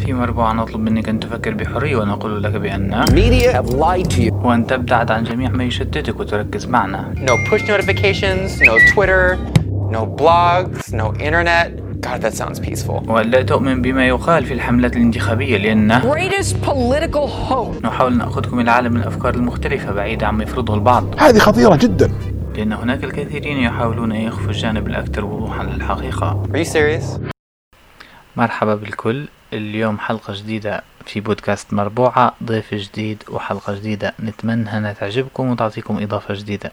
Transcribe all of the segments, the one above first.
في مربوعة نطلب منك أن تفكر بحرية ونقول لك بأن Media have lied to you. وأن تبتعد عن جميع ما يشتتك وتركز معنا No push notifications, no Twitter, no blogs, no internet. God, that sounds peaceful. وألا تؤمن بما يقال في الحملات الانتخابية لأن greatest political hope. نحاول نأخذكم إلى عالم الأفكار المختلفة بعيد عما يفرضه البعض هذه خطيرة جدا لأن هناك الكثيرين يحاولون أن يخفوا الجانب الأكثر وضوحا للحقيقة Are you serious? مرحبا بالكل اليوم حلقة جديدة في بودكاست مربوعة ضيف جديد وحلقة جديدة. نتمنى أنها تعجبكم وتعطيكم إضافة جديدة.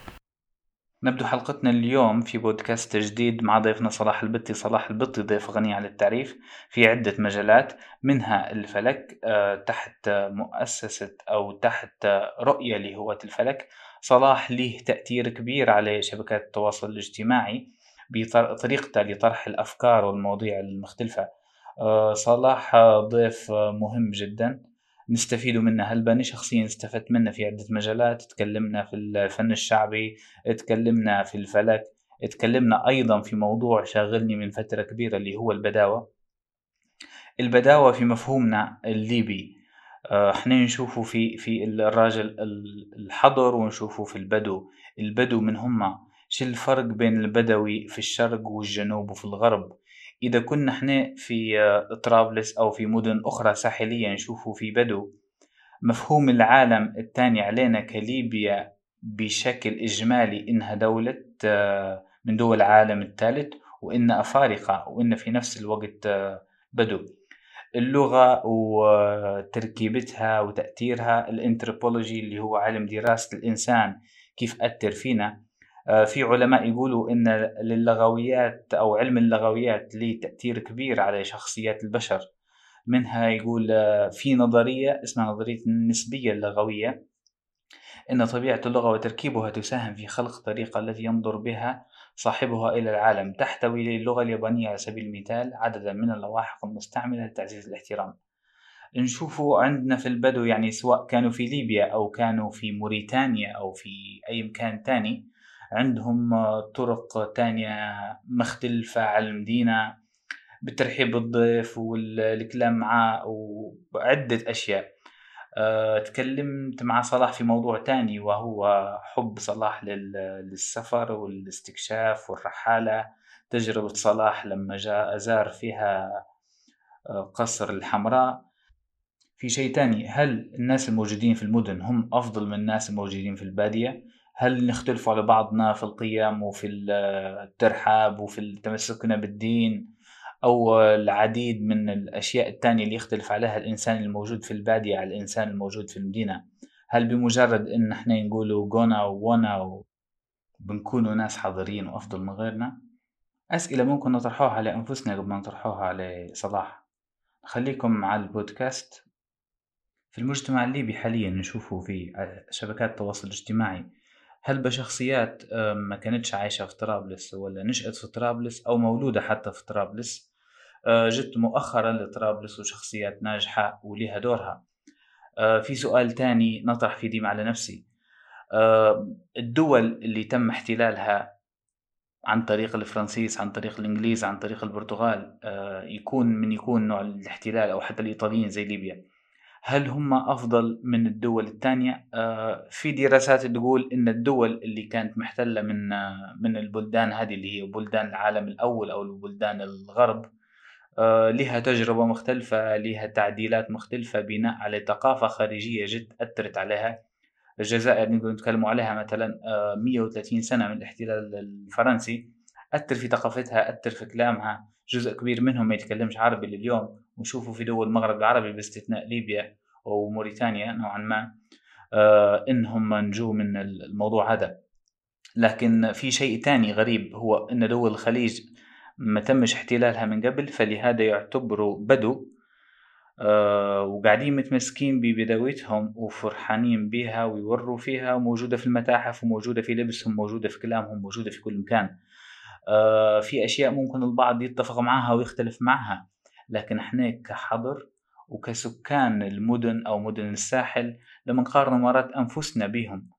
نبدو حلقتنا اليوم في بودكاست جديد مع ضيفنا صلاح البطي. صلاح البطي ضيف غني عن التعريف في عدة مجالات منها الفلك آه، تحت مؤسسة أو تحت رؤية لهواة الفلك. صلاح له تأثير كبير على شبكات التواصل الاجتماعي بطريقته لطرح الأفكار والمواضيع المختلفة. صلاح ضيف مهم جدا. نستفيد منه. هلبا أنا شخصيا استفدت منه في عدة مجالات؟ تكلمنا في الفن الشعبي تكلمنا في الفلك تكلمنا أيضا في موضوع شاغلني من فترة كبيرة اللي هو البداوة. البداوة في مفهومنا الليبي. آه، إحنا نشوفه في في الراجل الحضر ونشوفه في البدو. البدو من هما. شو الفرق بين البدوي في الشرق والجنوب وفي الغرب؟ إذا كنا إحنا في آه، طرابلس أو في مدن أخرى ساحلية نشوفه في بدو مفهوم العالم الثاني علينا كليبيا بشكل إجمالي إنها دولة آه، من دول العالم الثالث وإن أفارقة وإن في نفس الوقت آه، بدو. اللغة وتركيبتها وتأثيرها الانثروبولوجي اللي هو علم دراسة الإنسان كيف أثر فينا في علماء يقولوا إن للغويات أو علم اللغويات له تأثير كبير على شخصيات البشر. منها يقول آه، في نظرية اسمها نظرية النسبية اللغوية إن طبيعة اللغة وتركيبها تساهم في خلق الطريقة التي ينظر بها صاحبها إلى العالم تحتوي اللغة اليابانية على سبيل المثال عددا من اللواحق المستعملة لتعزيز الاحترام. نشوفوا عندنا في البدو يعني سواء كانوا في ليبيا أو كانوا في موريتانيا أو في أي مكان تاني عندهم طرق تانية مختلفة على المدينة بالترحيب بالضيف والكلام معاه وعدة أشياء. أه تكلمت مع صلاح في موضوع تاني وهو حب صلاح للسفر والاستكشاف والرحالة. تجربة صلاح لما جاء زار فيها آه، قصر الحمراء. في شيء تاني هل الناس الموجودين في المدن هم أفضل من الناس الموجودين في البادية؟ هل نختلف على بعضنا في القيم وفي الترحاب وفي تمسكنا بالدين أو العديد من الأشياء التانية اللي يختلف عليها الإنسان الموجود في البادية على الإنسان الموجود في المدينة؟ هل بمجرد إن إحنا نقولوا جونا وونا بنكونوا ناس حاضرين وأفضل من غيرنا؟ أسئلة ممكن نطرحوها على أنفسنا قبل ما نطرحوها على صلاح خليكم مع البودكاست. في المجتمع الليبي حاليا نشوفه في شبكات التواصل الاجتماعي هل بشخصيات ما كانتش عايشة في طرابلس ولا نشأت في طرابلس أو مولودة حتى في طرابلس؟ آه، جت مؤخرا لطرابلس وشخصيات ناجحة وليها دورها. آه، في سؤال تاني نطرح فيه ديما على نفسي. آه، الدول اللي تم احتلالها عن طريق الفرنسيس عن طريق الإنجليز عن طريق البرتغال يكون من يكون نوع الاحتلال أو حتى الإيطاليين زي ليبيا؟ هل هم أفضل من الدول الثانية؟ آه، في دراسات تقول إن الدول اللي كانت محتلة من آه، من البلدان هذه اللي هي بلدان العالم الأول أو البلدان الغرب آه، لها تجربة مختلفة لها تعديلات مختلفة بناء على ثقافة خارجية جد أثرت عليها. الجزائر نقدر نتكلم عليها مثلا 130 سنة من الاحتلال الفرنسي أثر في ثقافتها أثر في كلامها. جزء كبير منهم ما يتكلمش عربي لليوم. ونشوفوا في دول المغرب العربي باستثناء ليبيا. وموريتانيا نوعا ما آه إنهم نجوا من الموضوع هذا. لكن في شيء تاني غريب هو إن دول الخليج ما تمش احتلالها من قبل فلهذا يعتبروا بدو آه وقاعدين متمسكين ببدويتهم وفرحانين بها ويوروا فيها وموجودة في المتاحف وموجودة في لبسهم موجودة في كلامهم موجودة في كل مكان. آه في أشياء ممكن البعض يتفق معها ويختلف معها. لكن إحنا كحضر وكسكان المدن أو مدن الساحل لما نقارن مرات أنفسنا بهم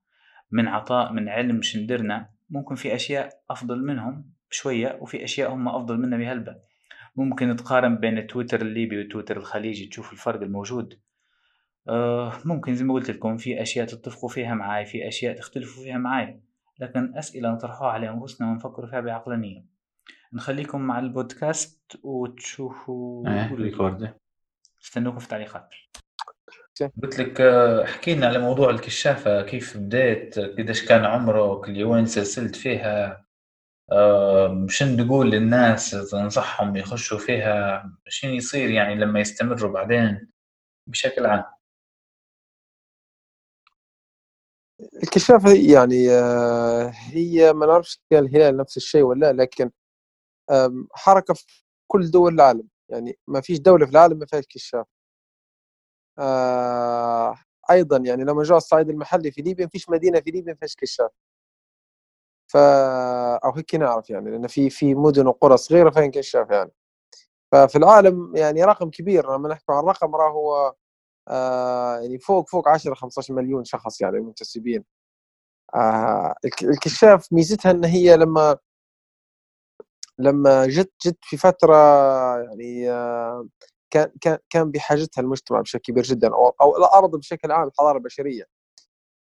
من عطاء من علم شندرنا ممكن في أشياء أفضل منهم شوية وفي أشياء هم أفضل منا بهلبة. ممكن تقارن بين التويتر الليبي والتويتر الخليجي تشوف الفرق الموجود. آه، ممكن زي ما قلت لكم في أشياء تتفقوا فيها معاي في أشياء تختلفوا فيها معاي لكن أسئلة نطرحوها على أنفسنا ونفكروا فيها بعقلانية. نخليكم مع البودكاست وتشوفوا إيه استنوكم في التعليقات. قلت لك آه، احكي لنا على موضوع الكشافة كيف بديت قديش كان عمرك لوين سلسلت فيها آه، شن تقول للناس تنصحهم يخشوا فيها؟ شنو يصير يعني لما يستمروا بعدين بشكل عام؟ الكشافة يعني آه، هي ما نعرفش كان الهلال نفس الشيء ولا لا لكن حركة في كل دول العالم. يعني ما فيش دولة في العالم ما فيهاش كشاف. آه، أيضا يعني لما جاء الصعيد المحلي في ليبيا ما فيش مدينة في ليبيا ما فيهاش كشاف. ف أو هيك نعرف يعني لأن في في مدن وقرى صغيرة فيها كشاف يعني. ففي العالم يعني رقم كبير لما نحكي عن رقم راه هو آه يعني فوق فوق 10 15 مليون شخص يعني منتسبين. آه الك- الكشاف ميزتها إن هي لما لما جت جت في فترة يعني آه كان كان كان بحاجتها المجتمع بشكل كبير جدا أو أو الأرض بشكل عام الحضارة البشرية.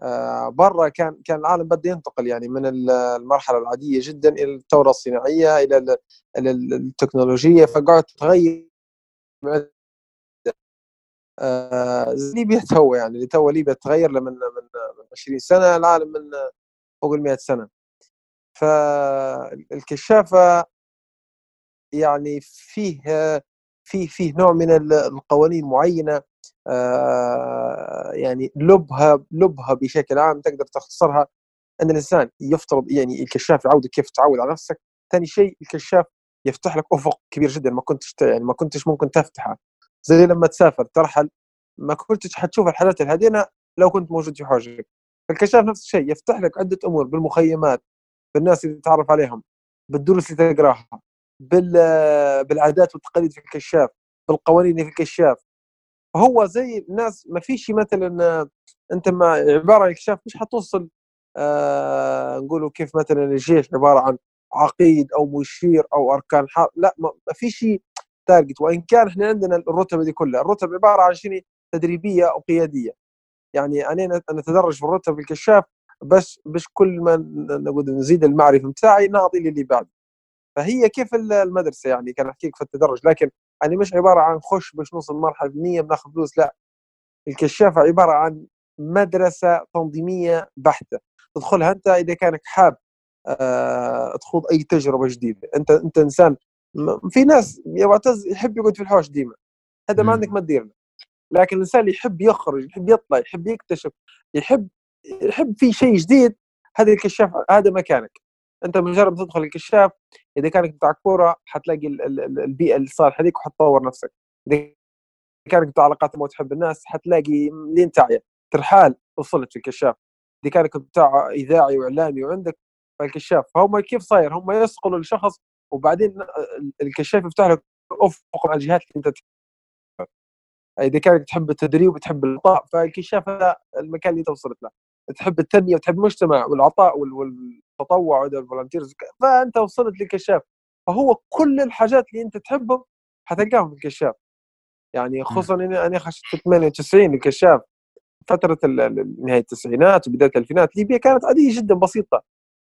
آه برا كان كان العالم بده ينتقل يعني من ال- المرحلة العادية جدا إلى الثورة الصناعية إلى ال- إلى ال- التكنولوجية فقعدت تتغير آه، ليبيا تو يعني اللي تو ليبيا تغير من من 20 سنة العالم من فوق ال 100 سنة. فالكشافة يعني فيه فيه فيه نوع من ال- القوانين معينة آه، يعني لبها لبها بشكل عام تقدر تختصرها. إن الإنسان يفترض يعني الكشاف يعودك كيف تعود على نفسك. ثاني شيء الكشاف يفتح لك أفق كبير جدا ما كنتش يعني ما كنتش ممكن تفتحه. زي لما تسافر ترحل ما كنتش حتشوف الحاجات الهدينه لو كنت موجود في حوجك الكشاف نفس الشيء يفتح لك عدة أمور بالمخيمات بالناس اللي تتعرف عليهم بالدروس اللي تقراها. بالعادات والتقاليد في الكشاف بالقوانين في الكشاف. فهو زي الناس ما فيش مثلا أنت ما عبارة عن الكشاف مش حتوصل آه نقولوا كيف مثلا الجيش عبارة عن عقيد أو مشير أو أركان حرب لا ما ما في شيء تارجت وإن كان إحنا عندنا الرتب دي كلها الرتب عبارة عن شيء تدريبية أو قيادية. يعني أنا نتدرج في الرتب الكشاف بس مش كل ما نقول نزيد المعرفة بتاعي نعطي للي بعد فهي كيف ال- المدرسة يعني؟ كان احكي لك في التدرج لكن يعني مش عبارة عن خش باش نوصل مرحله فنيه بناخذ فلوس لا. الكشافه عبارة عن مدرسة تنظيمية بحتة. تدخلها أنت إذا كانك حاب آه، تخوض أي تجربة جديدة. أنت أنت إنسان في ناس يا معتز يحب يقعد في الحوش ديما. هذا ما. عندك ما تدير. لكن الإنسان اللي يحب يخرج يحب يطلع يحب يكتشف يحب يحب في شيء جديد هذا الكشاف هذا مكانك. أنت مجرد تدخل الكشاف إذا كانك بتاع كورة حتلاقي ال- ال- ال- البيئة اللي صالحه لك وحتطور نفسك. إذا كانك بتاع علاقات ما تحب الناس حتلاقي لين تعيا ترحال وصلت في الكشاف. إذا كانك بتاع إذاعي وإعلامي وعندك فالكشاف فهم كيف صاير؟ هم يصقلوا الشخص وبعدين ال- الكشاف يفتح لك أفق على الجهات اللي أنت إذا كانك تحب التدريب وتحب العطاء فالكشاف هذا المكان اللي أنت وصلت له. تحب التنمية وتحب المجتمع والعطاء وال- والتطوع والفولنتيرز فأنت وصلت للكشاف فهو كل الحاجات اللي أنت تحبهم حتلقاهم في الكشاف. يعني خصوصا اني أنا خشيت في 98 الكشاف فترة نهاية التسعينات وبداية الألفينات ليبيا كانت عادية جدا بسيطة.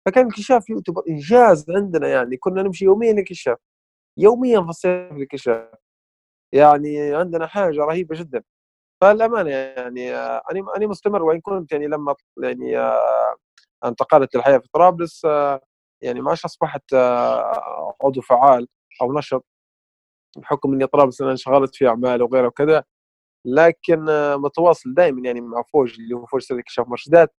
فكان الكشاف يعتبر إنجاز عندنا يعني. كنا نمشي يوميا للكشاف يوميا في الصيف للكشاف. يعني عندنا حاجة رهيبة جدا. فالأمانة يعني آه، أنا أنا مستمر. وإن كنت يعني لما يعني آه، انتقلت للحياة في طرابلس آه، يعني ما أصبحت آه، عضو فعال أو نشط بحكم إني طرابلس أنا انشغلت في أعمال وغيره وكذا. لكن آه، متواصل دائما يعني مع فوج اللي هو فوج سيد اكتشاف مرشدات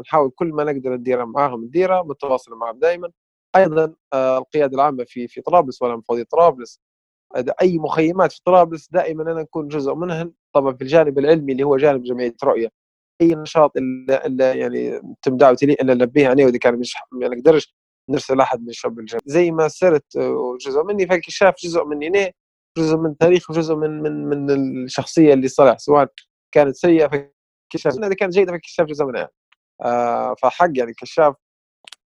نحاول كل ما نقدر نديرها معاهم نديرها متواصل معهم دائما أيضا القيادة العامة في في طرابلس ولا مفوضيه طرابلس. أي مخيمات في طرابلس دائما أنا نكون جزء منها طبعا في الجانب العلمي اللي هو جانب جمعية رؤية. أي نشاط الا إلا يعني تم دعوتي لي إلا نلبيه أنا وإذا كان مش ما نقدرش نرسل أحد من الشباب الجمعيه زي ما صرت آه، جزء مني فالكشاف جزء مني أنا جزء من تاريخ وجزء من من من الشخصية اللي صالح سواء كانت سيئة في الكشاف إذا كانت جيدة في الكشاف جزء منها. آه فحق يعني الكشاف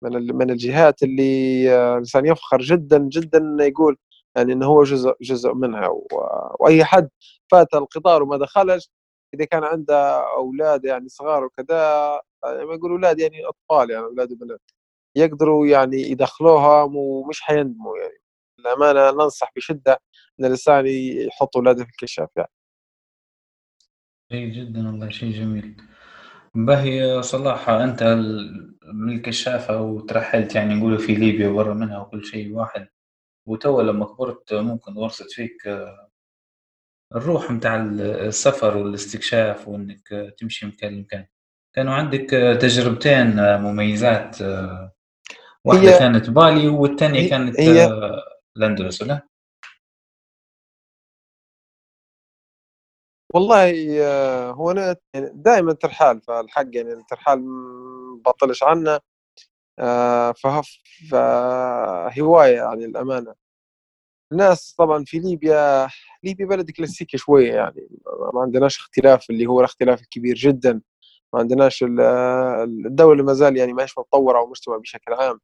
من من الجهات اللي آه، الإنسان يفخر جدا جدا إنه يقول يعني إنه هو جزء جزء منها. وأي حد فات القطار وما دخلش إذا كان عنده أولاد يعني صغار وكذا ما يقولوا أولاد يعني أطفال يعني أولاد وبنات. يقدروا يعني يدخلوها ومش حيندموا يعني. الامانه ننصح بشدة إن الإنسان يحط أولاده في الكشاف يعني. جيد جدا والله شيء جميل. باهي صلاح أنت من الكشافة وترحلت يعني نقولوا في ليبيا وبرا منها وكل شيء واحد وتوا لما كبرت ممكن ورثت فيك الروح متاع السفر والاستكشاف وإنك تمشي مكان لمكان كانوا عندك تجربتين آه، مميزات آه، واحدة هي كانت بالي والثانية هي, كانت هي الاندلس ولا؟ والله هو أنا دائما ترحال فالحق يعني الترحال بطلش عنه فهواية يعني الامانه الناس طبعا في ليبيا ليبيا بلد كلاسيكي شوية يعني ما عندناش اختلاف اللي هو الاختلاف الكبير جدا ما عندناش الدولة ما زال يعني ماهيش متطورة ومجتمع بشكل عام.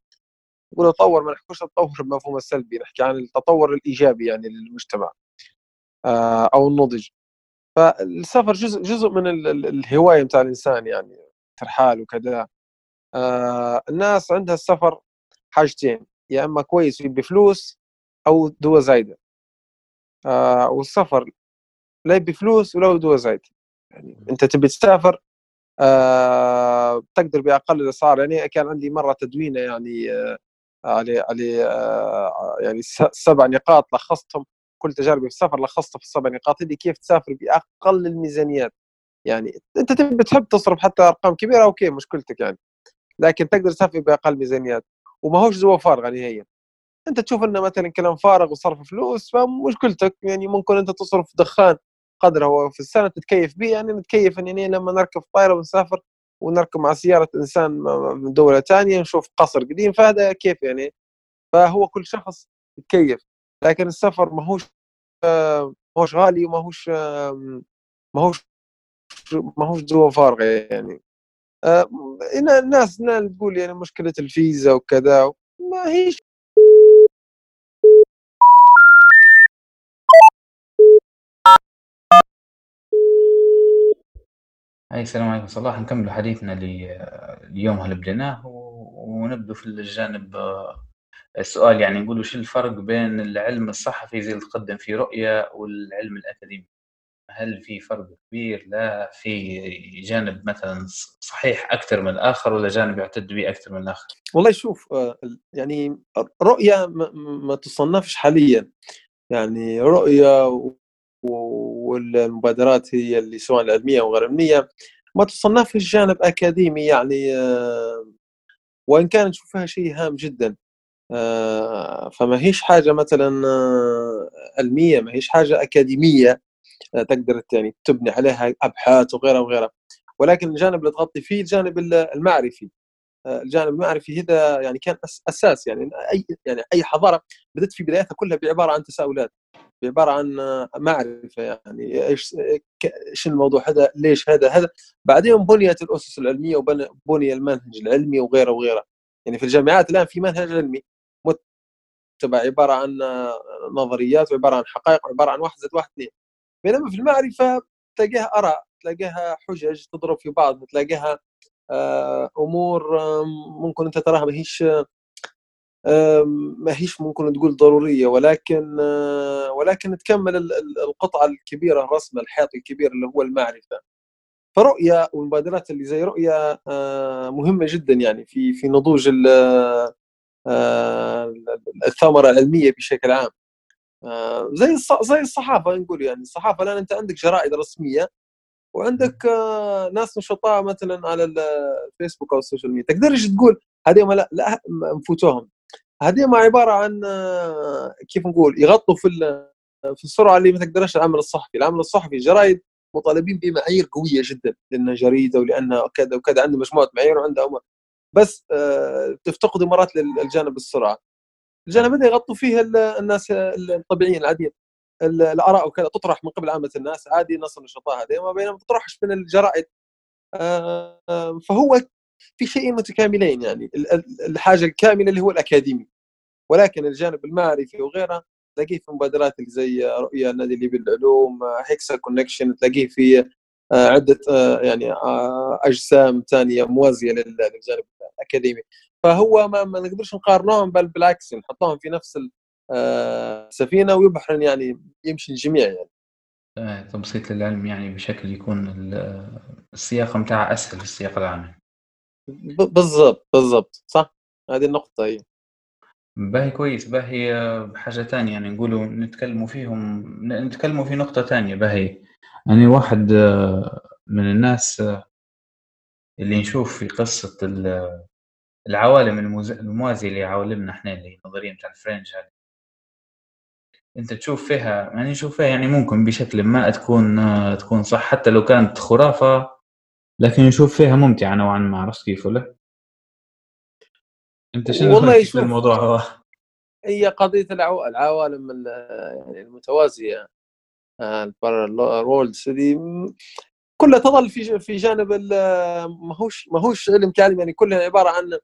نقول تطور ما نحكوش التطور بمفهوم السلبي نحكي عن التطور الإيجابي يعني للمجتمع آه، أو النضج. فالسفر جزء جزء من الهواية بتاع الإنسان يعني ترحال وكذا. آه الناس عندها السفر حاجتين يا إما كويس بفلوس أو دوا زايدة. آه والسفر لا بفلوس ولا دوا زايده يعني أنت تبي تسافر آه تقدر بأقل الأسعار. يعني كان عندي مرة تدوينه يعني آه على على آه يعني سبع نقاط لخصتهم. كل تجاربي في السفر لخصتها في السبع نقاط. اللي كيف تسافر بأقل الميزانيات. يعني أنت تبي تحب تصرف حتى أرقام كبيرة أوكي مشكلتك يعني. لكن تقدر تسافر بأقل ميزانيات. وما هوش زوا فارغة نهائيا. أنت تشوف أنه مثلا كلام فارغ وصرف فلوس فمشكلتك يعني ممكن أنت تصرف دخان قدر هو في السنة تتكيف به يعني نتكيف يعني لما نركب طائره ونسافر ونركب مع سيارة إنسان من دولة ثانية نشوف قصر قديم. فهذا كيف يعني؟ فهو كل شخص يتكيف. لكن السفر ما هوش ما هوش غالي وما هوش ما هوش ما هوش دوا فارغه يعني. الناس تقول يعني مشكلة الفيزا وكذا ما هيش أي السلام عليكم. صلاح نكمل حديثنا اليوم اللي بديناه ونبدو في الجانب السؤال يعني نقول شو الفرق بين العلم الصحفي زي اللي تقدم في رؤية والعلم الأكاديمي؟ هل في فرق كبير؟ لا. في جانب مثلا صحيح أكثر من الآخر ولا جانب يعتد به أكثر من الآخر؟ والله شوف آه، يعني رؤية ما تصنفش حاليا. يعني رؤية والمبادرات هي اللي سواء العلمية أو غير علمية. ما تصنفش جانب أكاديمي يعني آه، وإن كان نشوفها شيء هام جدا. آه، فما هيش حاجة مثلا آه، علمية ما هيش حاجة أكاديمية تقدر يعني تبني عليها أبحاث وغيرها وغيرها. ولكن الجانب اللي تغطي فيه الجانب المعرفي. الجانب المعرفي هذا يعني كان أساس يعني أي يعني أي حضارة بدأت في بدايتها كلها بعبارة عن تساؤلات. بعباره عن معرفة يعني إيش إيش الموضوع هذا ليش هذا هذا. بعدين بنيت الأسس العلمية وبني المنهج العلمي وغيره وغيره. يعني في الجامعات الآن في منهج علمي متبع عبارة عن نظريات وعبارة عن حقائق وعبارة عن واحد زائد واحد اثنين. بينما في المعرفة تلاقيها آراء تلاقيها حجج تضرب في بعض تلاقيها آه، أمور ممكن أنت تراها ما ما هيش ممكن تقول ضرورية ولكن آه، ولكن تكمل القطعة الكبيرة الرسمه الحيط الكبير اللي هو المعرفة. فرؤية والمبادرات اللي زي رؤية آه، مهمة جدا يعني في في نضوج الثمره العلمية بشكل عام. زي زي الصحافة نقول يعني الصحافة الآن أنت عندك جرائد رسمية وعندك آه، ناس نشطاء مثلا على الفيسبوك أو السوشيال ميديا تقدرش تقول هذه لا لا نفوتوهم هذه ما عبارة عن آه، كيف نقول يغطوا في في السرعة اللي ما تقدرش العمل الصحفي، العمل الصحفي جرايد مطالبين بمعايير قوية جدا لأنها جريدة ولأنها كذا وكذا عندها مجموعة معايير وعندها أمور. بس آه، تفتقدوا مرات للجانب السرعة. الجانب هذا يغطوا فيه الناس الطبيعيين العاديين. الآراء وكذا تطرح من قبل عامة الناس عادي الناس النشطاء هذه وما بينما تطرحش من الجرائد. آه، فهو في شيئين متكاملين يعني. الحاجة الكاملة اللي هو الأكاديمي. ولكن الجانب المعرفي وغيره تلاقيه في مبادرات اللي زي رؤيا النادي الليبي للعلوم هيكسا كونكشن تلاقيه في آه، عدة آه، يعني آه، أجسام ثانية موازية لل- للجانب الأكاديمي. فهو ما, ما نقدرش نقارنوهم بل بالعكس نحطوهم في نفس ال- السفينه ويبحرن يعني يمشي الجميع يعني. تبسيط للعلم يعني بشكل يكون ال- السياق متاعه أسهل في السياق العام. بالضبط بالضبط صح؟ هذه النقطة هي باهي كويس باهي آه، حاجة تانية يعني نقولوا نتكلموا فيهم نتكلموا في نقطة تانية باهي. يعني واحد آه، من الناس آه، اللي نشوف في قصة ال- العوالم الموازية لعوالمنا إحنا اللي هي النظرية متاع الفرنج أنت تشوف فيها يعني نشوف فيها يعني ممكن بشكل ما تكون تكون صح حتى لو كانت خرافة لكن نشوف فيها ممتعة نوعا ما عرفت كيف ولا؟ أنت شنو والله رأيك في شوف. الموضوع هو؟ هي قضية العو... العوالم ال- يعني المتوازية الورلدز دي كلها تظل في في جانب ماهوش ماهوش علم كعلم يعني كلها عبارة عن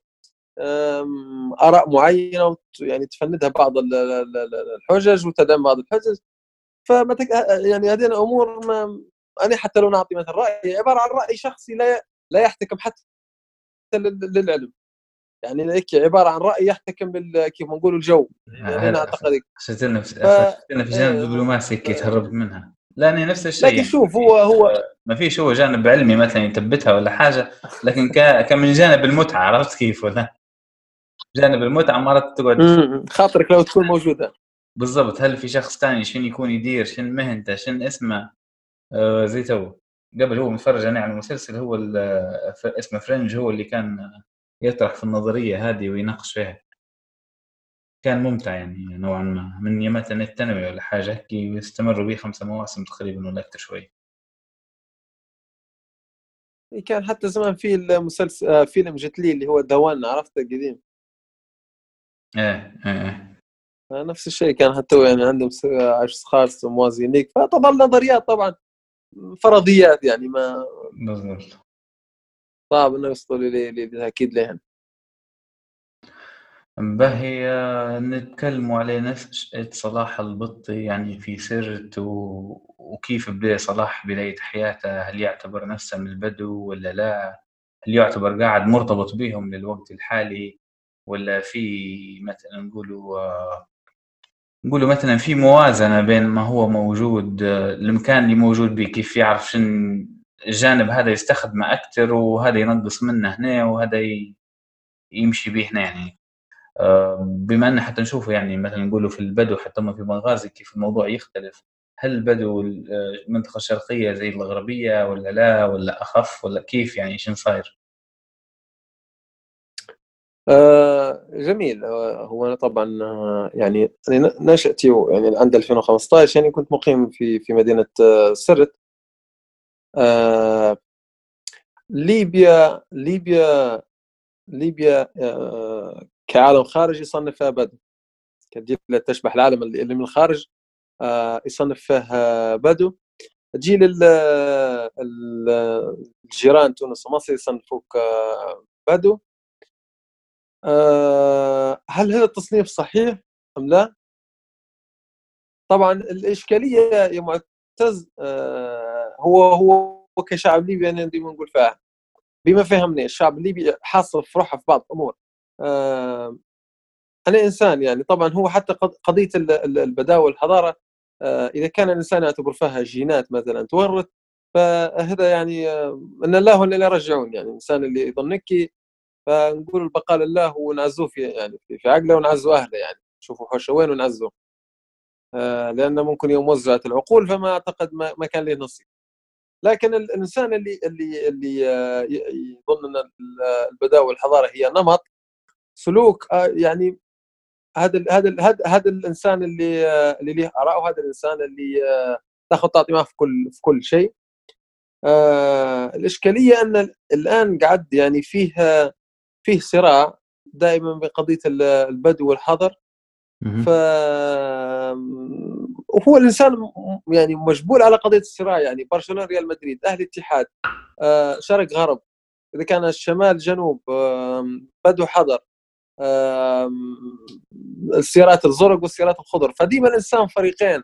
آراء معينة يعني تفندها بعض ال- ال- ال- الحجج وتدعم بعض الحجج فما تك... يعني هذه الأمور ما أنا حتى لو نعطي مثلا رأي عبارة عن رأي شخصي لا لا يحتكم حتى لل- للعلم. يعني هيك عبارة عن رأي يحتكم بال كيف ما نقولوا الجو. يعني أنا أعتقد هيك. خشيتنا في ف- في جانب آه، الدبلوماسي كي تهربت منها. لا أنا نفس الشيء لكن يعني. شوف هو هو ما فيش هو جانب علمي مثلا يثبتها ولا حاجة لكن ك... كمن جانب المتعة عرفت كيف ولا؟ جانب المتعة مرات تقعد. خاطرك لو تكون موجودة. بالضبط. هل في شخص ثاني شنو يكون يدير شنو مهنته شنو اسمه؟ آه زي تو. قبل هو متفرج أنا على مسلسل هو ف- اسمه Fringe هو اللي كان يطرح في النظرية هذه ويناقش فيها. كان ممتع يعني نوعا ما من يمات الثانوي ولا حاجة هيك يستمروا به خمسة مواسم تقريبا ولا أكثر شوي. كان حتى زمان في المسلسل آه، فيلم Jet Li اللي هو The One عرفته القديم؟ إيه إيه آه، نفس الشيء كان حتى يعني عندهم س- آه، اشخاص موازينيك فتظل نظريات طبعا فرضيات يعني ما بالضبط. صعب إنه يوصلوا ل- ل- للتاكيد لهن باهي آه، نتكلموا على نشأة صلاح البطي يعني في سيرته وكيف بدأ صلاح بداية حياته؟ هل يعتبر نفسه من البدو ولا لا؟ هل يعتبر قاعد مرتبط بهم للوقت الحالي؟ ولا في مثلا نقولوا آه، نقولوا مثلا في موازنة بين ما هو موجود آه، المكان اللي موجود به كيف يعرف شن الجانب هذا يستخدمه أكثر وهذا ينقص منه هنا وهذا يمشي به هنا يعني آه، بما أن حتى نشوفه يعني مثلا نقولوا في البدو حتى هم في مغازي كيف الموضوع يختلف هل البدو ال- المنطقة الشرقيه زي الغربيه ولا لا ولا أخف ولا كيف يعني شنو صاير؟ آه، جميل. آه، هو أنا طبعا آه، يعني أنا نشأتي يعني عند 2015 يعني كنت مقيم في في مدينة سرت ليبيا ليبيا ليبيا كعالم خارجي يصنفها بدو. كدولة تشبه العالم اللي من الخارج يصنف فيها بدو. ال- الجيران تونس ومصر يصنفوك بدو. آه، هل هذا التصنيف صحيح أم لا؟ طبعا الإشكالية يا معتز آه، هو هو كشعب ليبي أنا ديما نقول فيها بما فهمني الشعب الليبي حاصل في روحه في بعض الأمور آه، أنا إنسان يعني طبعا هو حتى قض- قضية ال- ال- البداوة والحضارة إذا كان الإنسان يعتبر فيها جينات مثلا تورث فهذا يعني أن الله ولا لا يرجعون يعني الإنسان اللي يظنك فنقول البقاء لله ونعزوه في يعني في عقله ونعزوا أهله يعني نشوفوا حوشه وين ونعزوه. آه، لأنه ممكن يوم وزعت العقول فما أعتقد ما, ما كان له نصيب. لكن ال- الإنسان اللي اللي اللي آه، يظن أن ال- البداوة والحضارة هي نمط سلوك آه، يعني هذا هذا هذا الإنسان اللي آه، اللي له اراء وهذا الإنسان اللي تاخذ تعطي معه في كل في كل شيء. آه، الإشكالية أن ال- الآن قاعد يعني فيه آه، فيه صراع دائما بين قضيه ال- البدو والحضر. ف وهو الإنسان يعني مجبول على قضية الصراع يعني برشلونة ريال مدريد أهلي اتحاد آه، شرق غرب. إذا كان الشمال جنوب بدو حضر السيارات الزرق والسيارات الخضر. فديما الإنسان فريقين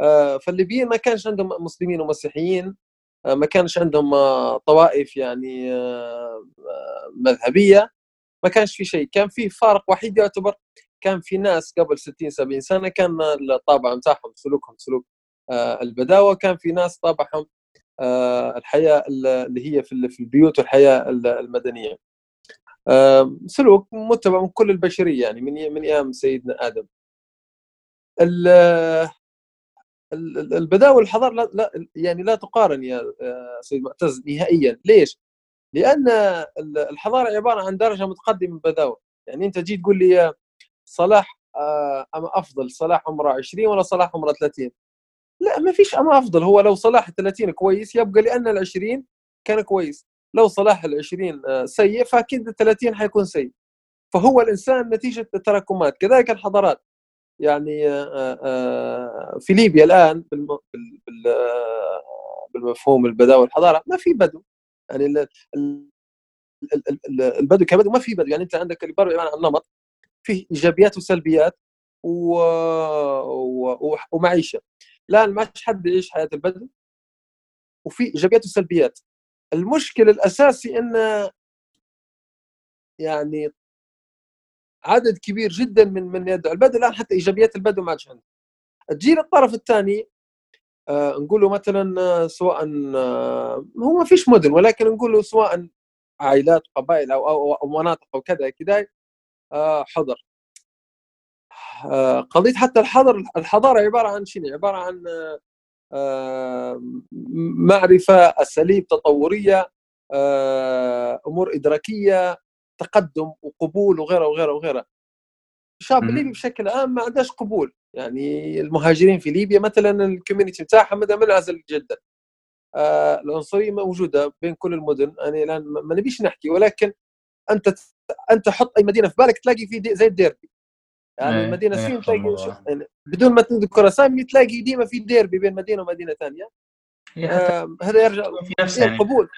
آه، فالليبيين ما كانش عندهم مسلمين ومسيحيين. ما كانش عندهم آه، طوائف يعني مذهبية ما كانش في شيء. كان في فارق وحيد يعتبر. كان في ناس قبل 60 70 سنة كان الطابع نتاعهم سلوكهم سلوك البداوة. كان في ناس طابعهم الحياة اللي هي في البيوت والحياة المدنية. سلوك متبع من كل البشرية يعني من من أيام سيدنا آدم. البداوه والحضارة لا, لا يعني لا تقارن يا سيد معتز نهائيا. ليش؟ لأن الحضارة عبارة عن درجة متقدمة من البداوه يعني أنت جيت تقول لي صلاح آه، أما أفضل صلاح عمره 20 ولا صلاح عمره 30 لا ما فيش أما أفضل. هو لو صلاح 30 كويس يبقى لأن ال 20 كان كويس. لو صلاح ال 20 آه، سيء فأكيد ال 30 حيكون سيء. فهو الإنسان نتيجة التراكمات. كذلك الحضارات. يعني آه، آه، في ليبيا الآن بالمفهوم البداوه والحضارة ما في بدو. يعني البدو كبدو ما في بدو. يعني أنت عندك البر عباره عن نمط فيه إيجابيات وسلبيات و... و... ومعيشة. الآن ما حد يعيش حياة البدو وفي إيجابيات وسلبيات. المشكل الأساسي إن يعني عدد كبير جدا من من يدعو البدو الآن حتى إيجابيات البدو ما عادش عنده تجي الطرف الثاني آه نقول مثلا آه، سواء آه هو ما فيش مدن ولكن نقول سواء عائلات قبائل أو أو, أو مناطق أو كذا كذا آه حضر آه قضية حتى الحضر الحضارة عبارة عن شنو؟ عبارة عن آه معرفة أساليب تطورية آه، أمور إدراكية تقدم وقبول وغيره وغيره وغيره. الشعب الليبي بشكل عام ما عندهاش قبول. يعني المهاجرين في ليبيا مثلا الكوميونتي بتاعها منعزل جدا. آه العنصرية موجودة بين كل المدن. أنا الآن ما نبيش نحكي ولكن أنت أنت حط أي مدينة في بالك تلاقي في زي الديربي. يعني إيه مدينة سين تلاقي يعني بدون ما تذكر اسامي تلاقي ديما في ديربي بين مدينة ومدينة ثانية آه هذا يرجع في نفس يعني القبول.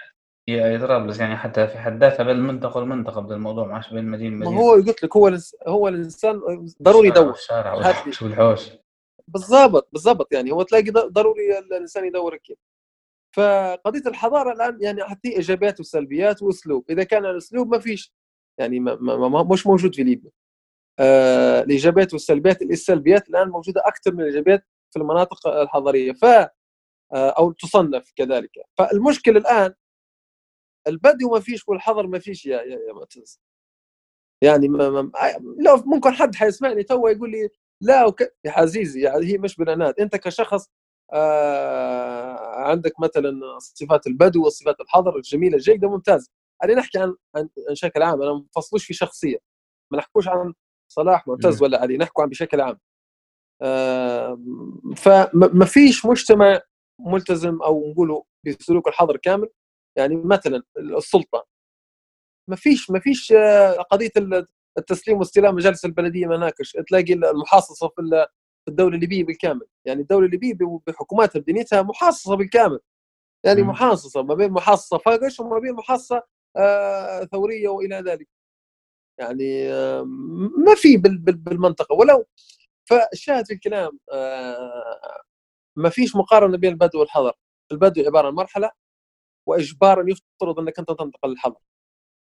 هي طرابلس يعني حتى في حد ذاتها بين المنطقة والمنطقة بدل الموضوع ما بين المدينة ما هو قلت لك هو هو الإنسان ضروري يدور. الشارع والحوش والحوش. بالضبط بالضبط يعني هو تلاقي ضروري الإنسان يدور كيف. فقضية الحضارة الآن يعني حتى إيجابيات وسلبيات وأسلوب. إذا كان الأسلوب ما فيش يعني ما ما ما مش موجود في ليبيا. آه الإيجابيات والسلبيات السلبيات الآن موجودة أكثر من الإيجابيات في المناطق الحضرية. ف آه أو تصنف كذلك. فالمشكلة الآن البدو ما فيش والحظر ما فيش يا يا, يا معتز. يعني ما ما لو ممكن حد حيسمعني تو يقول لي لا وك... يا عزيزي يعني هي مش بالعناد انت كشخص آه عندك مثلا صفات البدو وصفات الحظر الجميلة الجيده ممتاز. أنا نحكي عن عن بشكل عام. أنا ما نفصلوش في شخصية. ما نحكوش عن صلاح معتز ولا علي. نحكوا عن بشكل عام. آه فما فيش مجتمع ملتزم أو نقولوا بسلوك الحظر كامل. يعني مثلا السلطة. ما فيش ما فيش آه، قضية التسليم واستلام مجالس البلدية مناقش تلاقي المحاصصة في الدولة الليبية بالكامل. يعني الدولة الليبية بحكوماتها بدنيتها محاصصة بالكامل. يعني محاصصة ما بين محاصصة فاقش وما بين محاصصة آه ثورية وإلى ذلك. يعني آه ما في بالمنطقة. ولو فالشاهد في الكلام آه ما فيش مقارنة بين البدو والحضر. البدو عبارة عن مرحلة واجبارا يفترض أنك أنت تنتقل للحضر.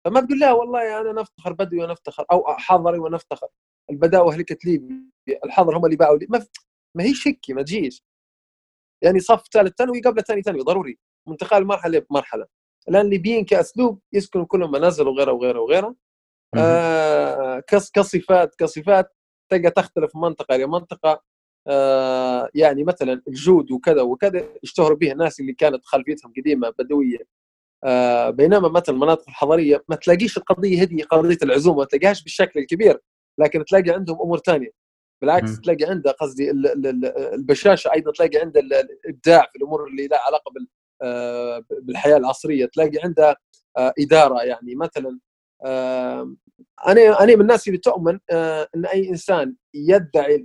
فما تقول لا والله أنا نفتخر بدوي ونفتخر أو حضري ونفتخر. البداوة هلكت ليبيا الحضر هم اللي باعوا لي. ما, ما هي شكي ما تجيش. يعني صف ثالث ثانوي قبل ثاني ثانوي ضروري. من انتقال مرحلة بمرحلة. الآن الليبيين كاسلوب يسكنوا كلهم منازل وغيره وغيره وغيره. آه كصفات كصفات تلقى تختلف من منطقة إلى منطقة. آه يعني مثلا الجود وكذا وكذا اشتهروا به الناس اللي كانت خلفيتهم قديمة بدوية. آه بينما مثلا المناطق الحضرية ما تلاقيش القضية هذه قضية العزومة ما تلاقيهاش بالشكل الكبير لكن تلاقي عندهم أمور ثانية. بالعكس م. تلاقي عنده قصدي البشاشة أيضا تلاقي عنده الإبداع في الأمور اللي لها علاقة آه، بالحياة العصرية. تلاقي عنده إدارة يعني مثلا أنا أنا من الناس اللي تؤمن إن أي إنسان يدعي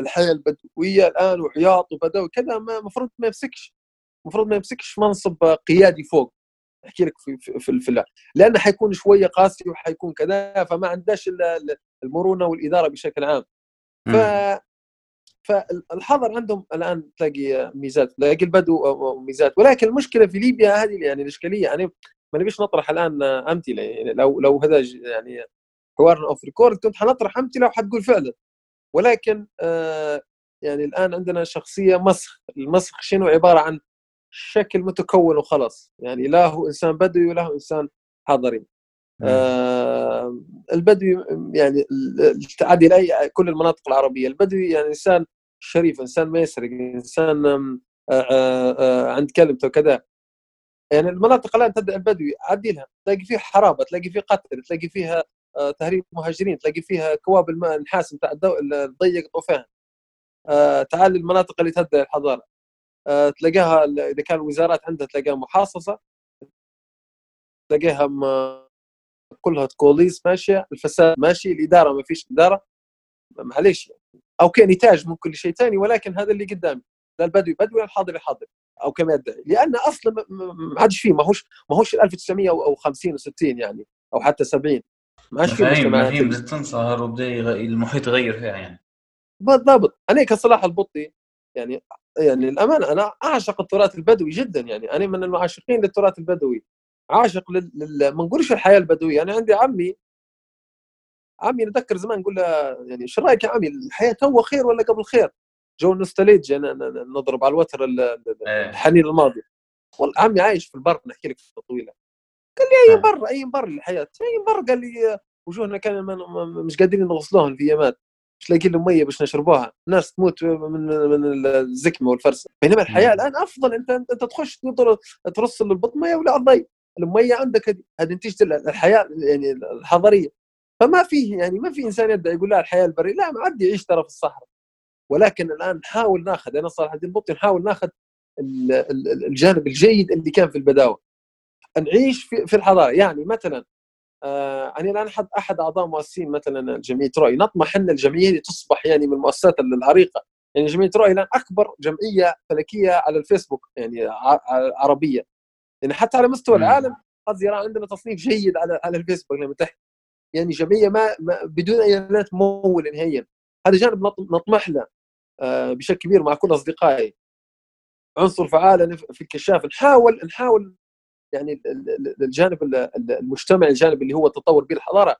الحياة البدويه الآن وحياط وبدوي كذا المفروض ما يمسكش. المفروض ما يمسكش منصب قيادي فوق. أحكي لك في في, في, لأنه حيكون شوية قاسي وحيكون كذا فما عندهاش المرونة والإدارة بشكل عام. ف فالحضر عندهم الآن تلاقي ميزات تلاقي البدو ميزات. ولكن المشكلة في ليبيا هذه يعني الإشكالية يعني ما نبيش نطرح الآن أمثلة يعني لو لو هذا يعني حوارنا أوف ريكورد كنت حنطرح أمثلة وحتقول فعلا. ولكن آه يعني الآن عندنا شخصية مسخ المسخ شنو؟ عبارة عن شكل متكون وخلاص. يعني لا هو إنسان بدوي ولا هو إنسان حضري. آه البدوي يعني التعدي لأي كل المناطق العربية. البدوي يعني إنسان شريف إنسان ما يسرق انسان آه آه آه عند كلمته كذا يعني المناطق الآن تبدا البدوي عدي لها تلاقي فيها حرابة تلاقي فيها قتل تلاقي فيها تهريب مهاجرين تلاقي فيها كواب الماء النحاس نتاع الضيق طوفان. آه تعال المناطق اللي تبدا الحضارة. آه تلاقيها إذا كان الوزارات عندها تلاقيها محاصصة. تلاقيها كلها تكوليز ماشية الفساد ماشي الإدارة ما فيش إدارة. معليش أو كنتاج من كل شيء ثاني ولكن هذا اللي قدامي. لا البدوي بدوي الحاضر حاضر أو كما يدعي. لأن أصلا ما عادش فيه ماهوش ماهوش 1950 و60 يعني أو حتى 70 ما فيه مفاهيم بدات تنصهر وبدا المحيط يغير فيها يعني. بالضبط. أنا كصلاح البطي يعني يعني الامانه أنا أعشق التراث البدوي جدا يعني. أنا من المعاشقين للتراث البدوي. عاشق لل... ما نقولش الحياة البدوية. أنا عندي عمي عمي نتذكر زمان نقول له يعني إيش رأيك يا عمي؟ الحياة تو خير ولا قبل خير؟ جو النوستاليجيا نضرب على الوتر إيه. الحنين الماضي. والله عمي عايش في البر نحكي لك قصة طويلة. قال لي أي إيه. بر أي بر الحياة أي بر قال لي وجوهنا كان مش قادرين نغسلوها الفيامات مش لاقيين الميه باش نشربوها ناس تموت من من الزكمة والفرسه بينما الحياة الآن أفضل أنت أنت تخش ترسل البط ميه ولا الضي المية عندك هذه نتيجة الحياة يعني الحضريه فما فيه يعني ما في إنسان يدعي يقول لا الحياة البرية لا معدي يعيش ترى في الصحراء. ولكن الآن نحاول ناخذ أنا صراحة الدين بطي نحاول ناخذ الجانب الجيد اللي كان في البداوة. نعيش في, في الحضارة. يعني مثلا آه أنا الآن أحد أحد أعضاء مؤسسين مثلا جمعية رؤي نطمح إن الجمعية تصبح يعني من المؤسسات العريقة. يعني جمعية رؤي الآن أكبر جمعية فلكية على الفيسبوك يعني عربية. يعني حتى على مستوى مم. العالم قد يرى عندنا تصنيف جيد على على الفيسبوك لما تحكي. يعني جمعية ما, ما بدون إعلانات ممولة نهائيا. هذا جانب نطمح له آه بشكل كبير مع كل أصدقائي. عنصر فعال في الكشاف. نحاول نحاول يعني الجانب المجتمعي الجانب اللي هو التطور به الحضارة.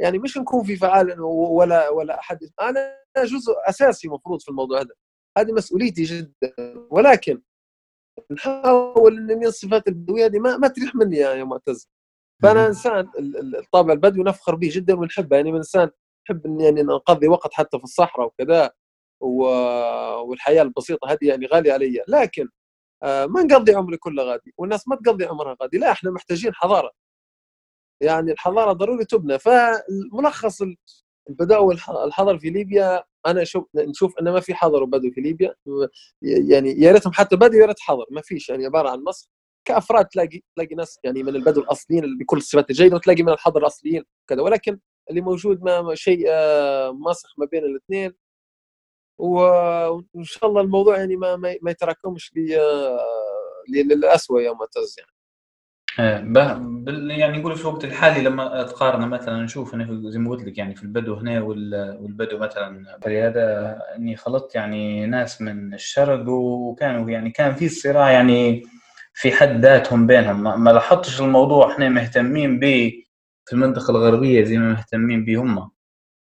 يعني مش نكون في فعال ولا ولا أحد. أنا جزء أساسي مفروض في الموضوع هذا. هذه مسؤوليتي جدا. ولكن نحاول إن الصفات البدوية هذه ما, ما تريح مني يا معتز. فأنا إنسان الطابع البدوي نفخر به جدا ونحبه. يعني من إنسان نحب إن يعني نقضي وقت حتى في الصحراء وكذا والحياة البسيطة هذه يعني غالية علي. لكن ما نقضي عمري كله غادي والناس ما تقضي عمرها غادي لا إحنا محتاجين حضارة. يعني الحضارة ضروري تبنى. فملخص البداوه الحضر في ليبيا أنا أشوف نشوف انه ما في حضر وبدو في ليبيا. يعني يا ريتهم حتى بدو يا ريت حضر ما فيش. يعني عبارة عن مصر كأفراد تلاقي تلاقي ناس يعني من البدو الأصليين بكل الصفات الجيده وتلاقي من الحضر الأصليين كذا ولكن اللي موجود ما شيء آه، مسخ ما بين الاثنين وإن شاء الله الموضوع يعني ما ما يتراكمش آه، للاسوء يا معتز يعني. إيه، يعني نقول في الوقت الحالي لما تقارن مثلا نشوف انه زي ما قلت لك يعني في البدو هنا والبدو مثلا هذا إني خلطت يعني ناس من الشرق وكانوا يعني كان في صراع يعني في حد ذاتهم بينهم. ما لاحظتش الموضوع إحنا مهتمين به في المنطقة الغربية زي ما مهتمين به هم.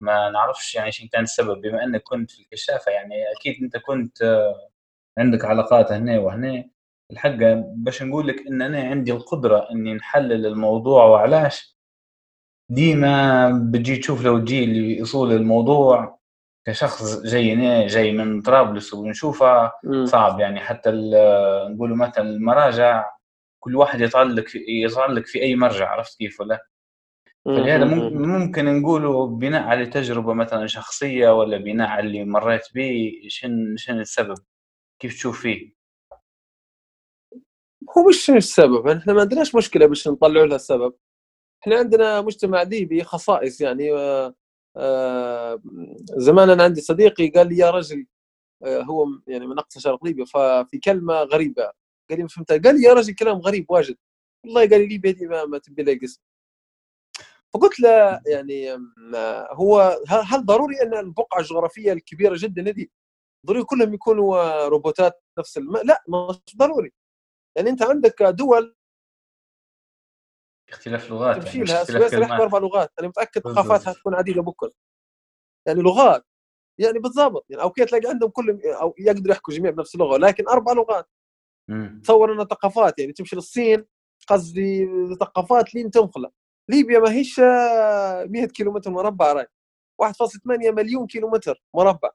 ما نعرفش يعني شو كان السبب بما أنك كنت في الكشافة يعني أكيد أنت كنت آه، عندك علاقات هنا وهنا. الحق باش نقول لك إن أنا عندي القدرة إني نحلل الموضوع وعلاش؟ ديما بتجي تشوف لو تجي لاصول الموضوع كشخص جاي جاي من طرابلس ونشوفه صعب يعني. حتى نقولوا مثلا المراجع كل واحد يتعلق يتعلق في أي مرجع عرفت كيف ولا؟ فلهذا ممكن نقوله بناء على تجربة مثلا شخصية ولا بناء على اللي مريت به شن شن السبب؟ كيف تشوف فيه؟ هو مش السبب إحنا ما عندناش مشكلة باش نطلعوا لها السبب. إحنا عندنا مجتمع ليبي خصائص يعني آه، آه، زمان أنا عندي صديقي قال لي يا رجل آه، هو يعني من اقصى شرق ليبيا ففي كلمة غريبة. قال لي ما فهمتها. قال لي يا رجل كلام غريب واجد. والله قال لي ليبيا دي ما, ما تبي لها قسم. فقلت له يعني هو هل ضروري أن البقعه الجغرافيه الكبيرة جدا؟ هذه ضروري كلهم يكونوا روبوتات نفس الم... لا مش ضروري. يعني أنت عندك دول اختلاف لغات تمشي يعني مش لها اختلاف سويسرا يحكوا أربع لغات. أنا متأكد. ثقافاتها تكون عديده بكل يعني لغات يعني بالضبط. يعني أوكي تلاقي عندهم كلهم أو يقدروا يحكوا جميع بنفس اللغة لكن أربع لغات. تصور أنها ثقافات يعني تمشي للصين قصدي ثقافات لين تنخلق ليبيا ما هيش آه، 100 كيلومتر مربع راي. 1.8 مليون كيلومتر مربع.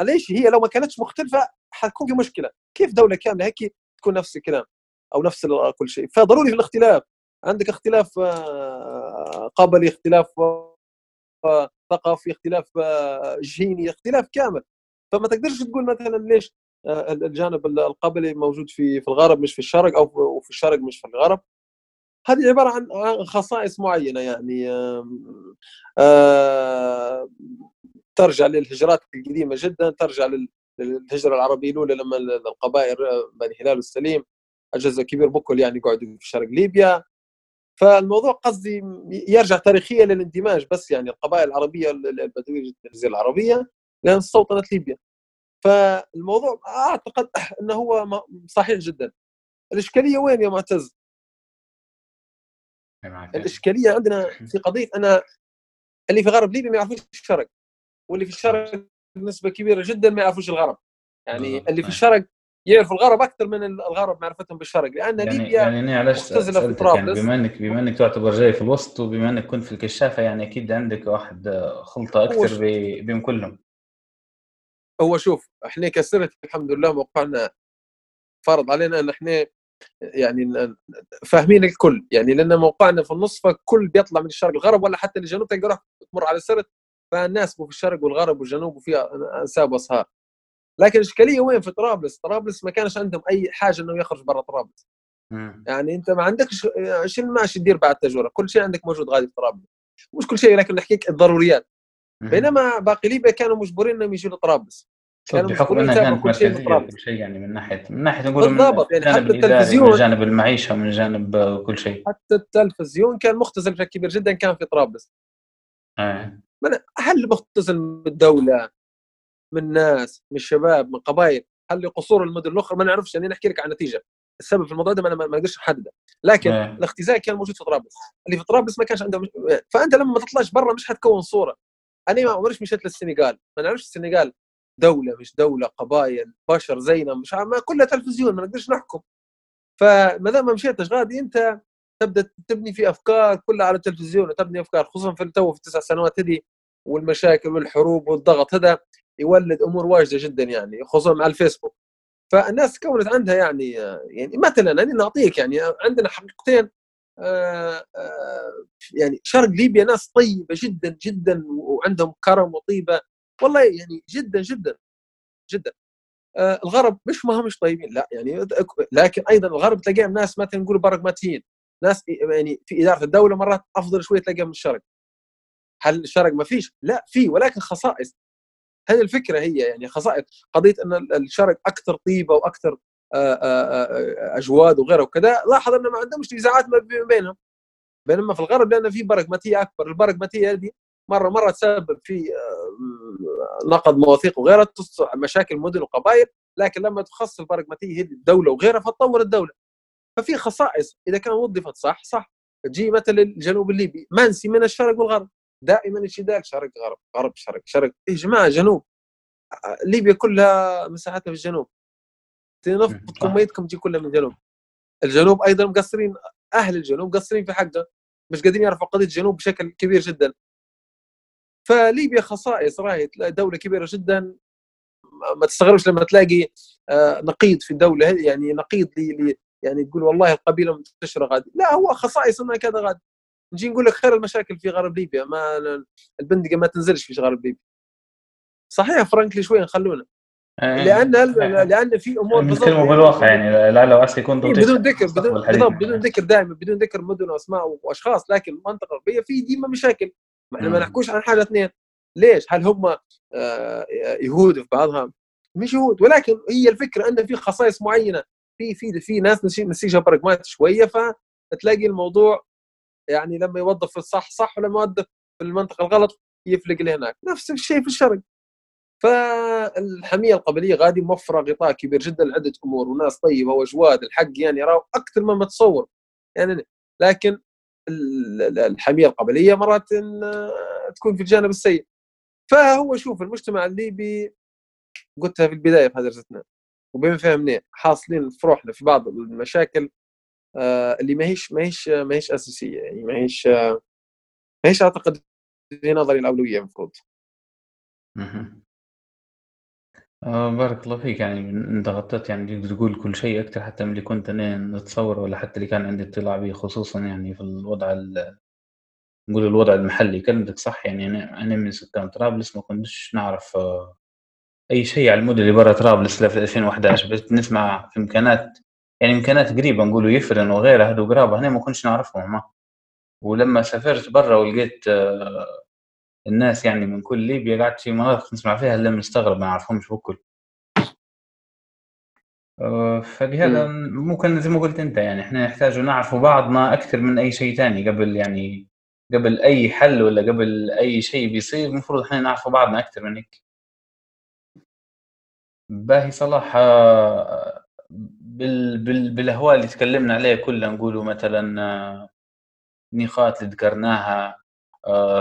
ليش هي لو ما كانتش مختلفة حتكون في مشكلة. كيف دولة كاملة هيك تكون نفس الكلام أو نفس ال- كل شيء؟ فضروري في الاختلاف. عندك اختلاف آه، قبلي اختلاف آه، ثقافي اختلاف آه، جيني اختلاف كامل. فما تقدرش تقول مثلا ليش آه، الجانب القبلي موجود في في الغرب مش في الشرق أو وفي الشرق مش في الغرب. هذه عبارة عن خصائص معينة يعني ترجع للهجرات القديمة جدا ترجع لل- للهجرة العربية الأولى لما ال- القبائل آه، بني هلال والسليم جزء كبير بكل يعني قعدوا في شرق ليبيا. فالموضوع قصدي يرجع تاريخيا للإندماج بس يعني القبائل العربية ال- ال- البدوية الجزيرة العربية لأن استوطنت ليبيا. فالموضوع أعتقد إنه هو صحيح جدا. الإشكالية وين يا معتز؟ معك. الإشكالية عندنا في قضية أنا اللي في غرب ليبيا ما يعرفوش الشرق واللي في الشرق نسبة كبيرة جدا ما يعرفوش الغرب يعني بالضبط. اللي في. الشرق يعرفوا الغرب أكثر من الغرب معرفتهم بالشرق لأن يعني ليبيا يعني أنا علاش يعني. بما انك بما إنك تعتبر جاي في الوسط وبما إنك كنت في الكشافة يعني أكيد عندك واحد خلطة أكثر بين كلهم هو شوف إحنا كسرت الحمد لله موقعنا فرض علينا إن إحنا يعني فاهمين الكل. يعني لأن موقعنا في النص فالكل بيطلع من الشرق الغرب ولا حتى الجنوب تلقى روح تمر على سرت فالناس في الشرق والغرب والجنوب وفيها أنساب وأصهار. لكن الاشكاليه وين؟ في طرابلس؟ طرابلس ما كانش عندهم أي حاجة إنه يخرج برا طرابلس. يعني أنت ما عندكش شنو ماشي تدير بعد تجربة. كل شيء عندك موجود غادي في طرابلس. مش كل شيء لكن نحكيك الضروريات. بينما باقي ليبيا كانوا مجبورين إنهم يجوا لطرابلس. بحكم انها يتابعوا كانت كل شيء من كل يعني من ناحيه من ناحية نقول من بالضبط، يعني حتى التلفزيون- من جانب المعيشة ومن جانب كل شيء. حتى التلفزيون كان مختزل بشكل كبير جدا كان في طرابلس. آه. من هل مختزل من الدولة من ناس من الشباب من قبائل؟ هل قصور المدن الأخرى؟ ما نعرفش يعني نحكي لك عن نتيجة. السبب في الموضوع ده ما أنا ما أقدرش أحدده. لكن آه. الاختزال كان موجود في طرابلس. اللي في طرابلس ما كانش عندهم فأنت لما ما تطلعش برا مش حتكون صورة. أنا ما عمريش مشيت للسنغال. ما نعرفش السنغال دولة مش دولة قبائل بشر زينا مش عارف- كلها تلفزيون ما نقدرش نحكم. فما دام ما مشيتش غادي أنت تبدأ تبني في أفكار كلها على التلفزيون وتبني أفكار خصوصا في التو في التسع سنوات هذه والمشاكل والحروب والضغط هذا يولد أمور واجدة جدا يعني خصوصا مع الفيسبوك. فالناس كونت عندها يعني يعني مثلا أنا نعطيك يعني عندنا حقيقتين آه، آه، يعني شرق ليبيا ناس طيبة جدا جدا وعندهم كرم وطيبة. والله يعني جدا جدا جدا. آه، الغرب مش ما هم مش طيبين لا يعني لكن أيضا الغرب تلاقيهم ناس مثلا نقول براغماتيين ناس يعني في إدارة الدولة مرات أفضل شوية تلاقيهم من الشرق. هل الشرق ما فيش؟ لا في ولكن خصائص. هذه الفكرة هي يعني خصائص. قضية إن ال- الشرق أكثر طيبة وأكثر آه، آه، آه، أجواد وغيره وكذا لاحظ إنه ما عندهمش نزاعات ما بين- بينهم. بينما في الغرب لأن في برغماتيه أكبر. البرغماتيه هذه مرة مرة تسبب في آه، نقد مواثيق وغيرها تص- مشاكل مدن وقبائل لكن لما تخصص البرغماتيه هذه الدولة وغيرها فتطور الدولة. ففي خصائص إذا كان وظفت صح صح. تجي مثلا الجنوب الليبي منسي من الشرق والغرب. دائما الجدال شرق غرب غرب شرق شرق يا جماعة جنوب. آه، ليبيا كلها مساحتها في الجنوب. تنفضكم. ميتكم تجي كلها من الجنوب. الجنوب أيضا مقصرين أهل الجنوب مقصرين في حقه مش قادرين يرفعوا قضية الجنوب بشكل كبير جدا. فليبيا خصائص راهي دولة كبيرة جدا. ما- تستغربش لما تلاقي آه، نقيض في الدولة يعني نقيض لي يعني تقول والله القبيلة منتشرة غادي. لا هو خصائص انها كذا غادي. نجي نقول لك خير المشاكل في غرب ليبيا. ما البندقة ما تنزلش في غرب ليبيا. صحيح فرانكلي شوية نخلونا. آه. لأن لأن في أمور نتكلموا بالواقع يعني لا لو عسى يكون إيه، بدون ذكر بدون يعني. بدون ذكر دائما بدون ذكر مدن وأسماء وأشخاص لكن المنطقة الغربيه في ديما مشاكل. إحنا ما مم. نحكوش عن حاجة اثنين ليش؟ هل هم آه، يهود في بعضها؟ مش يهود ولكن هي الفكرة إن في خصائص معينة في في في ناس نسي- نسيجها براغماتي شوية تلاقي الموضوع يعني لما يوظف في الصح صح ولما يوظف في المنطقة الغلط يفلق له هناك نفس الشيء في الشرق فالحمية القبلية غادي موفرة غطاء كبير جدا لعدة أمور وناس طيبة وأجواد الحق يعني راهو أكثر مما تصور يعني لكن الحمية القبلية مرات تكون في الجانب السيء فهو شوف المجتمع الليبي قلتها في البداية في هدرستنا وبما فهمنا حاصلين في روحنا في بعض المشاكل آه، اللي ما هيش ما هيش ما هيش أساسية يعني ما هيش ما هيش أعتقد في نظري الأولوية المفروض. آه بارك الله فيك. يعني انت غطيت يعني تقدر تقول كل شيء أكثر حتى من اللي كنت أنا نتصور ولا حتى اللي كان عندي اطلاع به خصوصا يعني في الوضع نقول الوضع المحلي. كلمتك صح. يعني أنا أنا من سكان طرابلس ما كنتش نعرف آه، أي شيء على المدن اللي برا طرابلس في 2011 بس نسمع في امكانات يعني امكانات قريبة نقولوا يفرن وغيرها هذو قرابة هنا ما كنتش نعرفهم. ما. ولما سافرت برا ولقيت آه، الناس يعني من كل ليبيا قعدت في مناطق نسمع فيها اللي مستغرب ما نعرفهمش بكل. آه، فلهذا ممكن زي ما قلت أنت يعني إحنا نحتاج نعرف بعضنا أكثر من أي شيء ثاني قبل يعني قبل أي حل ولا قبل أي شيء بيصير المفروض إحنا نعرف بعضنا أكثر من هيك. باهي صلاح آه، بال بال بالأهوال اللي تكلمنا عليها كلها نقولوا مثلا آه، نقاط اللي ذكرناها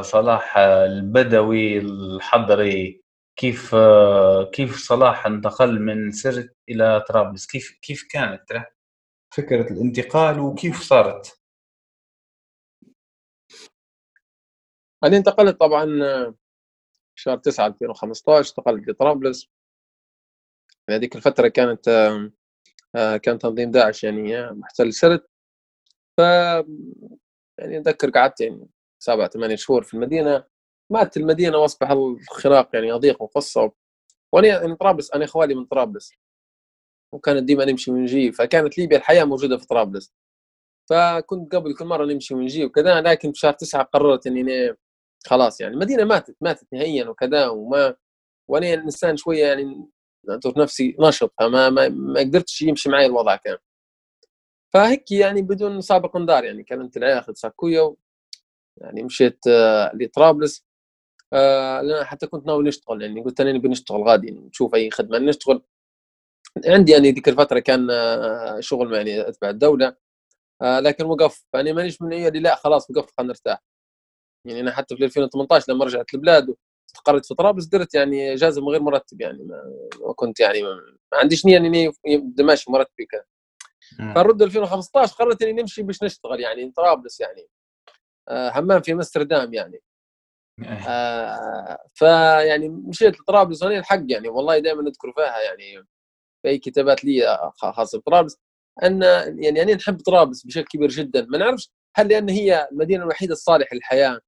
صلاح البدوي الحضري. كيف كيف صلاح انتقل من سرت إلى طرابلس؟ كيف كيف كانت فكرة الانتقال وكيف صارت؟ أنا انتقلت طبعا شهر 9 2015 انتقلت لطرابلس. هذيك الفترة كانت آه، كان تنظيم داعش يعني محتل سرت. ف يعني اتذكر قعدت يعني سبع ثمانية شهور في المدينة ماتت المدينة وأصبح الخناق يعني يضيق وقصه وأنا يعني طرابلس أنا اخوالي من طرابلس. وكانت ديما نمشي ونجي فكانت ليبيا الحياة موجودة في طرابلس. فكنت قبل كل مرة نمشي ونجي وكذا لكن في شهر تسعة قررت إني خلاص يعني المدينة ماتت ماتت نهائيا وكذا وما وأنا إنسان شوية يعني نعتبر نفسي نشط فما ما, ما قدرتش يمشي معي الوضع كان فهيك يعني بدون سابق إنذار يعني كلمت العيال اخذ ساكويا يعني مشيت آه لطرابلس. آه حتى كنت ناوي نشتغل يعني قلت أنا نبي نشتغل غادي نشوف أي خدمة نشتغل. عندي يعني ذيك الفترة كان آه شغل يعني أتبع الدولة لكن وقف. فانا مانيش من اللي لا خلاص وقف خلينا نرتاح. يعني أنا حتى في 2018 لما رجعت البلاد استقريت في طرابلس درت يعني إجازة من غير مرتب يعني ما, كنت يعني ما, عنديش نية إني ماشي مرتب كذا فرد 2015 قررت إني نمشي باش نشتغل يعني طرابلس يعني. آه حمام في أمستردام يعني. آه فيعني مشيت لطرابلس وأنا الحق يعني والله دائما نذكر فيها يعني في كتابات لي خاصة بطرابلس أن يعني أنا نحب طرابلس بشكل كبير جدا. ما نعرفش هل لأن هي المدينة الوحيدة الصالحة للحياة؟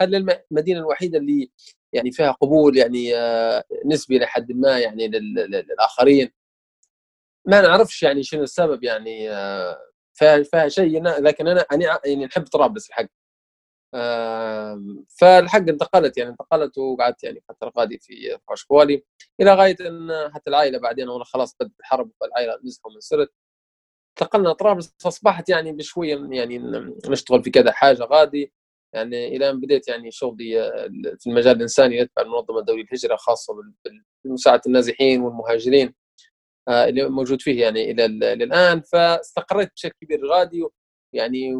هل المدينة الوحيدة اللي يعني فيها قبول يعني آه، نسبي لحد ما يعني للآخرين؟ ما نعرفش يعني شنو السبب يعني آه، فيها فيها شيء. لكن أنا أنا يعني نحب طرابلس الحق. فالحق انتقلت يعني انتقلت وقعدت يعني فترة قادي في حوالي إلى غاية إن حتى العائلة بعدين وأنا خلاص بدت الحرب فالعائله نزحوا من سرت. انتقلنا طرابلس فاصبحت يعني بشوية يعني نشتغل في كذا حاجة غادي. يعني إلى أن بديت يعني شغلي آه، في المجال الإنساني يتبع المنظمة الدولية للهجرة خاصة بمساعده النازحين والمهاجرين آه، اللي موجود فيه يعني إلى الآن. فاستقريت بشكل كبير غادي يعني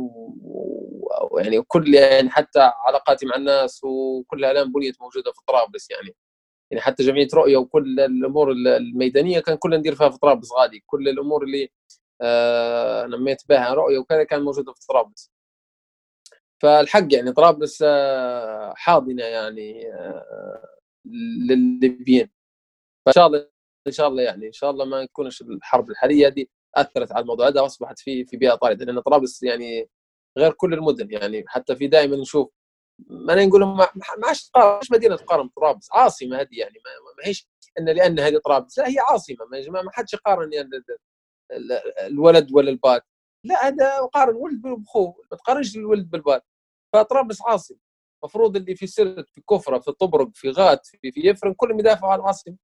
ويعني كل يعني حتى علاقاتي مع الناس وكلها الآن بنيت موجودة في طرابلس يعني. يعني حتى جمعية رؤية وكل الأمور الميدانية كان كلها ندير فيها في طرابلس غادي. كل الأمور اللي آه نميت بها رؤية وكذا كان موجودة في طرابلس. فالحق يعني طرابلس آه، حاضنة يعني آه، للليبيين. فإن شاء الله إن شاء الله يعني إن شاء الله ما يكونش الحرب الحالية دي أثرت على الموضوع هذا واصبحت في في بيئة طارده لأن طرابلس يعني غير كل المدن يعني حتى في دائما نشوف ما نقول ما عادش مش مدينة تقارن بطرابلس عاصمة هذه يعني ما, هيش إن لأن هذه طرابلس لا هي عاصمة ما, ما حدش يقارن يعني الولد ولا البات. لا هذا قارن ولد بخوه ما تقارنش الولد بالبات. فطرابلس عاصمة المفروض اللي في سرت في كفرة في طبرق في غات في, في يفرن كلهم يدافعوا عن العاصمه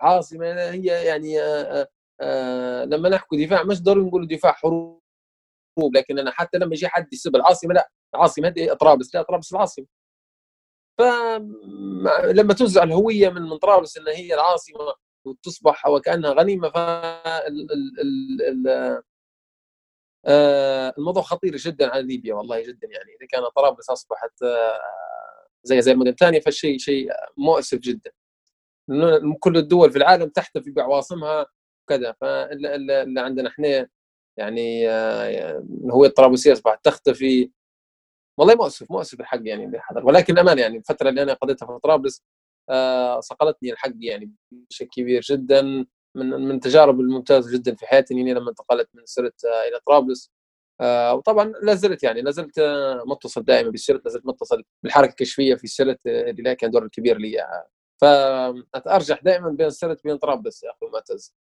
عاصمة هي يعني آآ آه، آآ آه، لما نحكوا دفاع مش ضروري نقولوا دفاع حروب. لكن أنا حتى لما يجي حد يسب العاصمة لا العاصمة هذه طرابلس لا طرابلس العاصمة. فلما تنزع الهوية من من طرابلس ان هي العاصمة وتصبح وكأنها غنيمة ف آه، الموضوع خطير جدا على ليبيا والله جدا يعني. إذا كان طرابلس أصبحت آه، زي زي المدن الثانية فالشيء شيء مؤسف جدا. كل الدول في العالم تحتفي بعواصمها وكذا فاللي عندنا إحنا يعني آه، هو الطرابلسيه أصبحت تختفي. والله مؤسف مؤسف الحق يعني اللي حضر ولكن أمان يعني الفترة اللي أنا قضيتها في طرابلس صقلتني الحق يعني بشكل كبير جدا من من التجارب الممتازة جدا في حياتي. إني لما انتقلت من سرت إلى طرابلس آه، وطبعا لا زلت يعني لا زلت متصل دائما بالسرت لا زلت متصل بالحركة الكشفية في سرت اللي كان دور كبير لي فارجح دائما بين سرت وبين طرابلس يا أخي معتز آه،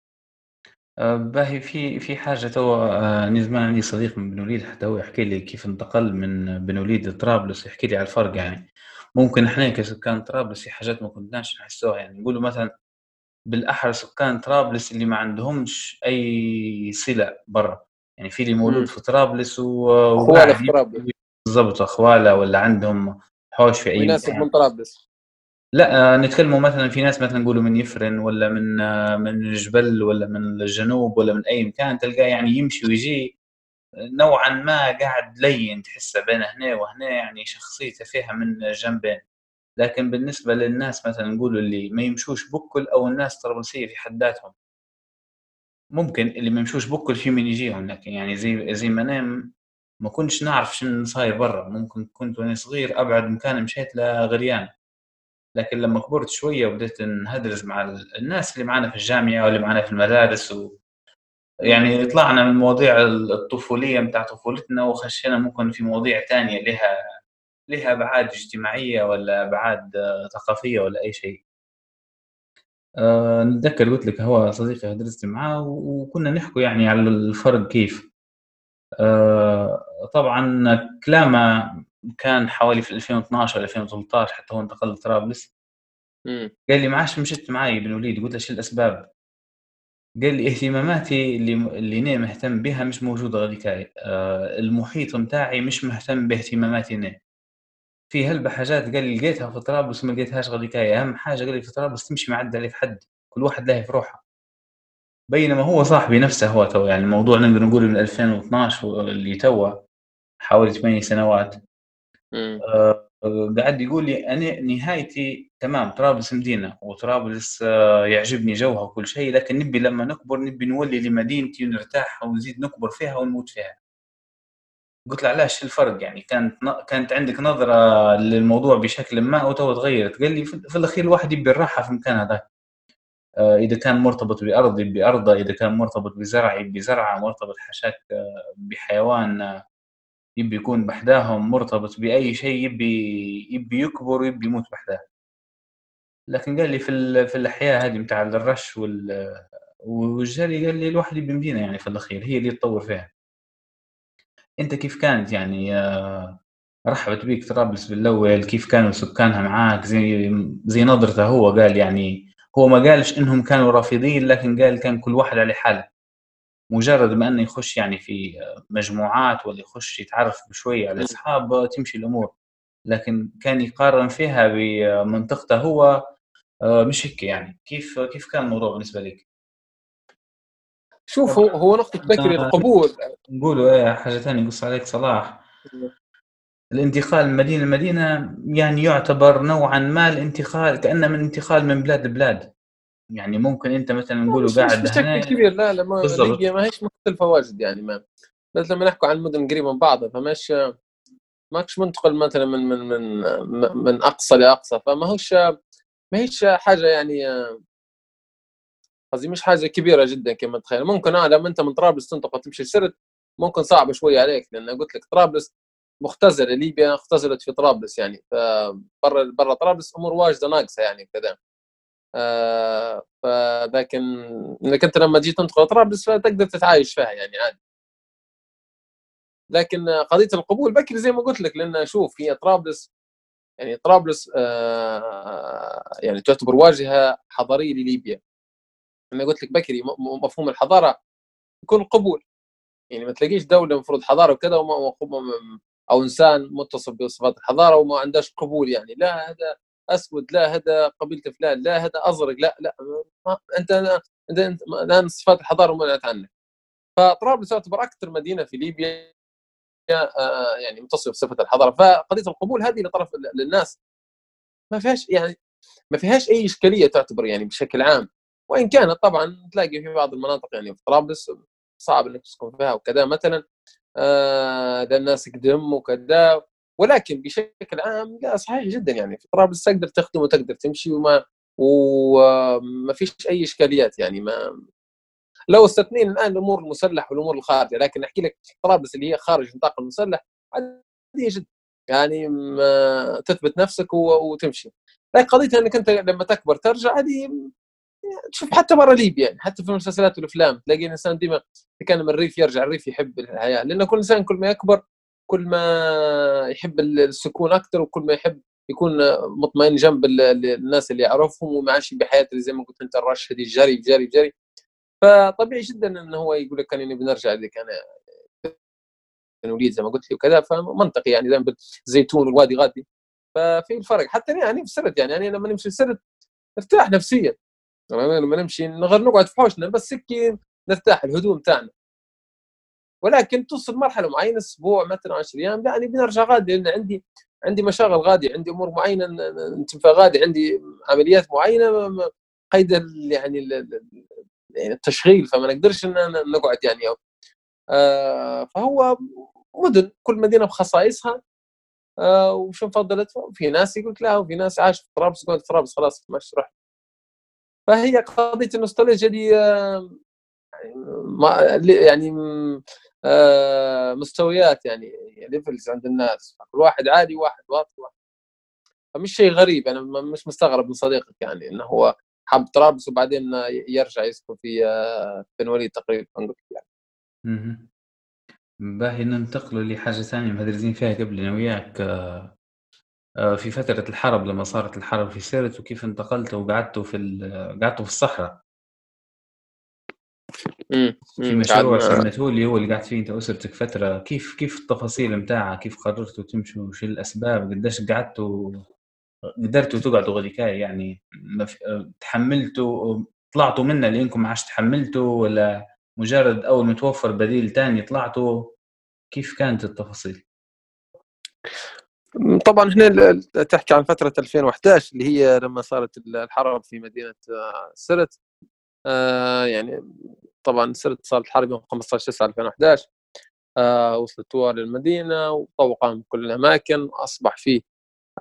باهي في في حاجة توا آه، نزمان عندي صديق من بن وليد حتى هو يحكي لي كيف انتقل من بن وليد لطرابلس يحكي لي على الفرق يعني. ممكن إحنا كسكان طرابلس في حاجات ما كناش نحسوها يعني. نقولوا مثلا بالاحرى سكان طرابلس اللي ما عندهمش أي صلة برا. يعني في اللي مولود في طرابلس و في طرابلس. بالضبط أخوالة ولا عندهم حوش في اي ناس من طرابلس. لا نتكلموا مثلا في ناس مثلا نقولوا من يفرن ولا من من الجبل ولا من الجنوب ولا من أي مكان تلقاه يعني يمشي ويجي. نوعا ما قاعد لين تحسه بين هنا وهنا يعني شخصيته فيها من جنبين. لكن بالنسبة للناس مثلا نقول اللي ما يمشوش بكل أو الناس طرابلسيه في حد ذاتهم. ممكن اللي ما يمشوش بكل في من يجيهم لكن يعني زي زي ما نام ما كنتش نعرف شنو صاير برا. ممكن كنت وأنا صغير أبعد مكان مشيت لغريان لكن لما كبرت شوية وبديت نهدرز مع الناس اللي معنا في الجامعة واللي معنا في المدارس و يعني طلعنا من المواضيع الطفولية بتاع طفولتنا وخشينا ممكن في مواضيع تانية لها لها أبعاد اجتماعية ولا أبعاد ثقافية ولا أي شيء. أه نتذكر قلت لك هو صديقي درست معاه وكنا نحكوا يعني على الفرق كيف. أه طبعا كلامه كان حوالي في 2012 2013 حتى هو انتقل لطرابلس. قال لي ما عادش مشيت معي بن وليد. قلت له شو الأسباب؟ قال لي اهتماماتي اللي اللي أنا مهتم بها مش موجودة غاديك أه المحيط متاعي مش مهتم باهتماماتي أنا. في هلبة حاجات قال لي لقيتها في طرابلس ما لقيتهاش غاديكاية أهم حاجة قال لي في طرابلس تمشي معدل عليه في حد. كل واحد له في روحه. بينما هو صاحبي نفسه هو تو يعني الموضوع نقدر نقول من 2012 اللي تو حوالي 8 سنوات. آه قاعد يقول لي أنا نهايتي تمام طرابلس مدينة وطرابلس آه يعجبني جوها وكل شيء لكن نبي لما نكبر نبي نولي لمدينتي ونرتاح ونزيد نكبر فيها ونموت فيها. قلت له علاش الفرق يعني؟ كانت كانت عندك نظرة للموضوع بشكل ما وتو تغيرت. قال لي في الأخير الواحد يبي الراحة في المكان هذاك. آه، إذا كان مرتبط بأرض يبي أرضة إذا كان مرتبط بزرع يبي زرعة مرتبط حشاك بحيوان يبي يكون بحداهم مرتبط بأي شيء يبي يبي يكبر ويبي يموت بحداه. لكن قال لي في في الأحياء هذه بتاع الرش والجري قال لي الواحد يبي مدينة يعني في الأخير هي اللي يتطور فيها. أنت كيف كانت يعني؟ آه، رحبت بيك طرابلس بالأول كيف كانوا سكانها معاك؟ زي زي نظرته هو قال يعني هو ما قالش إنهم كانوا رافضين لكن قال كان كل واحد على حاله. مجرد ما إنه يخش يعني في مجموعات ولا يخش يتعرف بشويه على اصحاب تمشي الأمور. لكن كان يقارن فيها بمنطقته هو آه، مش هيك يعني. كيف كيف كان الموضوع بالنسبة لك؟ شوف هو, هو نقطة بكري القبول نقولوا إيه حاجة ثانية قص عليك صلاح. الانتقال من مدينة لمدينة يعني يعتبر نوعا ما الانتقال كأنه من انتقال من بلاد لبلاد. يعني ممكن أنت مثلا نقولوا قاعد بشكل كبير لا لا ما ليبيا ما هيش مختلفة واجد يعني ما بس لما نحكوا عن مدن قريبة من بعضها فماش ماكش منتقل مثلا من من من من أقصى لأقصى فما هوش ما هيش حاجة يعني قصدي مش حاجة كبيرة جدا كما تخيل. ممكن آه لما أنت من طرابلس تنتقل تمشي سرت ممكن صعبه شوية عليك لأن قلت لك طرابلس مختزلة ليبيا اختزلت في طرابلس يعني فبرا برا طرابلس أمور واجدة ناقصة يعني كذا. فلكن انك انت لما تجي تنتقل طرابلس فتقدر تتعايش فيها يعني عادي. لكن قضية القبول بكري زي ما قلت لك لأن شوف هي طرابلس يعني طرابلس آه يعني تعتبر واجهة حضارية لليبيا. أنا قلت لك بكري مفهوم الحضارة يكون القبول يعني ما تلاقيش دولة المفروض حضارة وكذا أو إنسان متصف بصفات الحضارة وما عندهاش قبول يعني. لا هذا أسود لا هذا قبيلة فلان لا هذا أزرق لا لا ما أنت أنت, الآن صفات الحضارة منعت عنك. فطرابلس تعتبر أكثر مدينة في ليبيا آه، يعني متصفة بصفة الحضارة. فقضية القبول هذه لطرف للناس ما فيهاش يعني ما فيهاش أي إشكالية تعتبر يعني بشكل عام. وإن كانت طبعا تلاقي في بعض المناطق يعني في طرابلس صعب إنك تسكن فيها وكذا مثلا آه ده الناس قدم وكذا. ولكن بشكل عام لا صحيح جدا يعني. في طرابلس تقدر تخدم وتقدر تمشي وما وما فيش أي إشكاليات يعني ما لو استثنينا الآن الأمور المسلح والأمور الخارجه لكن أحكي لك طرابلس اللي هي خارج نطاق المسلح عادية جدا يعني ما تثبت نفسك وتمشي. لكن قضيتها إنك أنت لما تكبر ترجع هذه تشوف حتى برا ليبيا يعني حتى في المسلسلات والأفلام تلاقي الإنسان ديما كان من الريف يرجع الريف يحب الحياة. لأن كل إنسان كل ما يكبر كل ما يحب السكون أكثر وكل ما يحب يكون مطمئن جنب ال- ال- الناس اللي يعرفهم وما عايش بحياه اللي زي ما قلت أنت الرش هذه جري جري جري. فطبيعي جدا انه هو يقول لك كان اني بنرجع اللي كان كان وليد زي ما قلت لي وكذا فمنطقي يعني دائما الزيتون والوادي غادي. ففي الفرق حتى أنا يعني في سرد يعني أنا لما نمشي سرد نرتاح نفسيا. يعني لما نمشي غير نقعد في حوشنا بس هيك نرتاح الهدوء تاعنا ولكن توصل مرحلة معينة أسبوع مثلا 10 أيام يعني بنرجع غادي لأن عندي عندي مشاغل غادي عندي أمور معينة ن- ن- نتم فيها غادي عندي عمليات معينة قيد يعني يعني التشغيل فما نقدرش نقعد يعني. آه فهو مدن كل مدينة بخصائصها. آه وشو فضلت في ناس يقول لا وفي ناس عاش في طرابلس يقول طرابلس خلاص مش روح. فهي قضية النوستالجيا دي آه، ما يعني م- آه، مستويات يعني levels عند الناس. كل واحد عادي واحد واطي واحد. فمش شيء غريب. أنا مش مستغرب من صديقك يعني إنه هو حب طرابلس وبعدين يرجع يسكن في آه، بن وليد تقريبا يعني. مهم. باهي ننتقلوا لحاجة ثانية. مهدرزين فيها قبل أنا وياك آه، آه، في فترة الحرب لما صارت الحرب في سيرت وكيف انتقلتوا وقعدتوا في قعدتوا في الصحراء. في مشروع سميتوه اللي هو اللي قعدت فيه انت واسرتك فترة. كيف كيف التفاصيل متاعها؟ كيف قررتوا تمشوا؟ شو الأسباب؟ قديش قعدتوا؟ قدرتوا تقعدوا غديكاي يعني آه، تحملتوا؟ طلعتوا منها لأنكم ما عادش تحملتوا؟ ولا مجرد أول ما توفر بديل تاني طلعتوا؟ كيف كانت التفاصيل؟ طبعا هنا ال- تحكي عن فترة 2011 اللي هي لما صارت الحرب في مدينة آه، سرت. آه، يعني طبعا سرت صارت الحرب يوم 15 9 2011 آه، وصلت طوال المدينة وطوقها من كل الأماكن أصبح فيه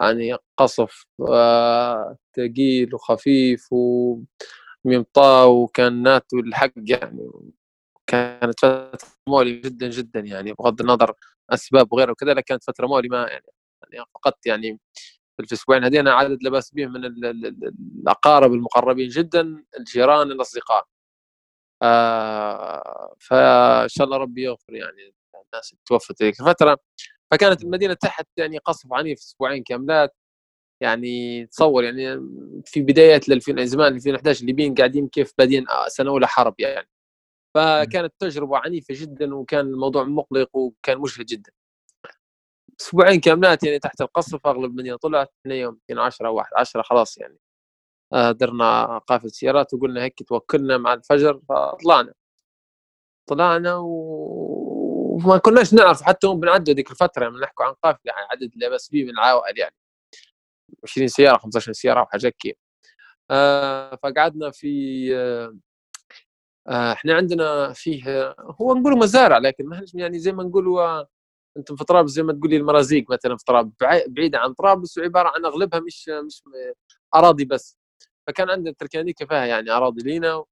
يعني قصف آه، ثقيل وخفيف ومطاء وكان ناتو الحق يعني كانت فترة مؤلمه جدا جدا يعني بغض النظر أسباب وغيرها وكذا كانت فترة مؤلمه يعني يعني فقدت يعني في الأسبوعين هذين عدد لا باس به من ال- ال- ال- الأقارب المقربين جدا الجيران الأصدقاء. آه فإن شاء الله ربي يغفر يعني الناس اللي توفت ذيك الفترة. فكانت المدينة تحت يعني قصف عنيف أسبوعين كاملات. يعني تصور يعني في بدايه ل 2000 زمان 2011 الليبيين قاعدين كيف بادين سنة أولى حرب يعني. فكانت تجربة عنيفة جدا وكان الموضوع مقلق وكان مجهد جدا. أسبوعين كاملات يعني تحت القصف أغلب المدينة طلعت اثنين يوم يمكن 10 واحد 10 خلاص يعني. آه، درنا قافله سيارات وقلنا هيك توكلنا مع الفجر فطلعنا. طلعنا و- وما كناش نعرف حتى هم بنعدوا ذيك الفترة نحكوا عن قافله يعني عدد لا باس به من العوائل يعني. 20 سيارة 15 سيارة وحاجات كيف آه فقعدنا في آه آه إحنا عندنا فيه هو نقول مزارع لكن ما يعني زي ما نقولوا آه، أنتم في طرابلس زي ما تقولي المرازيق مثلا في طرابلس بعي- بعيدة عن طرابلس وعبارة عن أغلبها مش مش أراضي بس. فكان عندنا تركانيكا فيها يعني أراضي لينا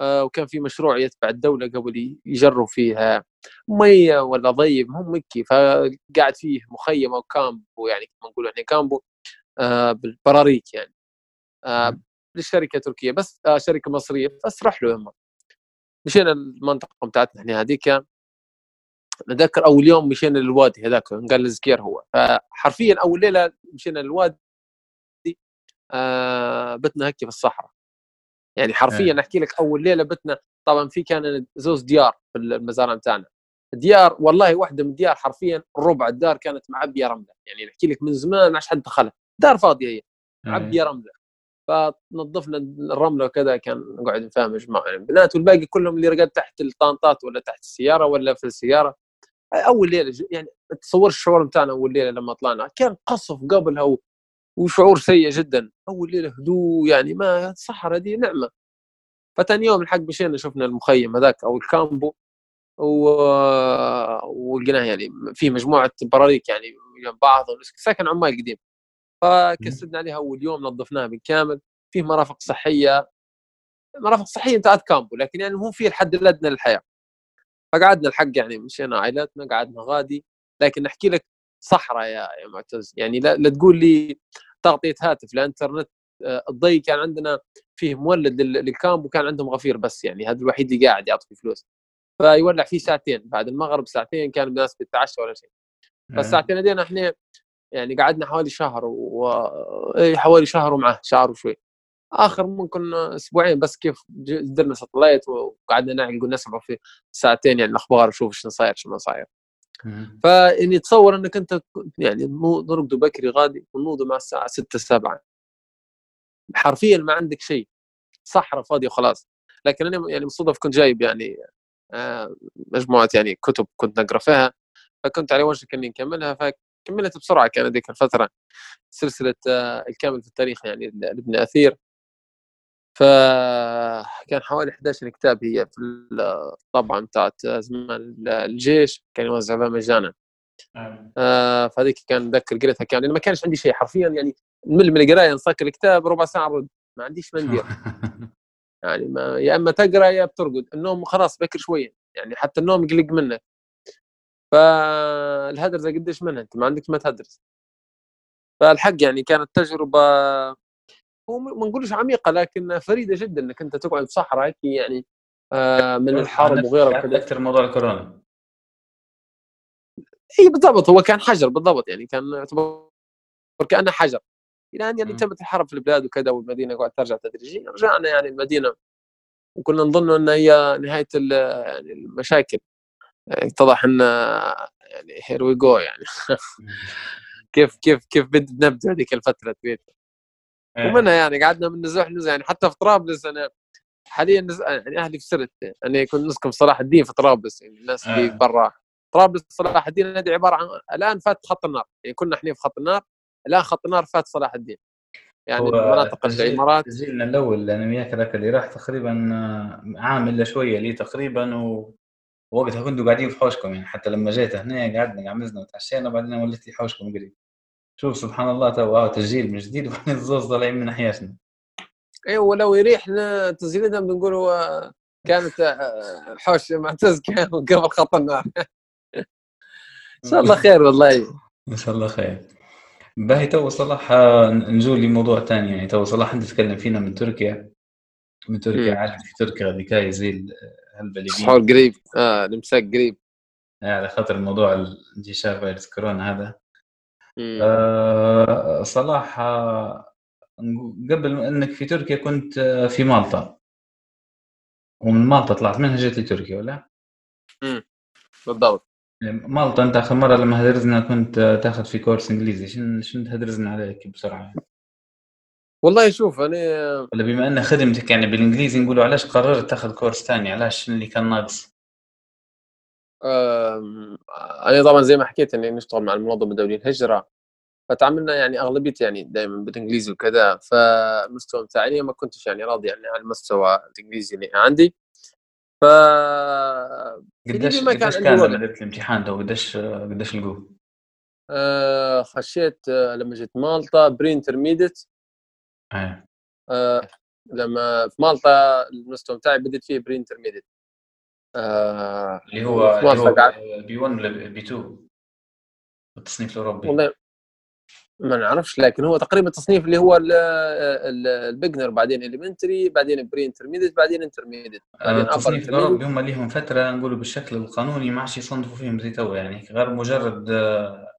آه، وكان في مشروع يتبع الدولة قبل يجروا فيها مية ولا ضيب هم مكي فقاعد فيه مخيم أو كامبو يعني كما نقول إحنا كامبو آه، بالبراريك يعني. آه، للشركة تركيه بس شركة مصرية بس راح له هم مشينا المنطقة بتاعتنا إحنا هذيك. نذكر أول يوم مشينا للوادي هذاك قال الزكير هو. فحرفيا أول ليلة مشينا للوادي آه بتنا هيك في الصحراء. يعني حرفيا إيه. أحكي لك أول ليلة بتنا طبعا في كان زوز ديار في المزارع بتاعنا. ديار والله واحدة من الديار حرفيا ربع الدار كانت معبيه رملة. يعني نحكي لك من زمان ما عادش حد دخلها دار فاضية هي. معبيه رملة. فنظفنا الرملة وكذا كان نقعد نفهمج مع يعني البنات والباقي كلهم اللي رقد تحت الطانطات ولا تحت السيارة ولا في السيارة. أول ليلة يعني تصور الشعور بتاعنا أول ليلة لما طلعنا كان قصف قبلها و... وشعور سيء جدا. أول ليلة هدوء يعني ما الصحراء دي نعمة. فتاني يوم الحق مشينا شفنا المخيم هذاك أو الكامبو و... ولقيناه يعني في مجموعة براريك يعني جنب بعض ساكن عمال قديم. فكسدنا عليها أول يوم نظفناها بالكامل. فيه مرافق صحية. مرافق صحية انتهت كامبو لكن يعني هو فيه الحد الادنى للحياة. فقعدنا الحق يعني مشينا عائلاتنا قعدنا غادي. لكن نحكي لك صحراء يا يا معتز يعني لا, لا تقول لي تغطيه هاتف لا انترنت آه، الضي كان عندنا فيه مولد لل- للكامب وكان عندهم غفير بس يعني هذا الوحيد اللي قاعد يعطي فلوس فيولع فيه ساعتين بعد المغرب ساعتين كان الناس بتتعشى ولا شيء إيه. فالساعتين هذين إحنا يعني قعدنا حوالي شهر و حوالي شهر ومعه شهر وشوي آخر ممكن أسبوعين بس كيف ج- درنا ساتلايت وقعدنا نعقل ونسمع في ساعتين يعني الأخبار نشوف شنو صاير شنو صاير. فإني تصور أنك أنت يعني نرقدوا بكري غادي ونوضوا مع الساعة 6 7 حرفيا ما عندك شيء. صحراء فاضية وخلاص. لكن أنا يعني بالصدف كنت جايب يعني آه، مجموعة يعني كتب كنت نقرأ فيها. فكنت على وشك إني نكملها. فكملت بسرعة كان ذيك الفترة سلسلة آه، الكامل في التاريخ يعني لابن آثير. فكان حوالي 11 كتاب هي في الطبعه بتاعت زمان الجيش كان يوزع بها مجانا. آه. فهذيك كان ذكر قريتها كان لأن ما كانش عندي شيء حرفيا يعني نمل من القراية نسكر الكتاب ربع ساعة رد ما عنديش ما ندير يعني ما يا إما تقرأ يا بترقد. النوم خلاص بكر شوية يعني حتى النوم يقلق منك. فالهدرزه قديش منها أنت؟ ما عندك ما تهدرز فالحق يعني كانت تجربة هو ما نقولش عميقة لكن فريدة جدا إنك أنت تقعد في صحراء يعني آه، من الحرب وغيرها وكذا. أكثر موضوع الكورونا. إي بالضبط هو كان حجر بالضبط يعني كان يعتبر كأنه حجر. إلى أن يعني. تمت الحرب في البلاد وكذا والمدينة قاعدة ترجع تدريجيا رجعنا يعني المدينة وكنا نظن إن هي نهاية يعني المشاكل. يعني اتضح إن يعني here we go يعني. كيف كيف كيف بد- بنبدأ هذيك الفترة إيه. ومنها يعني قعدنا من نزوح نزوح يعني حتى في طرابلس أنا حاليا نز... يعني أهلي في سرت أنا كنت نسكن في صلاح الدين في طرابلس يعني الناس اللي. برا. طرابلس صلاح الدين هذه عبارة عن الآن فات خط النار يعني كنا إحنا في خط النار الآن خط النار فات صلاح الدين. يعني مناطق العمارات. تسجيلنا الأول أنا وياك ذاك اللي راح تقريبا آه، عام إلا شوية لي تقريبا و... وقتها كنتوا قاعدين في حوشكم يعني حتى لما جيت هنا قعدنا قعمزنا وتعشينا وبعدين وليت لي حوشكم قريب. شوف سبحان الله تو تسجيل من جديد وبعدين الزوز طالعين من ناحيتنا. اي ولو يريح لنا تسجيلنا بنقول هو كانت آه، حوش معتز كان قبل خط النار. إن شاء الله خير والله. إن شاء الله خير. باهي تو صلاح آه، نجول لموضوع ثاني يعني تو صلاح أنت تتكلم فينا من تركيا. من تركيا. عارف في تركيا هذيك زي ال- هالبلدين صحور قريب. آه الامساك قريب. على خاطر موضوع انتشار فيروس كورونا هذا. آه، صلاح آه، قبل إنك في تركيا كنت آه، في مالطا. ومن مالطا طلعت. منها جيت لتركيا ولا؟ بالضبط. مالطا أنت آخر مرة لما هدرزنا كنت آه، تاخذ في كورس إنجليزي. شنو شنو تهدرزنا عليك بسرعة؟ والله شوف أنا ولا بما أن خدمتك يعني بالإنجليزي نقولوا علاش قررت تاخذ كورس ثاني؟ علاش اللي كان ناقص؟ أنا طبعا زي ما حكيت إني نشتغل مع المنظمة الدولية للهجرة فتعاملنا يعني أغلبيتي يعني دائما بالإنجليزي وكذا فالمستوى بتاعي ما كنتش يعني راضي يعني عن المستوى الإنجليزي اللي عندي ف قديش ما كان كان وقت. لما درت الامتحان تو قديش قديش لقوه؟ آه، خشيت آه، لما جيت مالطا pre-intermediate آه. آه، لما في مالطا المستوى بتاعي بديت فيه pre-intermediate آه، اللي هو B 1 ولا B 2 التصنيف الأوروبي. والله ما نعرفش لكن هو تقريبا التصنيف اللي هو ال beginner بعدين elementary بعدين pre-intermediate بعدين intermediate التصنيف. الأوروبي هم ليهم فترة نقولوا بالشكل القانوني ما عادش يصنفوا فيهم زي تو يعني غير مجرد آه،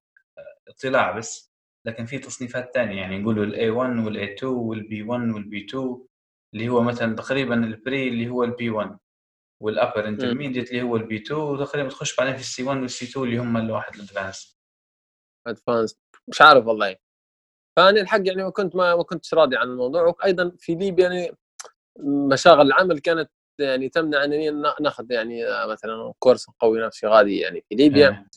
اطلاع بس. لكن في تصنيفات ثانية يعني نقولوا الاي 1 والاي 2 والبي 1 والبي 2 اللي هو مثلا تقريبا البري اللي هو البي 1 والابر انترميديت اللي هو البي 2 وتقريبا تخش بعدين في ال C 1 وال C 2 اللي هم الواحد ال advanced. advanced مش عارف والله. فأنا الحق يعني ما كنت ما, ما كنتش راضي عن الموضوع وأيضا في ليبيا يعني مشاغل العمل كانت يعني تمنع أنني ناخذ يعني مثلا كورس قوي نفسي غادي يعني في ليبيا.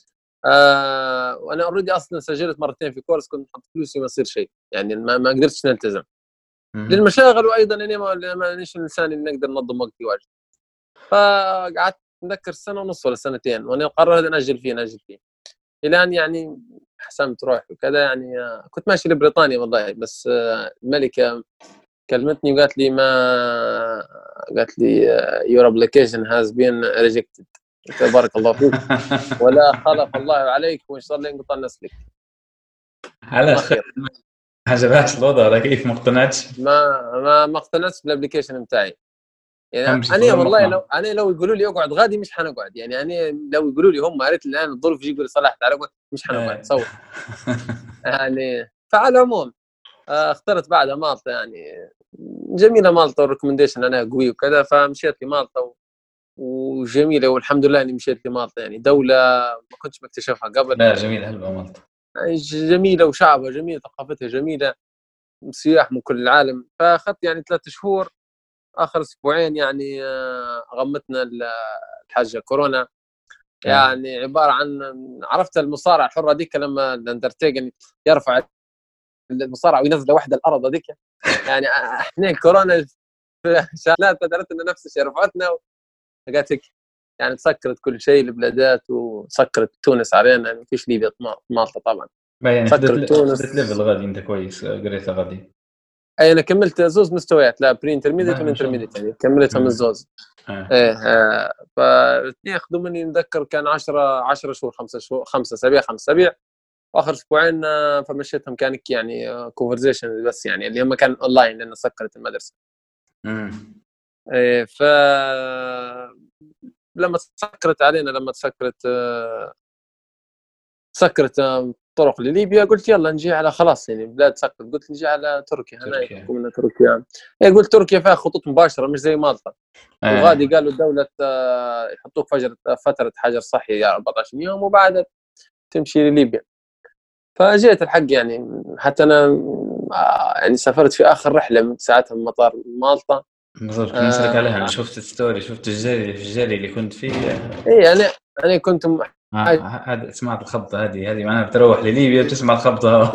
آه وأنا already أصلا سجلت مرتين في كورس كنت حط فلوسي ما يصير شيء. يعني ما, ما قدرتش نلتزم. للمشاغل وأيضا اني ما مانيش الانسان اللي نقدر ننظم وقتي واجد. فقعدت نذكر سنة ونص ولا سنتين وأنا قررت ان أجل فيه ناجل فيه. إلى أن يعني حسمت روحي وكذا يعني آه، كنت ماشي لبريطانيا والله بس آه، الملكة كلمتني وقالت لي ما قالت لي your application has been rejected بارك الله فيك. ولا خلف الله عليك وإن شاء الله ينقطع نسلك علاش خير. ما عجبهاش الوضع ولا كيف ما اقتنعتش؟ ما ما ما اقتنعتش بال application بتاعي. يعني أنا والله. لو أنا لو يقولوا لي اقعد غادي مش حنقعد. يعني أنا لو يقولوا لي هم قالت لي الآن الظروف يجي يقول صلاح تعال اقعد مش إيه. حنقعد تصور يعني فعلى العموم آه، اخترت بعدها مالطا يعني جميلة مالطا وال recommendation أنا قوي وكذا فمشيت لمالطا وجميلة والحمد لله إني مشيت لمالطا يعني دولة ما كنتش بكتشفها قبل. لا جميل هلبة مالطا. يعني جميلة وشعبها جميل ثقافتها جميلة سياح من كل العالم. فأخذت يعني ثلاثة شهور آخر أسبوعين يعني آه، غمتنا ال- الحاجة كورونا. يعني عبارة عن عرفت المصارعه الحره ذيك لما الاندرتيجر يرفع المصارعه وينزل واحدة الأرض هذيك يعني إحنا كورونا شغلات قدرت إن نفس الشيء رفعتنا قالت هيك يعني سكرت كل شيء البلادات وسكرت تونس علينا يعني فيش ليبيا مالطا طبعا. ما يعني فكر خدت تونس. level غادي أنت كويس قريتها غادي. أي أنا كملت زوز مستويات لا pre-intermediate الله. وال intermediate يعني كملتها من مم. زوز آه. إيه آه، فالاثنين ياخذوا مني نتذكر كان 10 10 شهور خمسة شهور خمسة أسابيع خمس أسابيع واخر أسبوعين آه، فمشيتهم كانك يعني conversation بس يعني اللي هم كان اونلاين لأن سكرت المدرسة مم. إيه ف لما تسكرت علينا لما تسكرت آه، سكرت آه، طرق لليبيا. قلت يلا نجي على خلاص يعني بلاد سكرت قلت نجي على تركيا. هنا تركيا. يحكمنا تركيا. إيه قلت تركيا فيها خطوط مباشرة مش زي مالطا. آه. وغادي قالوا الدولة آه، يحطوك فجر فترة حجر صحي يعني 14 يوم وبعدها تمشي لليبيا. فجيت الحق يعني حتى أنا آه، يعني سافرت في آخر رحلة من ساعتها من مطار مالطا. بالضبط كنت نسألك آه. عليها. أنا شفت ال story شفت الجري في الجري اللي كنت فيه اي أنا أنا كنت آه، هذا سمعت الخبطة هذه هذه معناها بتروح لليبيا بتسمع الخبطة.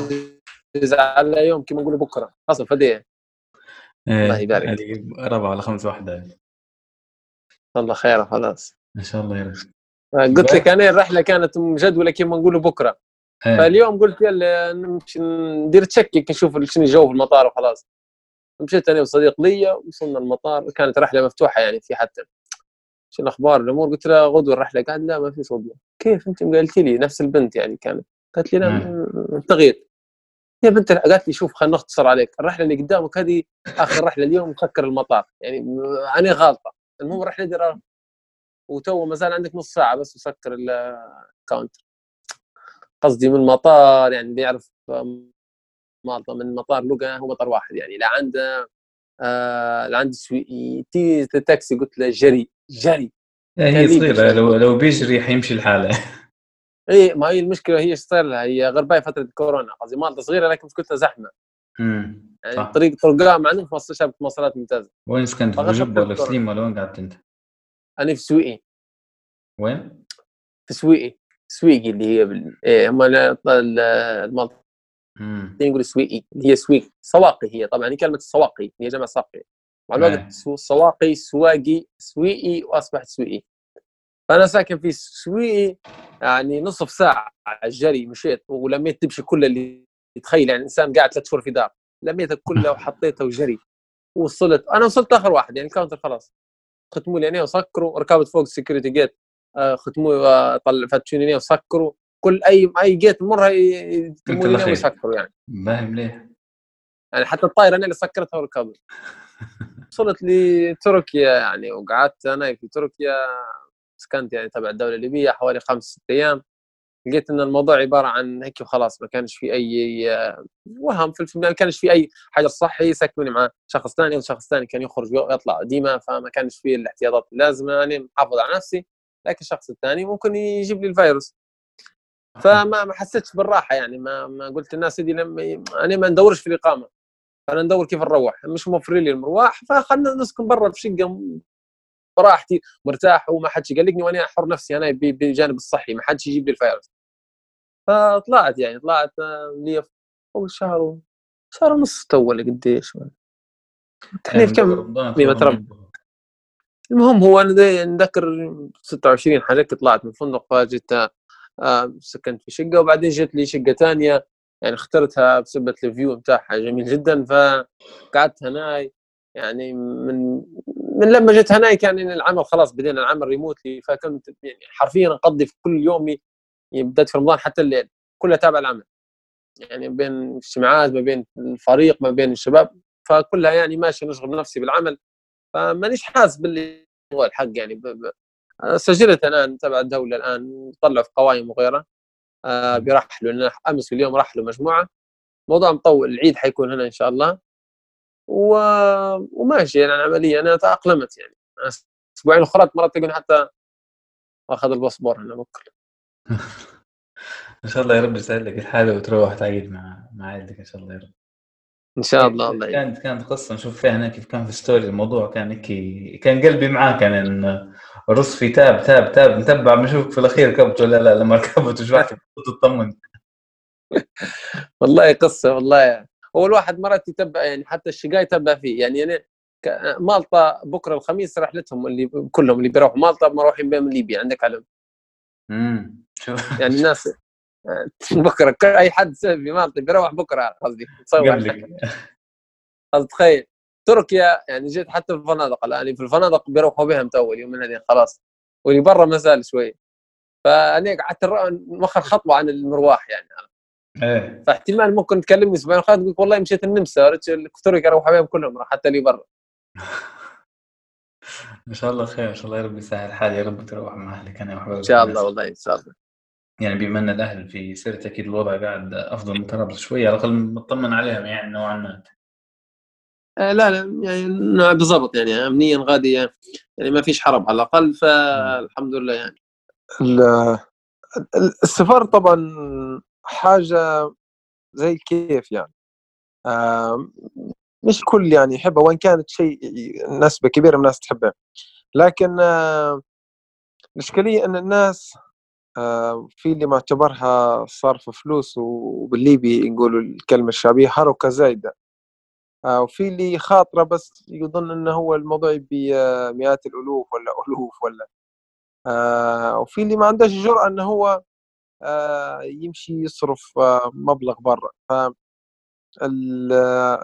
على يوم كما نقولوا بكرة. أصلا فديه الله يبارك. هذه رابعة ولا خمس واحدة الله خير خلاص. إن شاء الله يا آه، قلت لك أنا الرحلة كانت مجدوله كما نقولوا بكرة. إيه. فاليوم قلت يلا نمشي ندير تشكك نشوف شنو الجو في المطار وخلاص. مشيت أنا وصديق لي وصلنا المطار كانت رحلة مفتوحة يعني في حتى. شو الأخبار الأمور؟ قلت لها غدوة الرحلة. قال لا ما في غدوه كيف؟ أنت قالت لي نفس البنت يعني كانت. قالت لي لا تغيير. يا بنت قالت لي شوف خلينا نختصر عليك. الرحلة اللي قدامك هذه آخر رحلة اليوم مسكر المطار. يعني أنا غالطه المهم الرحلة دي وتو ما زال عندك نص ساعة بس وسكر ال counter. قصدي من مطار يعني اللي يعرف مالطا من مطار لوقا هو مطار واحد يعني. لا عنده آه لا عنده سويقي تي تاكسي قلت له جري. جري. إيه، هي صغيرة. لو لو بيجري حيمشي الحالة اي ما هي المشكلة هي إيش صار لها؟ هي غرباء فترة كورونا. قصدي مالطا صغيرة لكن مشكلتها زحمة. أمم، يعني صح. طريق طرقها انهم في شبكه مواصلات ممتازة. وين سكنت؟ في جبه ولا في. سليم ولا وين قعدت أنت؟ أنا في سويقي. وين؟ في سويقي. سويقي اللي هي بال... إيه هم ال- ال- المالطيين أمم، يقولوا سويقي اللي هي سويق سواقي هي. طبعا هي كلمة السواقي هي جمع ساقي. مع. الوقت سو- سواقي سواقي سويقي وأصبحت سويقي. فانا ساكن في سويقي يعني نصف ساعة جري مشيت ولميت تمشي كل اللي تخيل يعني إنسان قاعد ثلاث شهور في دار لميتها كلها وحطيتها وجري. وصلت أنا وصلت آخر واحد يعني ال counter خلاص. ختموا لي عينيه وسكروا ركبت فوق ال security جيت آه، ختموا آه، طل فتشوني عينيه وسكروا. كل أي أي جيت مرها يتموا لي. ويسكروا يعني. باهي مليح يعني حتى الطائره أنا اللي سكرتها وركبت. وصلت لتركيا يعني وقعدت أنا في تركيا سكنت يعني تبع الدولة الليبية حوالي خمس ست أيام. لقيت إن الموضوع عبارة عن هيك وخلاص ما كانش في أي وهم في الفيلم ما كانش في أي حجر صحي يسكنوني مع شخص ثاني وشخص ثاني كان يخرج ويطلع ديما فما كانش في الاحتياطات اللازمة يعني محافظ على نفسي لكن الشخص الثاني ممكن يجيب لي الفيروس. فما ما حسيتش بالراحة يعني ما ما قلت للناس سيدي لما أنا ما ندورش في الإقامة. أنا ندور كيف نروح. مش موفرين لي المروح فخلنا نسكن برا في شقة براحتي مرتاح وما حدش يقلقني وأنا أحر نفسي أنا بالجانب الصحي ما حدش يجيب لي الفيروس. فطلعت يعني طلعت آه، لي فوق شهر شهر ونص تو ولا قديش. تحليف كم؟ رمضان مية متر. المهم هو أنا نذكر 26 حاجة طلعت من الفندق فجيت آه، سكنت في شقة وبعدين جت لي شقة ثانية يعني اخترتها بسبب الفيو بتاعها. جميل جدا. فقعدت هناي يعني من من لما جيت هناي كان يعني العمل خلاص بدينا العمل ريموتلي. فكنت يعني حرفيا أقضي في كل يومي يعني بدأت في رمضان حتى الليل كلها تابع العمل يعني بين اجتماعات ما بين الفريق ما بين الشباب. فكلها يعني ماشي نشغل نفسي بالعمل. فمانيش حاسس باللي هو الحق يعني. ب... ب... سجلت الآن تبع الدولة الآن طلعوا في قوائم وغيرها. آه بيرحلوا لنا أمس واليوم رحلوا مجموعة. موضوع مطول العيد حيكون هنا إن شاء الله. و... وماشي يعني العملية أنا تأقلمت يعني. أسبوعين أخرى مرات تقول حتى آخذ الباسبور هنا بكرة. إن شاء الله يا رب يسهل لك الحالة وتروح تعيد مع مع عائلتك إن شاء الله يا رب. إن شاء الله الله يعين. كانت كانت قصة نشوف فيها هناك كيف كان في story الموضوع كان هيك كان قلبي معاه كان ان الرصفي تاب تاب تاب نتبع بنشوفك في الأخير كبت ولا لا لما ركبت وجبعت تطمن. والله قصة والله. يعني. هو الواحد مرات يتبع يعني حتى الشقاي يتبع فيه. يعني أنا مالطا بكرة الخميس رحلتهم اللي كلهم اللي بيروحوا. مالطا مروحين بهم ليبيا عندك علم. امم شوف يعني الناس بكرة ك- أي حد في مالطا بيروح بكرة قصدي تصور قصدي تخيل. تركيا يعني جيت حتى في الفنادق الآن في الفنادق بيروحوا بهم تو اليومين هذين خلاص. واللي برا ما زال شوي. فأنا قعدت مخر خطوة عن المرواح يعني. إيه. فاحتمال ممكن تكلمني أسبوعين. خالد تقول والله مشيت النمسا. تركيا أروح بهم كلهم حتى اللي برا. إن شاء الله خير. إن شاء الله يا رب يسهل الحال. يا رب تروح مع أهلك أنا وحبايبك إن شاء الله والله إن شاء الله. يعني بما ان الأهل في سيرة أكيد الوضع قاعد أفضل مترابط شوية على الأقل مطمن عليهم يعني نوعا ما. آه لا لا يعني بالضبط يعني امنيا غادي يعني ما فيش حرب على الأقل فالحمد لله يعني. ال- ال- السفر طبعا حاجة زي الكيف يعني. مش كل يعني يحبها وإن كانت شيء نسبة كبيرة من الناس تحبها. لكن آه، الإشكالية أن الناس آه، في اللي معتبرها صرف فلوس وبالليبي يقولوا الكلمة الشعبية حركة زايدة. آه، وفي اللي خاطرة بس يظن أنه هو الموضوع يبي آه، مئات الألوف ولا ألوف ولا آه، وفي اللي ما عندهش جرأة أنه هو آه، يمشي يصرف آه، مبلغ برا. ف ال-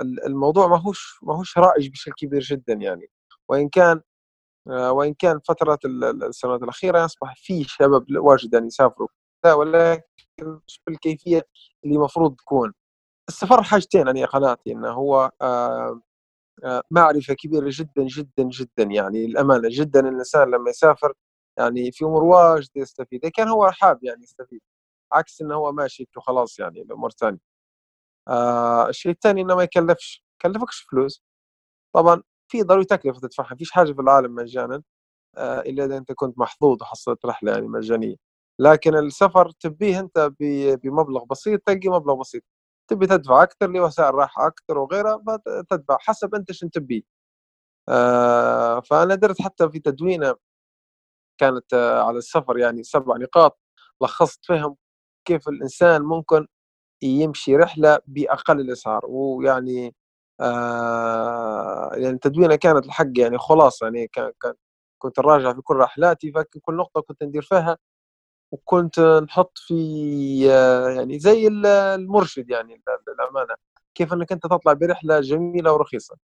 ال- الموضوع ماهوش ماهوش رائج بشكل كبير جدا يعني. وإن كان آه، وإن كان فترة ال- ال- السنوات الأخيرة أصبح في شباب واجد ان يسافروا ولكن مش بالكيفيه اللي المفروض تكون. السفر حاجتين أنا قناعتي إنه هو آه، آه، معرفة كبيرة جدا جدا جدا يعني الأمانة جدا الإنسان لما يسافر يعني في أمور واجد يستفيد. إذا كان هو حاب يعني يستفيد عكس إنه هو ماشي وخلاص يعني الأمور ثانية آه الشيء الثاني إنه ما يكلفش يكلفكش فلوس. طبعا في ضروري تكلفة تدفعها فيش حاجة في العالم مجانا إلا إذا أنت كنت محظوظ وحصلت رحلة يعني مجانية. لكن السفر تبيه أنت بمبلغ بسيط تلقي مبلغ بسيط. تبي تدفع أكثر لوسائل راحة أكثر وغيرها فتدفع حسب أنت شنو تبيه آه فأنا درت حتى في تدوينة كانت آه على السفر يعني سبع نقاط لخصت فيهم كيف الإنسان ممكن يمشي رحلة بأقل الإسعار. ويعني آه يعني تدوينة كانت الحق يعني خلاصه يعني كان كنت نراجع في كل رحلاتي فكل كل نقطة كنت ندير فيها وكنت نحط في آه يعني زي ال- المرشد يعني للامانه كيف إنك أنت تطلع برحلة جميلة ورخيصة.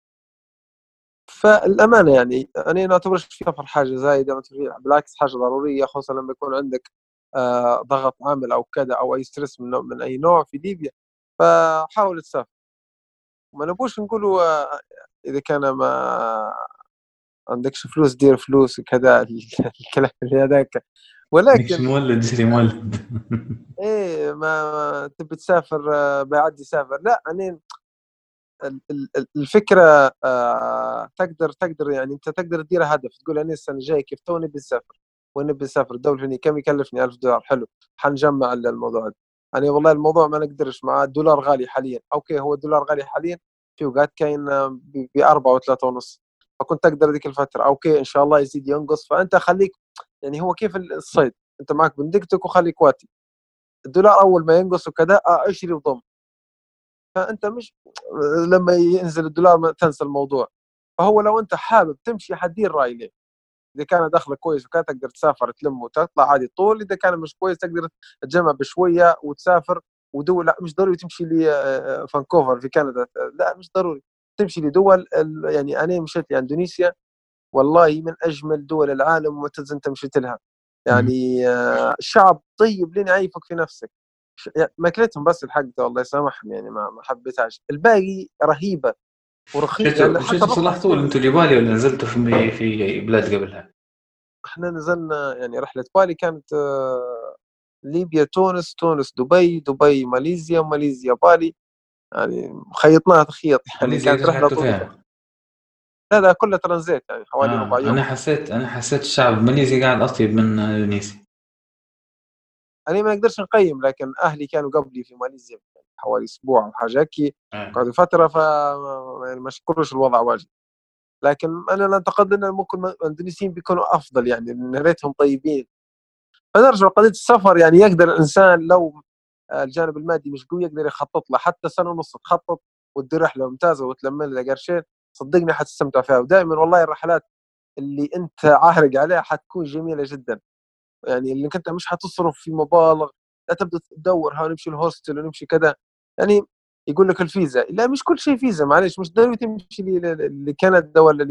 فالأمانة يعني أنا ما أعتبرش في سفر حاجة زايدة بالعكس حاجة ضرورية خصوصا لما يكون عندك آه، ضغط عامل أو كذا أو أي stress من, من أي نوع في ليبيا. فحاول تسافر. ما نبوش نقولوا آه، إذا كان ما عندكش فلوس دير فلوس وكذا الكلام هذاك. ولكن مولد شري مولد. إيه ما تبي تسافر آه، بيعدي سافر لا يعني ال- ال- ال- الفكرة آه، تقدر تقدر يعني أنت تقدر تديرها هدف تقول أنا السنة الجاية كيف تو نبي نسافر وين نبي نسافر الدولة الفلانيه كم يكلفني؟ 1000 دولار. حلو. حنجمع ال- الموضوع ده. يعني والله الموضوع ما نقدرش مع الدولار غالي حاليا. okay هو الدولار غالي حاليا. في أوقات كاين ب 4 و3 ونص. فكنت تقدر ذيك الفترة. okay إن شاء الله يزيد ينقص. فأنت خليك يعني هو كيف الصيد. أنت معك بندقتك وخليك واتي. الدولار أول ما ينقص وكذا آه، اشري وضم. فأنت مش لما ينزل الدولار تنسى الموضوع. فهو لو أنت حابب تمشي حدير رأي ليه. إذا كان دخلك كويس وكان تقدر تسافر تلم وتطلع عادي طول. إذا كان مش كويس تقدر تجمع بشوية وتسافر ودول. لا مش ضروري تمشي لفانكوفر في كندا. لا مش ضروري. تمشي لدول يعني أنا مشيت لأندونيسيا. والله من أجمل دول العالم ومعتز أنت مشيت لها. يعني آه، شعب طيب لين يعيفك في نفسك؟ ماكلتهم بس الحق ده الله يسامحهم يعني ما ما حبيتهاش. الباقي رهيبة ورخيص يعني شفتوا حتى صلحتوا أنتوا جبالي ولا نزلتوا في في بلاد قبلها؟ إحنا نزلنا يعني رحلة بالي كانت آه، ليبيا تونس تونس دبي دبي ماليزيا ماليزيا بالي. يعني خيطناها تخيط يعني كانت رحلة طويلة؟ لا لا كلها ترانزيت يعني حوالي آه. ربع يوم. أنا حسيت أنا حسيت الشعب الماليزي قاعد أطيب من إندونيسيا. أنا ما نقدرش نقيم لكن أهلي كانوا قبلي في ماليزيا حوالي أسبوع أو حاجة هيك آه. قعدوا فترة ف يعني ما شكروش الوضع واجد. لكن أنا لا اعتقد إن ممكن الإندونيسيين بيكونوا أفضل يعني ريتهم طيبين. فنرجع لقضية السفر يعني يقدر الإنسان لو الجانب المادي مش قوي يقدر يخطط له. حتى سنة ونص تخطط وتدير رحلة ممتازة وتلم لها قرشين. صدقني حتستمتع فيها. ودائما والله الرحلات اللي أنت عاهرق عليها حتكون جميلة جدا. يعني اللي أنت مش حتصرف في مبالغ لا تبدأ تدور ها نمشي ال hostel ونمشي كذا. يعني يقول لك الفيزا. لا مش كل شيء فيزا معلش مش ضروري تمشي لكندا ولا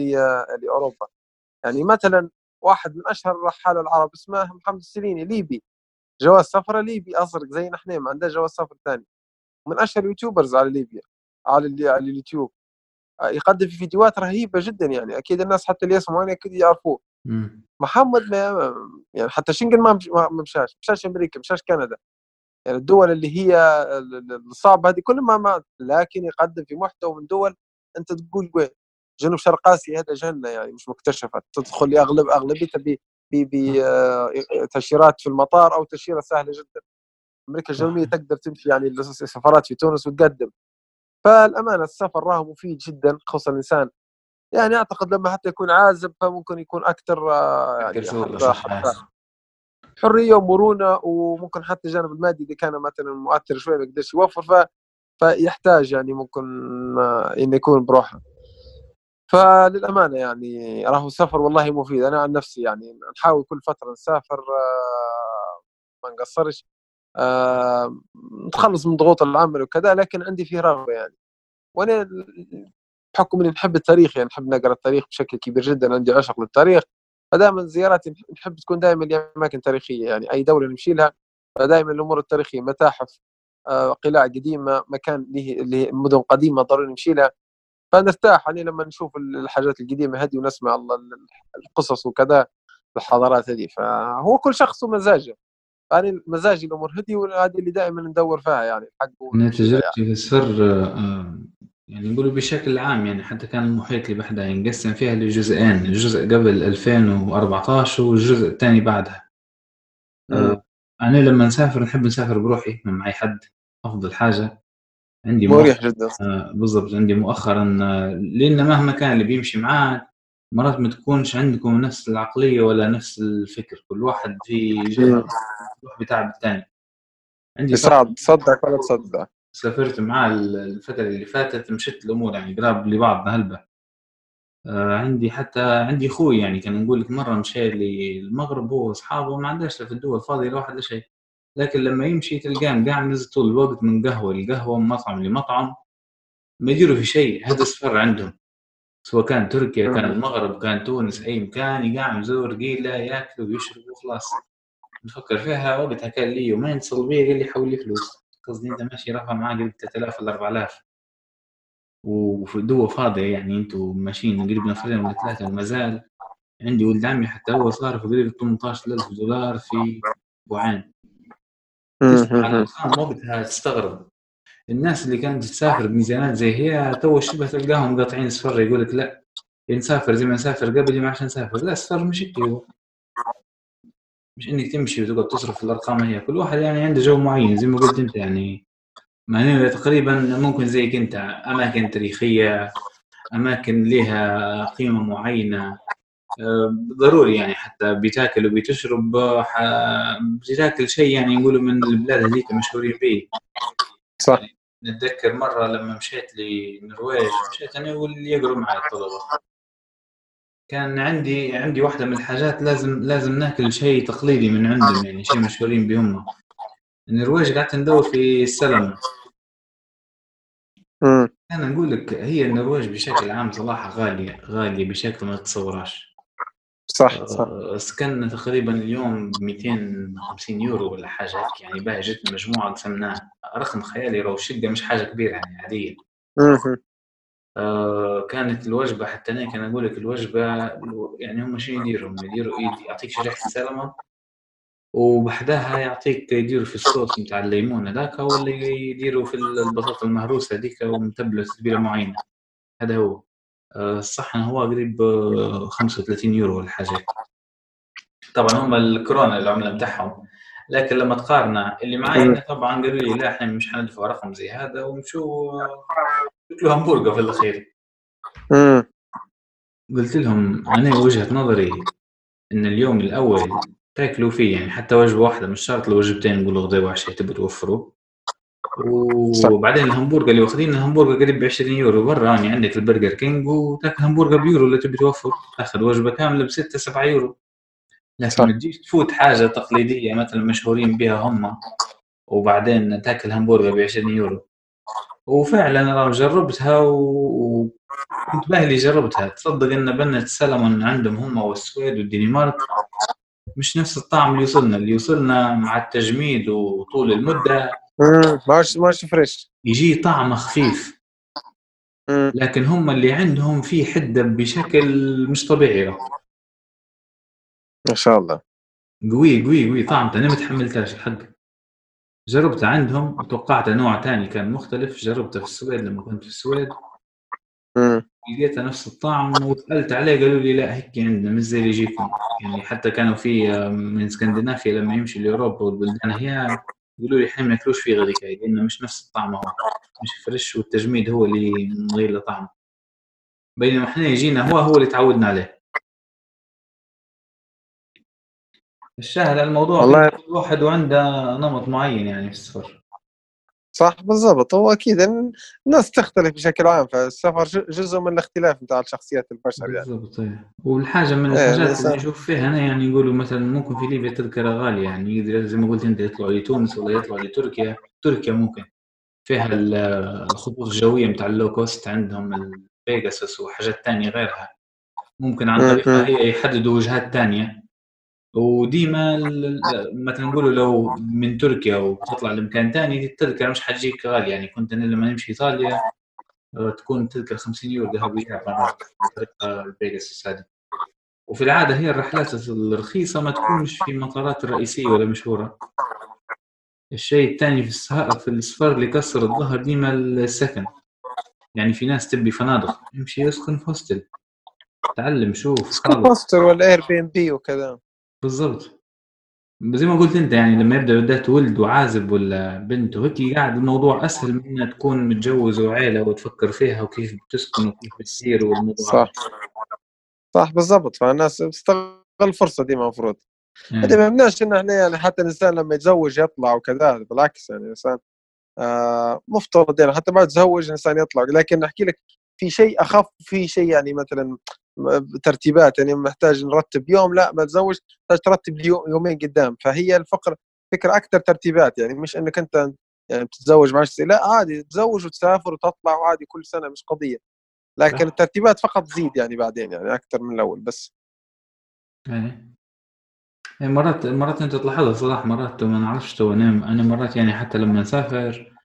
لاوروبا يعني مثلا واحد من أشهر الرحاله العرب اسمه محمد السليني ليبي. جواز سفره ليبي أزرق زي نحن ما عنده جواز سفر ثاني. من أشهر ال YouTubers على ليبيا على على اليوتيوب. يقدم في فيديوهات رهيبة جدا يعني. أكيد الناس حتى اللي يسمعوني أكيد يعرفوه. محمد ما يعني حتى شنغن ما مش- ما ما مشاش. مشاش أمريكا مشاش كندا. يعني الدول اللي هي ال- ال- الصعبة هذه كل ما لكن يقدم في محتوى من دول أنت تقول وين جنوب شرق آسيا هذا جنة يعني مش مكتشفة. تدخل لاغلب اغلبيتها ب ب- بتاشيرات في المطار أو تاشيره سهلة جدا. أمريكا الجنوبية. تقدر تمشي يعني السفارات في تونس وتقدم. فالأمانة السفر راه مفيد جدا خصوصا الإنسان. يعني أعتقد لما حتى يكون عازب فممكن يكون أكثر آه، يعني حتى, حتى حرية ومرونة وممكن حتى الجانب المادي إذا كان مثلا مؤثر شوي ما يقدرش يوفر ف فيحتاج يعني ممكن آه، إنه يكون بروحه. فللأمانة يعني راهو السفر والله مفيد. أنا عن نفسي يعني نحاول كل فترة نسافر آه، ما نقصرش. نتخلص من ضغوط العمل وكذا لكن عندي فيه رغبة يعني. وأنا بحكم إني نحب التاريخ يعني نحب نقرأ التاريخ بشكل كبير جدا عندي عشق للتاريخ. فدائما زياراتي نح- نحب تكون دائما لاماكن تاريخية يعني أي دولة نمشي لها فدائما الأمور التاريخية متاحف آه، قلاع قديمة مكان هي مدن قديمة ضروري نمشي لها فنرتاح يعني لما نشوف الحاجات القديمة هذه ونسمع ال- ال- القصص وكذا الحضارات هذه. فهو كل شخص ومزاجه. يعني مزاجي الأمور هذه وهذه اللي دائما ندور فيها يعني الحق يعني. تجربتي في السر آه، يعني نقول بشكل عام يعني حتى كان المحيط اللي بحدها ينقسم فيها لجزئين الجزء قبل 2014 والجزء الثاني بعدها. آه، أنا لما نسافر نحب نسافر بروحي ما معي حد أفضل حاجة عندي مريح جدا آه، بالضبط عندي مؤخرا لأن مهما كان اللي بيمشي معاك مرات ما تكونش عندكم نفس العقلية ولا نفس الفكر كل واحد في. يروح بتاع الثاني عندي يساعد تصدق ولا تصدق؟ سافرت معاه الفترة اللي فاتت مشت الأمور يعني قراب لبعض هلبة. آه، عندي حتى عندي أخوي يعني كان نقول لك مرة مشى للمغرب هو وأصحابه ما عندهاش في الدول فاضية لا واحد لا شيء. لكن لما يمشي تلقاه قاعد نزل طول الوقت من قهوة لقهوة من مطعم لمطعم ما يديروا في شيء هذا صفر عندهم. سواء كان تركيا كان مم. المغرب كان تونس أي مكان يقعد مزور قيله ياكل ويشرب وخلاص. نفكر فيها وقتها كان لي يومين اتصل بي قال لي حول لي فلوس. قصدي أنت ماشي رافع معاه قلت 3000 ولا 4000 وفي الدول فاضيه يعني أنتم ماشيين قريب نفرين ولا ثلاثة وما زال عندي ولد عمي حتى هو صارف قريب 18000 دولار في أسبوعين. الارقام وقتها تستغرب. الناس اللي كانت تسافر بميزانات زي هي تو شبه تلقاهم قاطعين صفر يقول لك لا نسافر زي ما نسافر قبل ما عشان نسافر. لا السفر مش هيك. مش إنك تمشي وتقعد تصرف الأرقام هي. كل واحد يعني عنده جو معين زي ما قلت أنت يعني. ما هي تقريبا ممكن زيك أنت أماكن تاريخية أماكن لها قيمة معينة. آه، ضروري يعني حتى بتاكل وبتشرب بتاكل شيء يعني يقولوا من البلاد هذيك مشهورين به صح. نتذكر مرة لما مشيت للنرويج مشيت أنا واللي يقروا معي الطلبة. كان عندي عندي واحدة من الحاجات لازم لازم ناكل شيء تقليدي من عندهم يعني شيء مشهورين بهم. النرويج قعدت ندور في السلمه أنا نقول لك هي النرويج بشكل عام صراحة غالية غالية بشكل ما تتصورهاش صح صح. سكننا تقريبا اليوم ب 250 يورو ولا حاجة هيك يعني باهي جت مجموعة قسمناها رقم خيالي رو الشقه مش حاجة كبيرة يعني عادية. آه كانت الوجبة حتى أنا كان أقول لك الوجبة يعني هم شنو يديروا يديروا يعطيك شريحه السلمه وبحداها يعطيك يديروا في الصوص نتاع الليمون هذاك ولا يديروا في البطاطا المهروسة هذيك ومتبله تتبيلة معينة. هذا هو. آه، الصحن هو قريب 35 يورو ولا حاجة. طبعا هم الكورونا العملة بتاعهم. لكن لما تقارن اللي معي طبعا قالوا لي لا إحنا مش حندفع رقم زي هذا ومشوا ياكلوا همبرجر في الأخير. قلت لهم أنا وجهة نظري إن اليوم الأول تاكلوا فيه يعني حتى وجبة واحدة مش شرط الوجبتين نقولوا غداء وعشاء تبوا توفروا. وبعدين الهمبرجر اللي واخذين الهمبرجر قريب ب 20 يورو برا يعني عندك ال Burger King وتاكل همبرجر بيورو اللي تبي توفر تاخذ وجبة كاملة ب 6 7 يورو. لكن ما تجيش تفوت حاجة تقليدية مثلا مشهورين بها هم وبعدين تاكل همبرجر ب 20 يورو. وفعلا أنا جربتها وكنت باهي اللي جربتها. تصدق إن بنة سلمون عندهم هم والسويد والدنمارك مش نفس الطعم اللي يوصلنا اللي يوصلنا مع التجميد وطول المدة. ماش ماش فريش. يجي طعمه خفيف. لكن هم اللي عندهم في حدة بشكل مش طبيعي. ما شاء الله. قوي قوي قوي. طعمته أنا ما تحملتهاش الحق. جربته عندهم توقعت نوع ثاني كان مختلف. جربته في السويد لما كنت في السويد. لقيتها نفس الطعم وسألت عليه قالوا لي لا هيك عندنا مش زي اللي يجيكم يعني حتى كانوا في من إسكندنافيا لما يمشي لأوروبا والبلدان هي يقولوا لي إحنا ما ناكلوش فيه غاديك لأنه مش نفس الطعم هو. مش فريش والتجميد هو اللي مغير له طعمه بينما إحنا يجينا هو هو اللي تعودنا عليه. الشاهد الموضوع والله واحد وعنده نمط معين يعني في السفر. صح؟ بالضبط. هو أكيد الناس تختلف بشكل عام فالسفر جزء من الاختلاف بتاع الشخصيات البشر يعني. بالضبط إيه. والحاجة من إيه، الحاجات اللي نشوف فيها أنا يعني يقولوا مثلا ممكن في ليبيا تذكرة غالية يعني زي ما قلت أنت يطلعوا لتونس ولا يطلعوا لتركيا تركيا ممكن. فيها الخطوط الجوية بتاع ال low cost عندهم البيجاسوس وحاجات ثانية غيرها. ممكن عن طريقها هي يحددوا وجهات ثانية وديما مثلا نقولوا لو من تركيا وتطلع لمكان ثاني التذكره مش حتجيك غاليه يعني كنت أنا لما نمشي إيطاليا آه، تكون تذكره 50 يورو ذهبيه مرات. بطريقه البيجاسوس هذه وفي العادة هي الرحلات الرخيصة ما تكونش في المطارات الرئيسية ولا مشهورة. الشيء الثاني في في السفر اللي كسر الظهر ديما السكن. يعني في ناس تبي فنادق. يمشي يسكن في hostel تعلم شوف سكن hostel ولا Airbnb وكذا. بالضبط. زي ما قلت أنت يعني لما يبدأ بدات ولد وعازب ولا بنت وهيك قاعد الموضوع أسهل من إنها تكون متجوز وعيلة وتفكر فيها وكيف بتسكن وكيف بتصير والموضوع. صح. صح بالضبط. فالناس بتستغل الفرصة دي المفروض هذا ما يمنعش إن إحنا يعني حتى الإنسان لما يتزوج يطلع وكذا بالعكس يعني الإنسان آه مفترض يعني حتى بعد يتزوج الإنسان يطلع. لكن أحكي لك في شيء أخف في شيء يعني مثلا ترتيبات يعني محتاج نرتب يوم لا ما تزوج محتاج ترتب يومين قدام. فهي الفقر فكرة أكثر ترتيبات يعني مش إنك أنت يعني بتتزوج مع لا عادي تتزوج وتسافر وتطلع وعادي كل سنة مش قضية. لكن الترتيبات فقط تزيد يعني بعدين يعني أكثر من الأول بس. إيه, إيه، مرات مرات أنت تلاحظها صراحة مرات ما نعرفش تو أنا مرات يعني حتى لما نسافر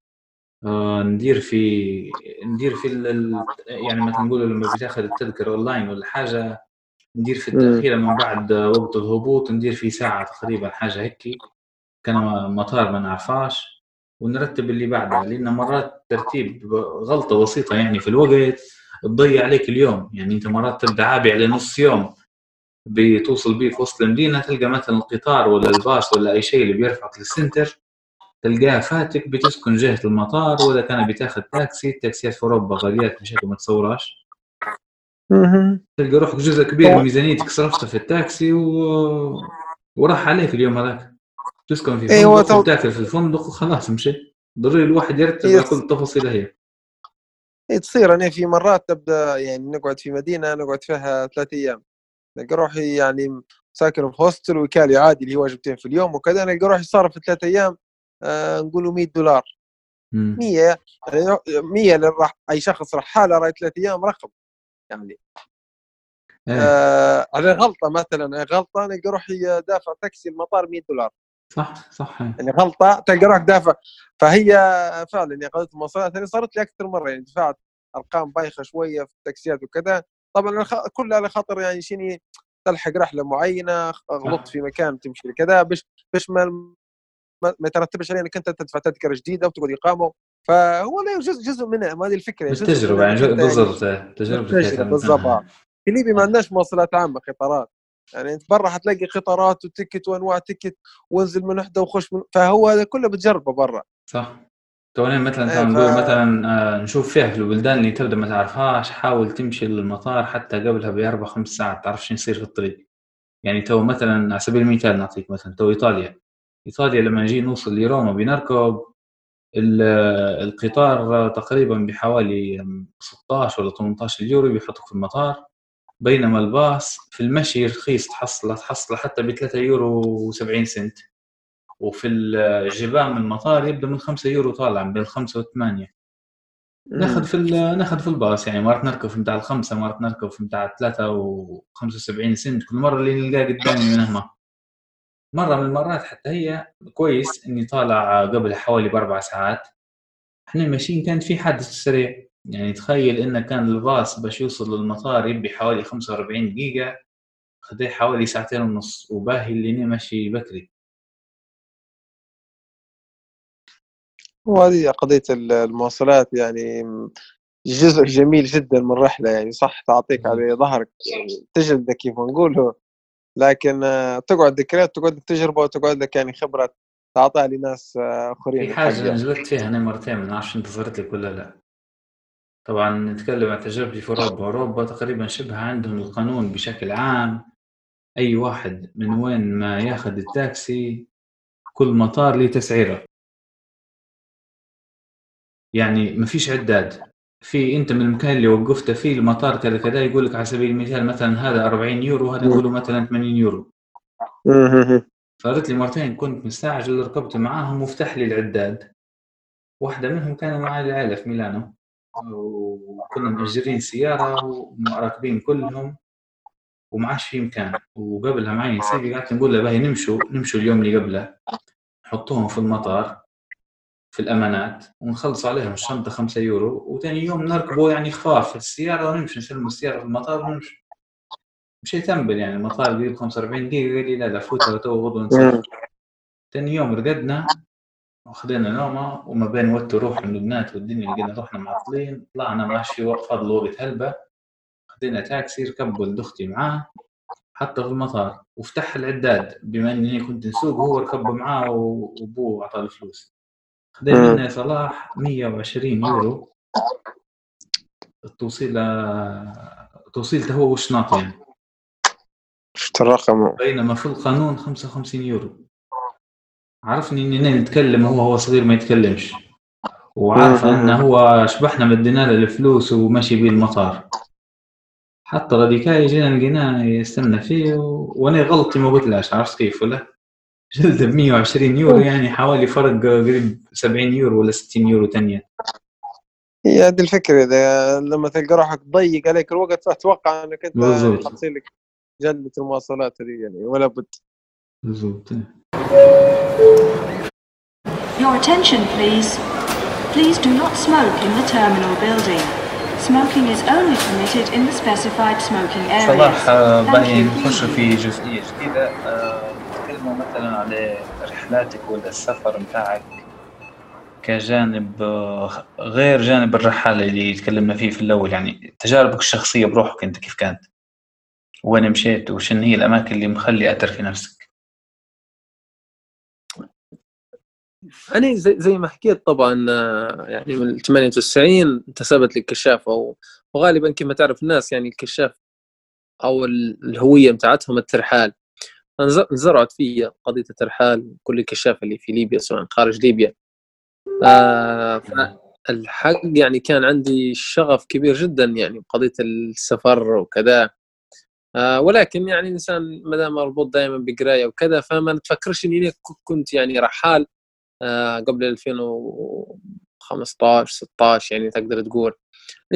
ندير في ندير في ال... يعني مثلا نقول لما بتاخذ التذكرة اونلاين ولا حاجة ندير في مم. التأخيرة من بعد وقت الهبوط ندير في ساعة تقريبا حاجة هيك كان مطار ما نعرفاش ونرتب اللي بعدها لأن مرات ترتيب غلطة بسيطة يعني في الوقت تضيع عليك اليوم. يعني أنت مرات تبدأ عابي على نص يوم بتوصل بيه في وسط المدينة تلقى مثلا القطار ولا الباص ولا أي شيء اللي بيرفعك لل center. تلقاه فاتك بتسكن جهة المطار ولا كان بتاخذ تاكسي التاكسيات في أوروبا غاليات بشكل ما تصوراش. تلقى روحك جزء كبير من ميزانيتك صرفته في التاكسي و... وراح عليك اليوم هذاك. تسكن في إيه، هو فندق تو- وتاكل في الفندق وخلاص مشي. ضروري الواحد يرتب إيه، على كل التفاصيل هي. هي تصير. أنا في مرات تبدا يعني نقعد في مدينة نقعد فيها ثلاث أيام. نلقى روحي يعني ساكن في هوستل وكالي عادي اللي هو وجبتين في اليوم وكذا. نلقى روحي صارف في ثلاث أيام آه نقولوا 100 دولار. مم. 100 يعني 100 اللي راح أي شخص رحاله راي ثلاث أيام رقم. يعني إيه، آه على غلطة مثلا غلطة نلقى روحي دافع تاكسي المطار 100 دولار. صح صح. يعني غلطة تلقى روحك دافع. فهي فعلا يعني قضية المواصلات هذه صارت لي أكثر مرة. يعني دفعت أرقام بايخة شوية في التاكسيات وكذا. طبعا كلها على خاطر يعني شيني تلحق رحلة معينة غلطت في مكان تمشي كذا باش باش ما ما يترتبش عليه إنك أنت تدفع تذكرة جديدة وتقعد اقامه فهو لا جزء جزء ما هذه الفكرة. منها يعني بالضبط. بالتجربة، بالضبط. في ليبيا ما عندناش مواصلات عامة قطارات يعني أنت برا حتلاقي قطارات وتكت وأنواع تكت وانزل من وحدة وخش من فهو هذا كله بتجربة برا. صح. توني مثلا إيه، تو ف- نقول مثلا آه، نشوف فيها في البلدان اللي تبدأ ما تعرفهاش حاول تمشي للمطار حتى قبلها بأربع خمس ساعات تعرف شو يصير في الطريق. يعني تو مثلا على سبيل المثال نعطيك مثلا تو إيطاليا. إيطاليا لما نجي نوصل لروما بنركب ال- القطار تقريبا بحوالي 16 ولا 18 يورو بيحطك في المطار. بينما الباص في المشي رخيص تحصله تحصله حتى ب 3 يورو و70 سنت. وفي الجبال من المطار يبدأ من 5 يورو طالع بين 5 و 8 ناخذ في ناخذ في الباص يعني مرات نركب في متاع الخمسة مرات نركب في متاع 3 و75 سنت. كل مرة اللي نلقاه قدامي من هنا. مرة من المرات حتى هي كويس إني طالع قبل حوالي بأربع ساعات. إحنا ماشيين كان في حادث سريع. يعني تخيل انه كان الباص باش يوصل للمطار يبي حوالي 45 دقيقه خديه حوالي ساعتين ونص وباهي اللي أنا ماشي بكري. وهذه قضية المواصلات يعني جزء جميل جدا من الرحله يعني صح؟ تعطيك على ظهرك. تجلدك كيف ما نقولوا لكن آه، تقعد ذكريات تقعد لك تجربة وتقعد لك يعني خبرة تعطيها لناس آه، آخرين في حاجة الحقيقة. نزلت فيها أنا مرتين ما نعرفش أنت صارت لك ولا لا. طبعا نتكلم عن تجربتي في أوروبا. أوروبا تقريبا شبه عندهم القانون بشكل عام. أي واحد من وين ما ياخذ التاكسي كل مطار له تسعيرة. يعني ما فيش عداد. في أنت من المكان اللي وقفته فيه المطار كذا كذا يقول لك على سبيل المثال مثلا هذا 40 يورو هذا يقولوا مثلا 80 يورو. صارت لي مرتين كنت مستعجل ركبت معاهم وفتح لي العداد. واحدة منهم كانوا معي العائلة في ميلانو. وكنا مأجرين سيارة وراكبين كلهم ومعاش في مكان. وقبلها معي نسيبي قعدت نقول له باهي نمشوا نمشوا اليوم اللي قبله. نحطوهم في المطار. في الأمانات ونخلص عليهم الشنطة خمسة يورو وتاني يوم نركبوا يعني خفاف في السيارة ونمشي نسلم السيارة في المطار ونمشي. مشيت تنبل يعني المطار قريب 45 دقيقة قال لي لا لا فوت تو مم. تاني يوم رقدنا وخذينا نومة وما بين وقت روح من البنات والدنيا لقينا روحنا معطلين طلعنا ماشي فضل وقت هلبة خذينا تاكسي ركب ولد أختي معاه حطه في المطار وفتح العداد بما إني كنت نسوق هو ركب معاه وأبوه أعطاه الفلوس. يا صلاح 120 يورو. التوصيل توصيلته هو والشناط يعني شفت الرقم؟ بينما في القانون 55 يورو. عرفني إني نتكلم هو هو صغير ما يتكلمش. وعارف. أنه هو شبحنا مدينا له الفلوس ومشي بيه المطار. حتى غاديكاي جينا لقيناه يستنى فيه و... وأنا غلطي ما قلتلاش عرفت كيف ولا؟ جلده ب 120 يورو يعني حوالي فرق قريب 70 يورو ولا 60 يورو تانية هي هذه الفكرة إذا لما تلقى روحك ضيق عليك الوقت أنك أنت بالضبط. حتصير لك جلدة المواصلات هذه يعني ولا بد بالضبط Your attention, please. Please do not smoke in the terminal building. Smoking is only permitted in the specified smoking areas. صلاح آه، باقي you. نخش في جزئية جديدة مثلا على رحلاتك ولا السفر متاعك كجانب غير جانب الرحالة اللي تكلمنا فيه في الأول يعني تجاربك الشخصية بروحك أنت كيف كانت؟ وين مشيت؟ وشن هي الأماكن اللي مخلي أثر في نفسك؟ أنا زي, زي ما حكيت طبعا يعني من 98 انتسبت للكشافه و- وغالبا كما تعرف الناس يعني الكشاف أو ال- الهوية بتاعتهم الترحال انزرعت في قضية الترحال كل الكشافه اللي في ليبيا سواء خارج ليبيا. آه فالحق يعني كان عندي شغف كبير جدا يعني بقضيه السفر وكذا. آه ولكن يعني الإنسان ما دام مربوط دائما بقراية وكذا فما نتفكرش إني كنت يعني رحال. آه، قبل 2015 16 يعني تقدر تقول.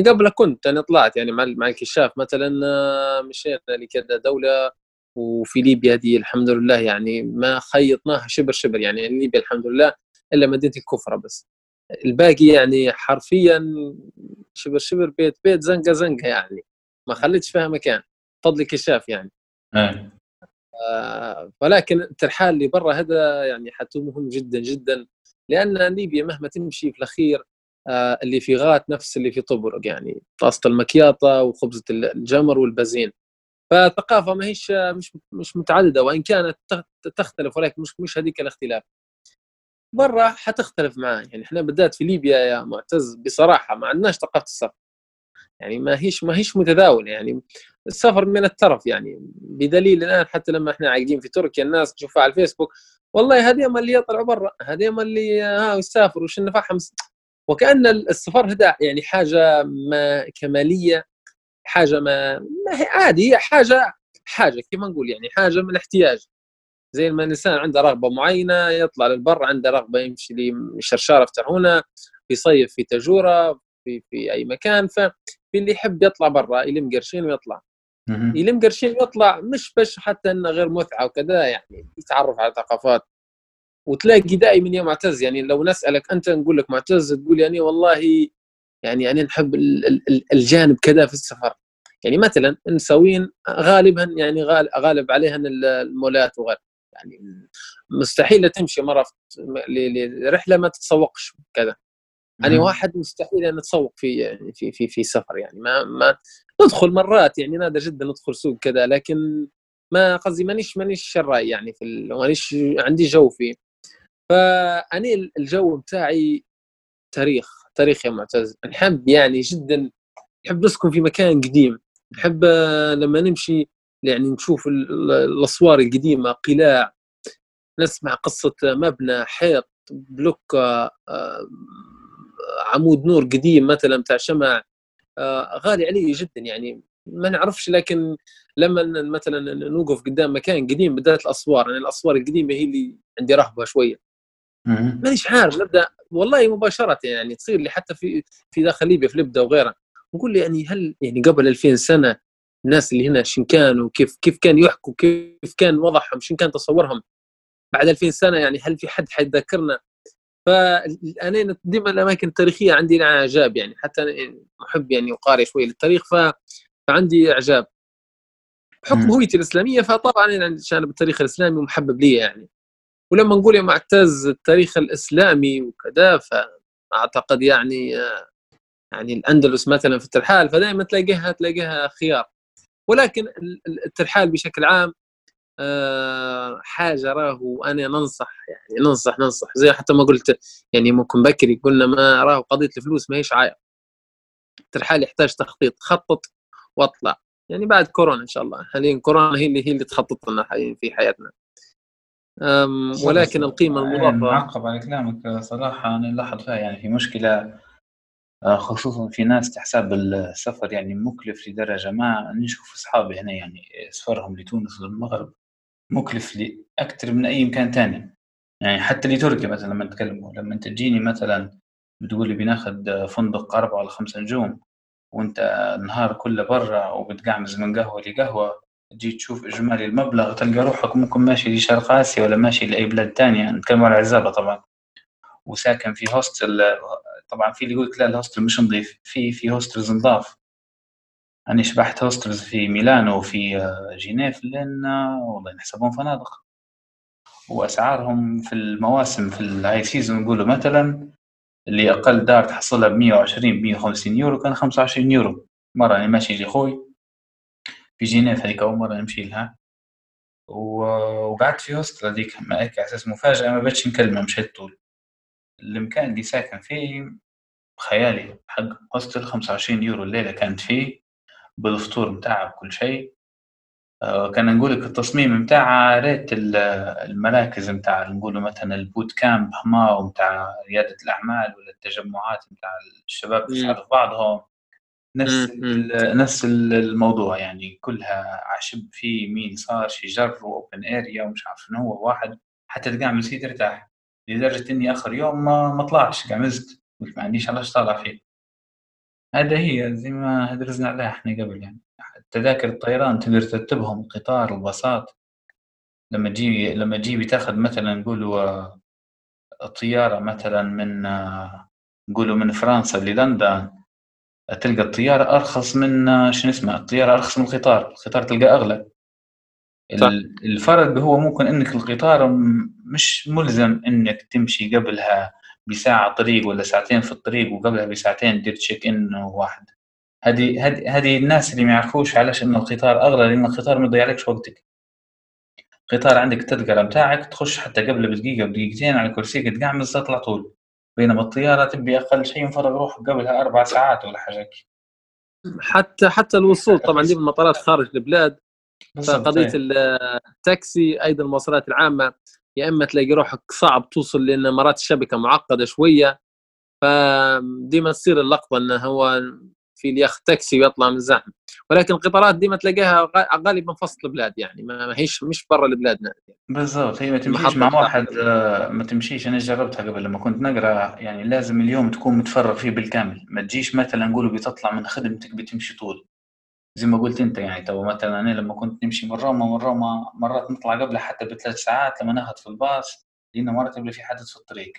قبل كنت أنا طلعت يعني مع مع الكشاف. مثلا آه، مشينا لكذا دولة وفي ليبيا دي الحمد لله يعني ما خيطناها شبر شبر يعني ليبيا الحمد لله إلا مدينه الكفرة بس. الباقي يعني حرفيا شبر شبر بيت بيت زنقة زنقة يعني. ما خليتش فيها مكان. فضل الكشاف يعني. آه. آه، ولكن الترحال اللي برا هذا يعني حتى مهم جدا جدا. لأن ليبيا مهما تمشي في الأخير آه، اللي في غات نفس اللي في طبرق يعني. طاسة المكياطة وخبزة الجمر والبازين فالثقافه ما هيش مش مش متعددة وإن كانت تخ- تختلف ولكن مش مش هذيك الاختلاف. برا حتختلف معاه يعني إحنا بالذات في ليبيا يا معتز بصراحة ما عندناش ثقافة السفر. يعني ما هيش ما هيش متداوله يعني السفر من الترف يعني. بدليل الآن حتى لما إحنا عايقين في تركيا الناس تشوفها على الفيسبوك والله هذيما اللي يطلعوا برا هذيما اللي ها يسافروا وش نفعهم؟ وكأن السفر هذا يعني حاجة ما كمالية حاجة ما, ما هي عادي هي حاجة حاجة كما نقول يعني حاجة من احتياج زي ما الإنسان عنده رغبة معينة يطلع للبر عنده رغبة يمشي لشرشاره في هنا يصيف في تجوره في في أي مكان ففي اللي يحب يطلع برا يلم قرشين ويطلع. يلم قرشين ويطلع مش بس حتى إنه غير متعة وكذا يعني يتعرف على ثقافات. وتلاقي دائما يا معتز يعني لو نسألك أنت نقول لك معتز تقول يعني والله يعني أنا نحب ال- ال- الجانب كذا في السفر. يعني مثلا نسوين غالبا يعني غال- غالب عليها المولات وغير. يعني مستحيل تمشي مرة لرحله ما تتسوقش كذا. مهم. واحد مستحيل أن اتسوق في يعني في في في سفر. يعني ما ما ندخل مرات يعني نادر جدا ندخل سوق كذا لكن ما قصدي مانيش مانيش شراي يعني في مانيش عندي جو فيه. فأني الجو بتاعي تاريخ. تاريخ يا معتز. نحب يعني جدا نحب نسكن في مكان قديم. نحب آه، لما نمشي يعني نشوف ال- ال- الأسوار القديمة قلاع نسمع قصة مبنى حيط بلوك آه، آه، عمود نور قديم مثلا بتاع شمع آه، غالي علي جدا يعني. ما نعرفش لكن لما مثلا نوقف قدام مكان قديم بالذات الأسوار. يعني الأسوار القديمة هي اللي عندي رهبة شوية. مانيش عارف نبدأ والله مباشرة يعني تصير لي حتى في في داخل ليبيا في لبده وغيرها. نقول لي يعني هل يعني قبل 2000 سنة الناس اللي هنا شن كانوا كيف كيف كان يحكوا كيف كان وضعهم شن كان تصورهم بعد 2000 سنة؟ يعني هل في حد حيتذكرنا؟ فأنا ديما الأماكن التاريخية عندي لها إعجاب يعني حتى أنا محب يعني وقارئ شوي للتاريخ ف... فعندي إعجاب. بحكم. هويتي الإسلامية فطبعا أنا عندي جانب التاريخ الإسلامي محبب لي يعني. ولما نقول يا معتز التاريخ الإسلامي وكذا فأعتقد يعني يعني الأندلس مثلا في الترحال فدائما تلاقيها تلاقيها خيار. ولكن ال- ال- الترحال بشكل عام آه، حاجة راهو أنا ننصح يعني ننصح ننصح. زي حتى ما قلت يعني ممكن بكري قلنا ما راهو قضية الفلوس ما هيش عائق. الترحال يحتاج تخطيط. خطط واطلع يعني بعد كورونا إن شاء الله. حاليا كورونا هي اللي هي اللي تخطط لنا في حياتنا؟ ولكن القيمة يعني المضافة. معقب على كلامك صراحة أنا نلاحظ فيها يعني في مشكلة آه، خصوصا في ناس تحسب السفر يعني مكلف لدرجة ما. نشوف أصحابي هنا يعني سفرهم لتونس والمغرب مكلف لأكثر من أي مكان تاني. يعني حتى لتركيا مثلا لما نتكلموا لما تجيني مثلا بتقول لي بناخد فندق أربعة ولا خمسة نجوم وأنت النهار كله برا وبتقعمز من قهوة لقهوة تجي تشوف إجمالي المبلغ تلقى روحك ممكن ماشي لشرق آسيا ولا ماشي لأي بلاد تانية. نتكلم على عزابة طبعا. وساكن في hostel طبعا في اللي يقول لك لا ال hostel مش نظيف. في في hostels نظاف. أنا شبحت hostels في ميلانو وفي آه، جنيف لأن آه، والله نحسبهم فنادق. وأسعارهم في المواسم في ال high season نقولوا مثلا اللي أقل دار تحصلها ب 120 ب 150 يورو كان 25 يورو. مرة أنا ماشي لأخوي في جنيف هذيك أول مرة نمشي لها. وقعدت في hostel هذيك هيك على أساس مفاجأة ما بقتش نكلمه مشيت طول. المكان اللي ساكن فيه خيالي حق hostel 25 يورو الليلة كانت فيه بالفطور متاعها بكل شيء. آه، كان نقول لك التصميم متاعها ريت ال- المراكز متاع نقولوا مثلا ال boot camp هما متاع ريادة الأعمال ولا التجمعات متاع الشباب. يساعدوا بعضهم. نفس نفس ال- الموضوع يعني كلها عشب في يمين صار شجر واوبن اريا ومش عارف شنو هو واحد حتى تقع من سيت ترتاح لدرجة إني آخر يوم ما ما طلعتش قمزت قلت ما عنديش علاش طالع فيه. هذا هي زي ما درسنا عليها إحنا قبل يعني. تذاكر الطيران تقدر ترتبهم القطار الباصات. لما تجي لما تجي بتاخذ مثلا نقولوا آه، الطيارة مثلا من آه، نقولوا من فرنسا للندن تلقى الطيارة أرخص من آه، شنو اسمه الطيارة أرخص من القطار. القطار تلقى أغلى. صح. ال- الفرق هو ممكن إنك القطار مش ملزم إنك تمشي قبلها بساعة طريق ولا ساعتين في الطريق وقبلها بساعتين تدير تشيك ان واحد. هذه هذه الناس اللي ما يعرفوش علاش ان القطار أغلى لأن القطار ما يضيعلكش وقتك. قطار عندك التذكرة متاعك تخش حتى قبل بدقيقة بدقيقتين على كرسيك تقعمز تطلع طول. بينما الطيارة تبي أقل شيء مفرغ روحك قبلها أربع ساعات ولا حاجة هيك. حتى حتى الوصول طبعا دي بالمطارات خارج البلاد فقضية. التاكسي أيضا المواصلات العامة يا إما تلاقي روحك صعب توصل لأن مرات الشبكة معقدة شوية فديما تصير اللقطة انه هو في ياخذ تاكسي ويطلع من الزحمة. ولكن القطارات ديما تلاقيها غالبا في وسط البلاد يعني ما هيش مش برا البلاد بالضبط هي ما تمشيش مع. واحد آه، ما تمشيش. أنا جربتها قبل لما كنت نقرأ يعني لازم اليوم تكون متفرغ فيه بالكامل. ما تجيش مثلا نقولوا بتطلع من خدمتك بتمشي طول. زي ما قلت أنت يعني تو مثلا أنا لما كنت نمشي من روما من روما مرات نطلع قبلها حتى بثلاث ساعات لما ناخذ في الباص لأن مرات يبقى في حدث في الطريق.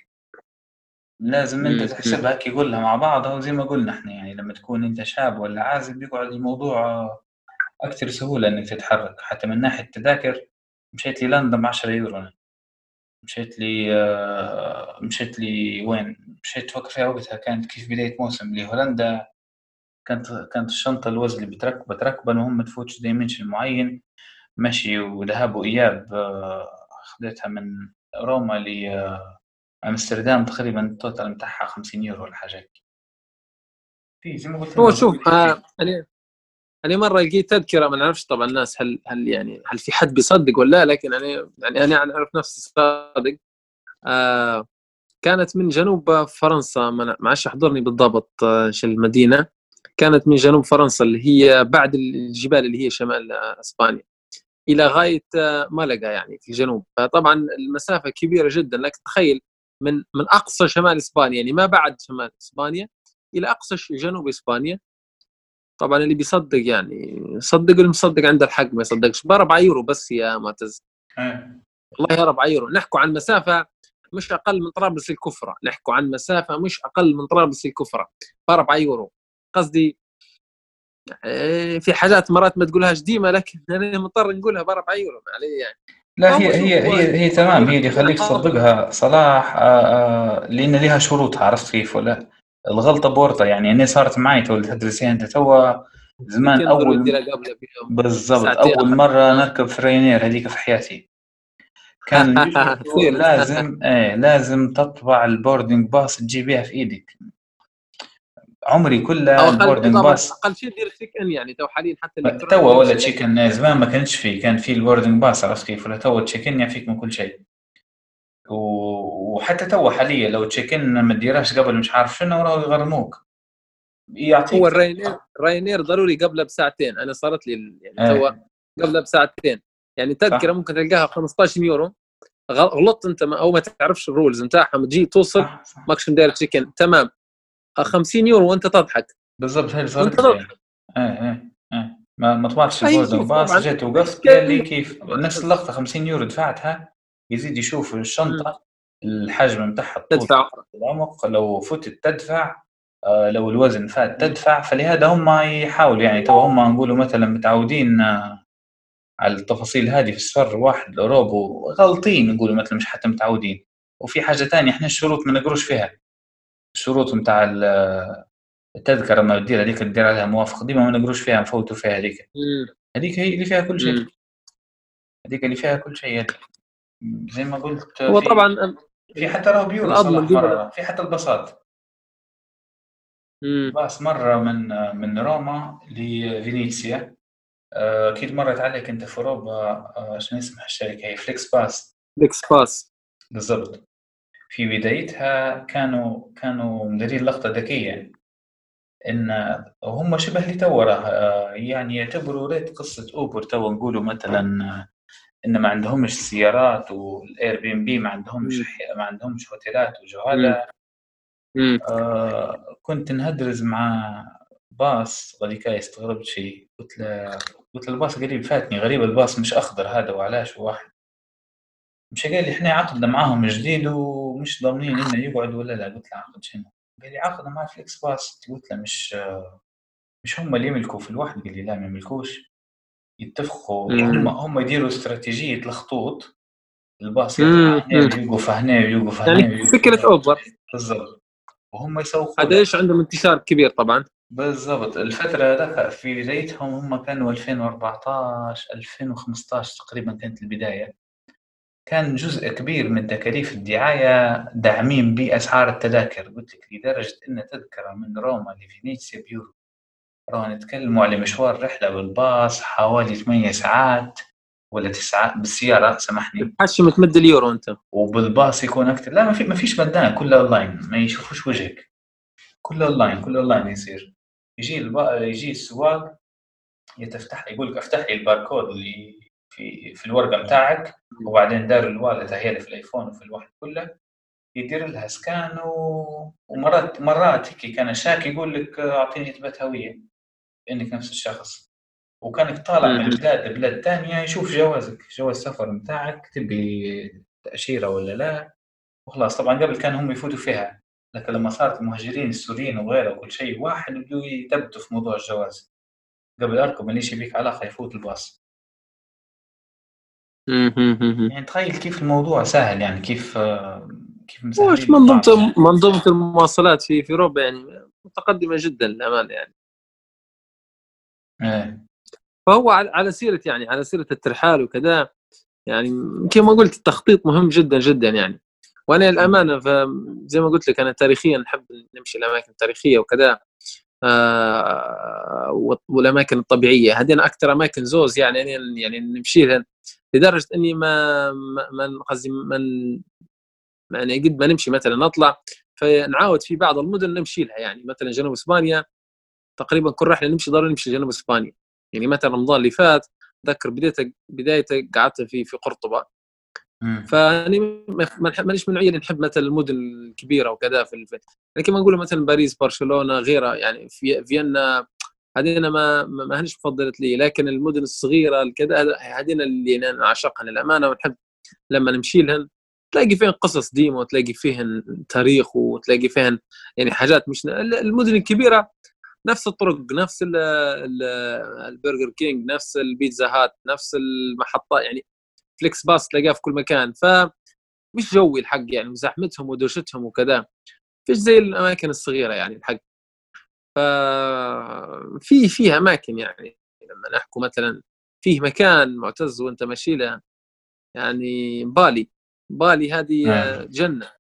لازم انت. تحسبها يقولها مع بعضها وزي ما قلنا إحنا يعني لما تكون انت شاب ولا عازب بيقعد الموضوع آه، أكثر سهولة إنك تتحرك حتى من ناحية التذاكر مشيت لي لندن ب 10 يورو. مشيت لي آه، مشيت لي وين مشيت فكر فيها وقتها كانت كيف بداية موسم لهولندا كانت كانت الشنطة الوزن اللي بتركبه تركبا وهم تفوتش dimension معين مشي وذهاب وإياب آه، خديتها من روما لأمستردام تقريبا ال total متاعها 50 يورو ولا حاجة هيك. في زي ما قلت هو شوف آه أنا أنا مرة لقيت تذكرة ما نعرفش طبعا الناس هل هل يعني هل في حد بيصدق ولا لا لكن أنا يعني أنا أعرف نفسي صادق. آه كانت من جنوب فرنسا ما ما عادش يحضرني بالضبط آه، شو المدينة. كانت من جنوب فرنسا اللي هي بعد الجبال اللي هي شمال آه، إسبانيا إلى غاية آه، مالاغا يعني في الجنوب. فطبعا المسافة كبيرة جدا لكن تخيل من من أقصى شمال إسبانيا يعني ما بعد شمال إسبانيا إلى أقصى جنوب إسبانيا. طبعا اللي بيصدق يعني صدق اللي مصدق عنده الحق ما يصدقش. ب 4 يورو بس يا معتز. والله 4 يورو نحكوا عن مسافة مش أقل من طرابلس الكفرة. نحكوا عن مسافة مش أقل من طرابلس الكفرة. ب 4 يورو قصدي آه، في حاجات مرات ما تقولهاش ديما لكن أنا مضطر نقولها. ب 4 يورو علي يعني. لا هي هي هي هي تمام. هي اللي يخليك تصدقها. صلاح آه، آه، لأن لها شروطها عرفت كيف ولا؟ الغلطة بورطة. يعني أنا صارت معي تو تدرسيها أنت توا زمان أول بالضبط. أول. مرة نركب في Ryanair هذيك في حياتي. كان. لازم إيه لازم تطبع ال boarding pass تجيبيها في إيدك. عمري كله البوردنج باس أقل شيء دير check in يعني تو حاليا حتى توا ولا. تشيكن زمان ما كانش فيه كان فيه ال boarding pass عرفت كيف؟ ولا توا check-in يعفيك من كل شيء. وحتى توا حاليا لو check-in ما تديرهاش قبل مش عارف شنو راهو يغرموك. يعطيك. هو ال Ryanair Ryanair ضروري قبله بساعتين. أنا صارت لي يعني إيه. تو قبله بساعتين. يعني تذكرة. ممكن تلقاها 15 يورو. غلطت أنت ما أو ما تعرفش ال rules نتاعها تجي توصل ماكش مداير check-in تمام. 50 يورو وأنت تضحك. بالضبط هي اللي لي تضحك. إيه إيه إيه. ما ما طلعتش أي ال boarding شوف pass طبعاً. جيت وقفت إشكالية. قال لي كيف؟ نفس اللقطة 50 يورو دفعتها يزيد يشوف الشنطة الحجم نتاعها تدفع. العمق. لو فتت تدفع آه، لو الوزن فات تدفع. فلهذا هم يحاولوا يعني تو هم نقولوا مثلا متعودين آه، على التفاصيل هذه في السفر واحد الاوروب وغالطين نقولوا مثلا مش حتى متعودين. وفي حاجة ثانية إحنا الشروط ما نقروش فيها. الشروط نتاع التذكرة ما تدير هذيك تدير عليها موافق. ديما ما نقروش فيها نفوتوا فيها هذيك. هذيك هي اللي فيها كل شيء. هذيك اللي فيها كل شيء. زي ما قلت هو في- طبعا في حتى راه بيورو الأضمن صلاح ديما- مرة. في حتى البساط. مم. باص مرة من من روما لفينيسيا. آه، أكيد مرت عليك أنت في أوروبا آه، شنو اسمها الشركة هي؟ FlixBus. FlixBus. بالضبط. في بدايتها كانوا كانوا مديرين لقطة ذكية إن هم شبه اللي تو آه، يعني يعتبروا ريت قصة Uber تو نقولوا مثلا آه، إن ما عندهمش سيارات وال Airbnb ما عندهمش. ما عندهمش هوتيلات وجهالة مم. آه كنت نهدرز مع باص غاديكا استغربت شيء قلت له قلت له الباص قريب فاتني غريب الباص مش أخضر هذا وعلاش واحد مش قال لي إحنا عقدنا معاهم جديد ومش ضامنين انه يقعد ولا لا. قلت له عقد شنو قال لي عقدنا مع FlixBus قلت له مش مش هم اللي يملكوا في الواحد قال لي لا ما يملكوش. يتفقوا. هم هم يديروا استراتيجية الخطوط. الباص. يطلع هنا. ويوقف هنا يعني فكرة. Uber بالضبط. وهم يسوقوا هذا إيش؟ عندهم انتشار كبير طبعا. بالضبط. الفترة ذاك في بدايتهم هم كانوا 2014 2015 تقريبا كانت البداية. كان جزء كبير من تكاليف الدعاية داعمين بأسعار التذاكر. قلت لك لدرجة أن تذكرة من روما لفينيسيا بيورو. راهو نتكلموا على مشوار رحلة بالباص حوالي 8 ساعات ولا 9 بالسيارة سامحني. حشم تمد اليورو أنت. وبالباص يكون أكثر. لا ما في ما فيش مدان كله أونلاين ما يشوفوش وجهك. كله أونلاين كله أونلاين يصير. يجي الب... يجي السواق يتفتح يقول لك افتح لي الباركود اللي في في الورقة بتاعك وبعدين دار ال wallet هي في ال iPhone وفي الواحد كله يدير لها scan و... ومرات مرات هيك كان شاك يقول لك أعطيني إثبات هوية إنك نفس الشخص وكانك طالع من. بلاد لبلاد ثانية يشوف جوازك جواز السفر بتاعك تبي تأشيرة ولا لا وخلاص طبعا قبل كان هم يفوتوا فيها لكن لما صارت المهاجرين السوريين وغيره وكل شيء واحد بدوا يثبتوا في موضوع الجواز قبل أركب ماليش بيك علاقه يفوت الباص. يعني تخيل كيف الموضوع سهل يعني كيف كيف وش منظومه. منظومه المواصلات في في أوروبا يعني متقدمة جدا للأمانة يعني. إيه. فهو على على سيرة يعني على سيرة الترحال وكذا يعني كما قلت التخطيط مهم جدا جدا يعني. وأنا الامانه زي ما قلت لك أنا تاريخيا نحب نمشي الأماكن التاريخية وكذا آه والأماكن الطبيعية. هذين أكثر أماكن زوز يعني يعني, يعني نمشي لها لدرجة إني ما ما قصدي ما يعني قد ما نمشي مثلا نطلع فنعاود في بعض المدن نمشي لها. يعني مثلا جنوب إسبانيا تقريبا كل رحلة نمشي ضروري نمشي جنوب إسبانيا. يعني مثلا رمضان اللي فات ذكر بدايته بدايته قعدت في في قرطبة. فاني مانيش من النوعية اللي نحب مثلا المدن الكبيرة وكذا في الف... لكن ما نقول مثلا باريس برشلونة غيرها. يعني في فيينا هذه أنا ما ما هنش مفضلت لي لكن المدن الصغيرة الكذا هذه اللي أنا أعشقها للأمانة ونحب لما نمشي لهن تلاقي فيهن قصص ديما وتلاقي فيهن تاريخ وتلاقي فيهن يعني حاجات مش المدن الكبيرة نفس الطرق نفس ال ال ال Burger King نفس ال Pizza Hut نفس المحطات يعني FlixBus تلاقيها في كل مكان. ف مش جوي الحق يعني وزحمتهم ودوشتهم وكذا. فيش زي الأماكن الصغيرة يعني الحق. ف في فيه أماكن يعني لما نحكوا مثلا فيه مكان معتز وأنت ماشي له يعني بالي بالي هذه جنة.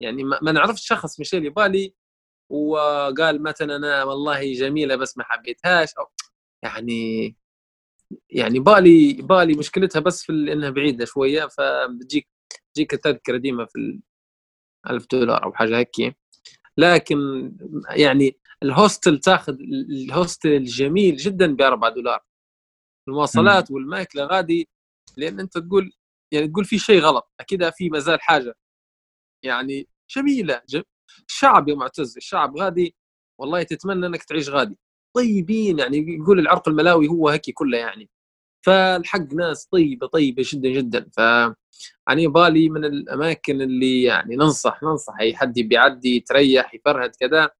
يعني ما نعرفش شخص مشي لي بالي وقال مثلا أنا والله جميلة بس ما حبيتهاش أو يعني يعني بالي بالي مشكلتها بس في إنها بعيدة شوية فبتجيك تجيك التذكرة ديما في 1000 دولار أو حاجة هيك. لكن يعني الهوستل تاخذ الهوستل الجميل جدا ب 4 دولار. المواصلات والمأكلة غادي لأن أنت تقول يعني تقول في شيء غلط أكيد في مازال حاجة. يعني جميلة جم... الشعب يا معتز الشعب غادي والله تتمنى أنك تعيش غادي. طيبين يعني يقول العرق الملاوي هو هيك كله يعني. فالحق ناس طيبة طيبة جدا جدا. ف يعني بالي من الأماكن اللي يعني ننصح ننصح أي حد يبي يعدي يتريح يفرهد كذا.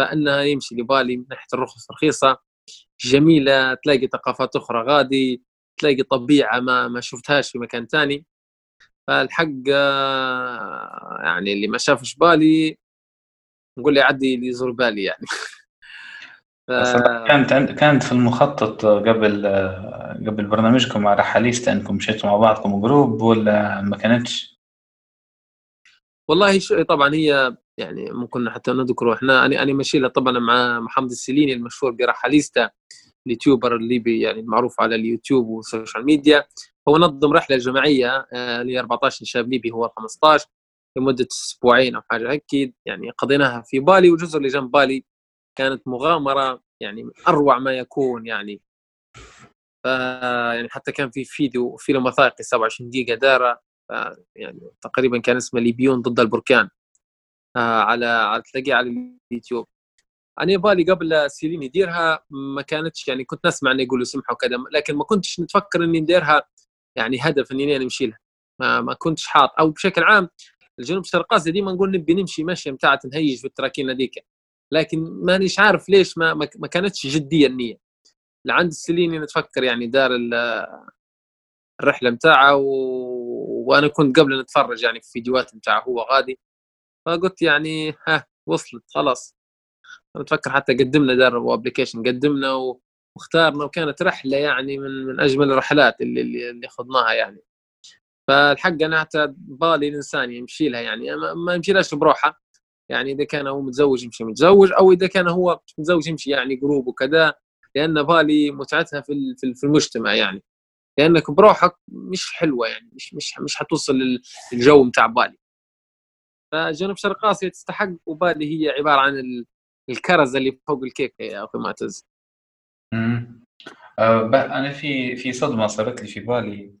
فإنها يمشي لبالي من ناحية الرخص رخيصه جميلة تلاقي ثقافات أخرى غادي تلاقي طبيعة ما ما شفتهاش في مكان ثاني فالحق آه، يعني اللي ما شافش بالي نقول له يعدي اللي يزور بالي يعني. ف... كانت عند كانت في المخطط قبل قبل برنامجكم مع رحاليستا أنكم مشيتوا مع بعضكم جروب ولا ما كانتش؟ والله طبعا هي يعني ممكن حتى نذكره. إحنا أنا أنا ماشي طبعا مع محمد السليني المشهور برحاليستا ال YouTuber الليبي يعني المعروف على اليوتيوب والسوشيال ميديا. هو نظم رحلة جماعية آه، ل 14 شاب ليبي هو 15 لمدة أسبوعين أو حاجة. هيك يعني قضيناها في بالي والجزر اللي جنب بالي كانت مغامرة يعني من أروع ما يكون يعني. ف يعني حتى كان في فيديو فيلم وثائقي 27 دقيقة داره يعني تقريبا كان اسمه ليبيون ضد البركان. على على تلاقيه على اليوتيوب. أنا بالي قبل سيرين يديرها ما كانتش يعني كنت نسمع إنه يقولوا سمحه وكذا لكن ما كنتش نتفكر إني نديرها يعني هدف إني نمشي لها. ما, ما كنتش حاط. أو بشكل عام الجنوب الشرق اسيا ديما نقول نبي نمشي مشيه بتاعت نهيج في البراكين هذيك. لكن مانيش عارف ليش ما ما كانتش جدية النية. لعند السليني نتفكر يعني دار ال- الرحلة بتاعه و... وأنا كنت قبل نتفرج يعني في فيديوهات بتاعه هو غادي. فقلت يعني ها وصلت خلاص. نتفكر حتى قدمنا دار application قدمنا و... واختارنا وكانت رحلة يعني من من أجمل الرحلات اللي اللي, اللي خضناها يعني. فالحق أنا حتى بالي الإنسان يمشي لها يعني ما, يمشيلاش بروحه. يعني إذا كان هو متزوج يمشي متزوج أو إذا كان هو متزوج يمشي يعني group وكذا لأن بالي متعتها في في ال- في المجتمع يعني. لأنك بروحك مش حلوة يعني مش مش مش حتوصل لل- للجو بتاع بالي. فجنوب شرق آسيا تستحق وبالي هي عبارة عن ال- الكرز اللي فوق الكيك يا أخي معتز مم. آه ب- أنا في في صدمة صارت لي في بالي.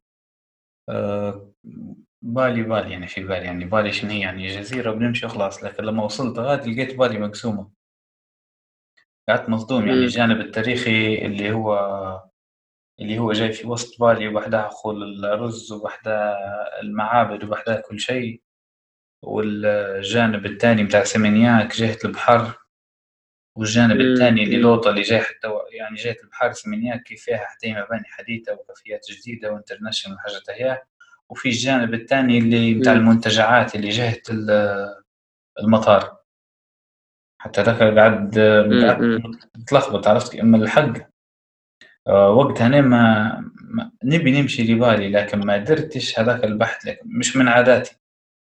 آه بالي بالي يعني في بالي يعني بالي شنو هي؟ يعني جزيرة بنمشي وخلاص لكن لما وصلت غادي لقيت بالي مقسومة. قعدت مصدوم يعني. الجانب التاريخي اللي هو اللي هو جاي في وسط بالي وبحدها خول الرز وبحدها المعابد وبحدها كل شيء. والجانب الثاني بتاع سمنياك جهة البحر والجانب. الثاني اللي مم. لوطة اللي جاي حتى يعني جهة البحر سمنياك كيف فيها حتى مباني حديثة وكافيات جديدة وانترناشونال وحاجة هي وفي الجانب الثاني اللي بتاع. المنتجعات اللي جهة ال- المطار حتى ذاك قعد متلخبط عرفت أما الحق آه، وقتها أنا ما, ما نبي نمشي لبالي لكن ما درتش هذاك البحث لكن مش من عاداتي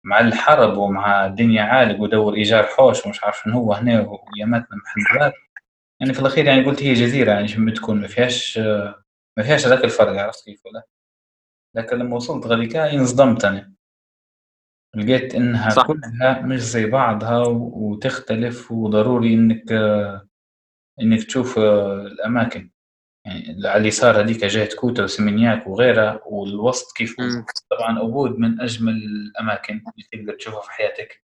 مع الحرب ومع الدنيا عالق ودور إيجار حوش ومش عارف شنو هو هنا وياماتنا محندلات يعني في الأخير يعني قلت هي جزيرة يعني شو بتكون ما فيهاش ما فيهاش هذاك الفرق عرفت كيف ولا؟ لكن لما وصلت غريكا انصدمت أنا. لقيت إنها صح. كلها مش زي بعضها وتختلف وضروري إنك إنك تشوف آه، الأماكن. يعني على اليسار هذيك جهة كوتا وسمنياك وغيرها والوسط كيف. طبعا أوبود من أجمل الأماكن اللي تقدر تشوفها في حياتك.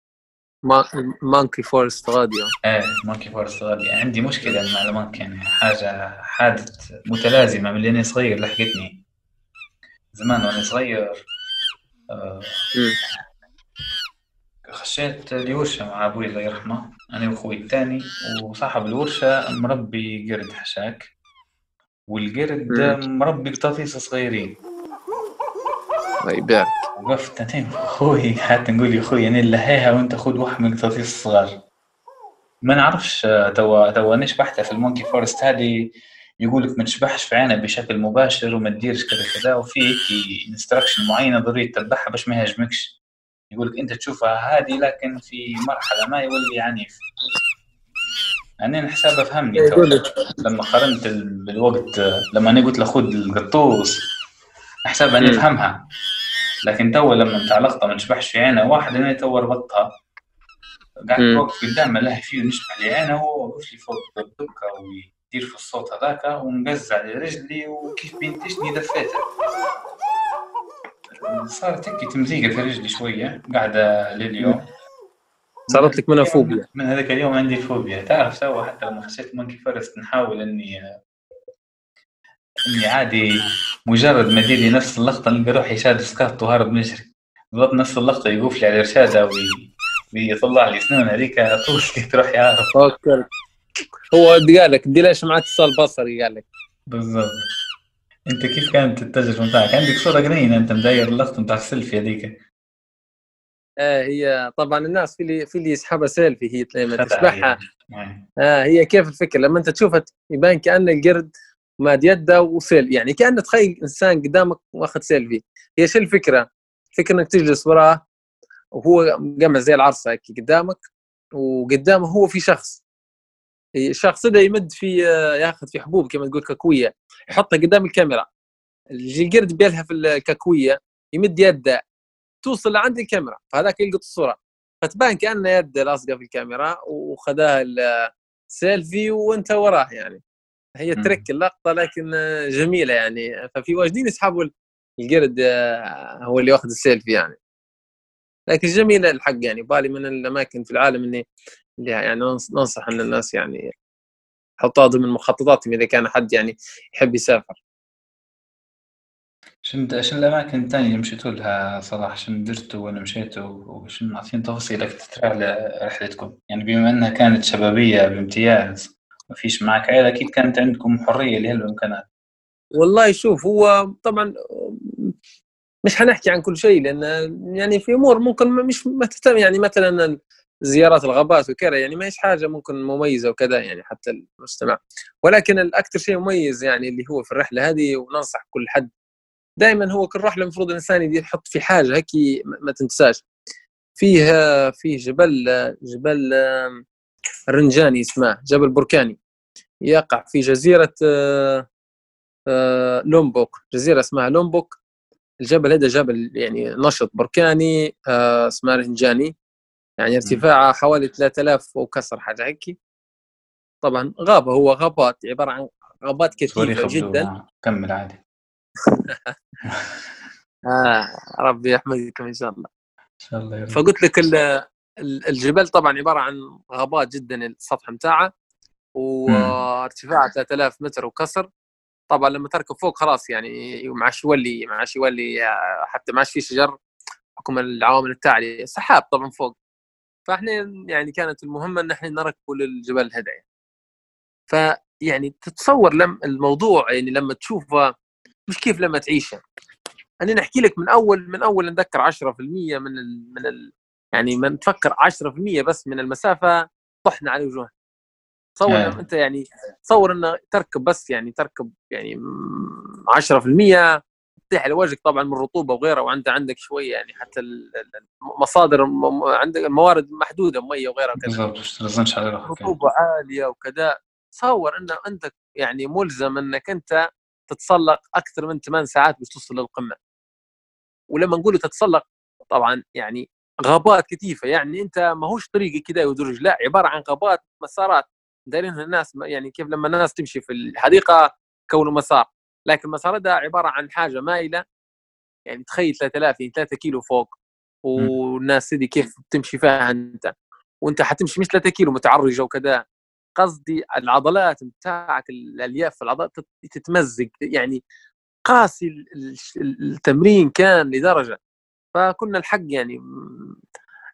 mon- monkey forest غادي إيه monkey forest غادي عندي مشكلة مع ال monkey يعني حاجة حادث متلازمة من اللي أنا صغير لحقتني. زمان وأنا صغير آه،. خشيت الورشة مع أبوي الله يرحمه أنا وأخوي الثاني وصاحب الورشة مربي قرد حشاك. والقرد مم. مربي قطاطيس صغيرين. يبارك وقفت أنا واخوي حتى نقول يا أخوي أنا لهيها وأنت خذ واحد من القطاطيس الصغار. ما نعرفش توا توا نشبحتها في ال monkey forest. هذه يقول لك ما تشبحش في عينها بشكل مباشر وما تديرش كذا كذا وفي هيك instruction معينة ضروري تتبعها باش ما يهاجمكش. يقول لك أنت تشوفها هادي لكن في مرحلة ما يولي عنيف. يعني أنا حسابها فهمني توا. لك لما قارنت ال- بالوقت لما أنا قلت له خذ القطوس حسابها مم. نفهمها لكن تو لما أنت لقطه ما نشبحش في عينه واحد أنا تو ربطها قاعد مم. توقف قدامه لا فيه نشبح لي عينه وهو واقف لي فوق الدكة ويدير في الصوت هذاك ومقزع لي رجلي وكيف بينتشني دفيته صارت هيك تمزيقة في رجلي شوية قاعدة لليوم صارت لك منها فوبيا. من هذاك اليوم عندي فوبيا. تعرف سوا حتى لما خشيت monkey forest نحاول اني إني عادي مجرد ما يدير لي نفس اللقطة نلقى روحي شاد سكات وهرب نجري بالضبط نفس اللقطة يوقف لي على الرشاده وي... ويطلع لي سنون هذيك طول تروح يعرف فكر هو قال لك دي ليش مع اتصال بصري؟ قال لك. بالضبط. أنت كيف كانت التجربة بتاعك؟ عندك صورة جنينه أنت مداير اللقطة بتاع السيلفي هذيك؟ آه هي طبعا الناس في اللي في اللي يسحبها سيلفي هي لما خدعة تشبعها يعني. آه هي كيف الفكرة؟ لما أنت تشوفها يبان كأن القرد ماد يده وسيل يعني كانه تخيل إنسان قدامك واخذ سيلفي. هي شو الفكرة؟ الفكرة إنك تجلس وراه وهو مجمع زي العرصه هيك قدامك وقدامه هو في شخص. الشخص ده يمد في آه، ياخذ في حبوب كما تقول كاكوية يحطها قدام الكاميرا. القرد بيلها في الكاكوية يمد يده توصل لعند الكاميرا. فهذاك يلقط الصورة. فتبان كأنه يده لاصقة في الكاميرا وخذاها السيلفي وانت وراه يعني. هي. ترك اللقطة لكن جميلة يعني. ففي واجدين يسحبوا القرد آه، هو اللي واخذ السيلفي يعني. لكن جميلة الحق يعني. بالي من الأماكن في العالم إني اللي يعني ننص- ننصح إن الناس يعني يحطوها ضمن مخططاتهم إذا كان حد يعني يحب يسافر. شن شن الأماكن الثانية اللي مشيتوا لها صراحة؟ شن درتوا وين مشيتوا وشن اعطيني تفاصيل أكثر على رحلتكم؟ يعني بما أنها كانت شبابية بامتياز ما فيش معك عيلة؟ أكيد كانت عندكم حرية لهالإمكانات. والله شوف هو طبعا مش حنحكي عن كل شيء لأن يعني في أمور ممكن مش ما تهتم. يعني مثلا زيارات الغابات وكذا يعني ما هيش حاجة ممكن مميزة وكذا يعني حتى المجتمع. ولكن الأكثر شيء مميز يعني اللي هو في الرحلة هذه وننصح كل حد دائما هو كل رحله المفروض الإنسان يدير يحط في حاجة هيك ما تنساش. فيه فيه جبل جبل رنجاني اسمه جبل بركاني. يقع في جزيرة آه، لومبوك. جزيرة اسمها لومبوك. الجبل هذا جبل يعني نشط بركاني آه، اسمه رنجاني. يعني ارتفاعه حوالي 3000 وكسر حاجة هيك طبعا غابة هو غابات عبارة عن غابات خبدوا جدا. كمل عادي. آه ربي يحميكم إن شاء الله إن شاء الله يرضى. فقلت لك ال- ال- الجبل طبعا عبارة عن غابات جدا السطح بتاعه وارتفاعه 3000 متر وكسر طبعا لما تركب فوق خلاص يعني عادش يولي عادش يولي حتى ما عادش في شجر حكم العوامل التالية سحاب طبعا فوق فإحنا يعني كانت المهمة إن إحنا نركبوا للجبل هذا يعني. فيعني تتصور لم الموضوع يعني لما تشوفه مش كيف لما تعيشه أنا نحكي لك من اول من أول نذكر 10% من ال من ال يعني من تفكر 10% بس من المسافة طحنا على وجوهنا. تصور. لما أنت يعني تصور إنه تركب بس يعني تركب يعني م- 10% تطيح على وجهك طبعا من الرطوبه وغيرها وانت عندك شوية يعني حتى ال- ال- المصادر عندك الموارد محدودة مية وغيرها وكذا بالضبط مش ترزنش على عالية وكذا. تصور ان انت يعني ملزم إنك أنت تتسلق أكثر من 8 ساعات باش توصل للقمة. ولما نقول تتسلق طبعا يعني غابات كثيفة يعني أنت ماهوش طريق كذا يدرج لا عبارة عن غابات مسارات. دايرينها الناس يعني كيف لما الناس تمشي في الحديقة كونه مسار. لكن المسار ده عبارة عن حاجة مايلة يعني تخيل 3000 يعني 3 كيلو فوق. والناس دي كيف بتمشي فيها أنت؟ وأنت حتمشي مش 3 كيلو متعرجة وكذا. قصدي العضلات بتاعك الالياف في العضلات تت- تتمزق يعني قاسي ال- ال- التمرين كان لدرجة. فكنا الحق يعني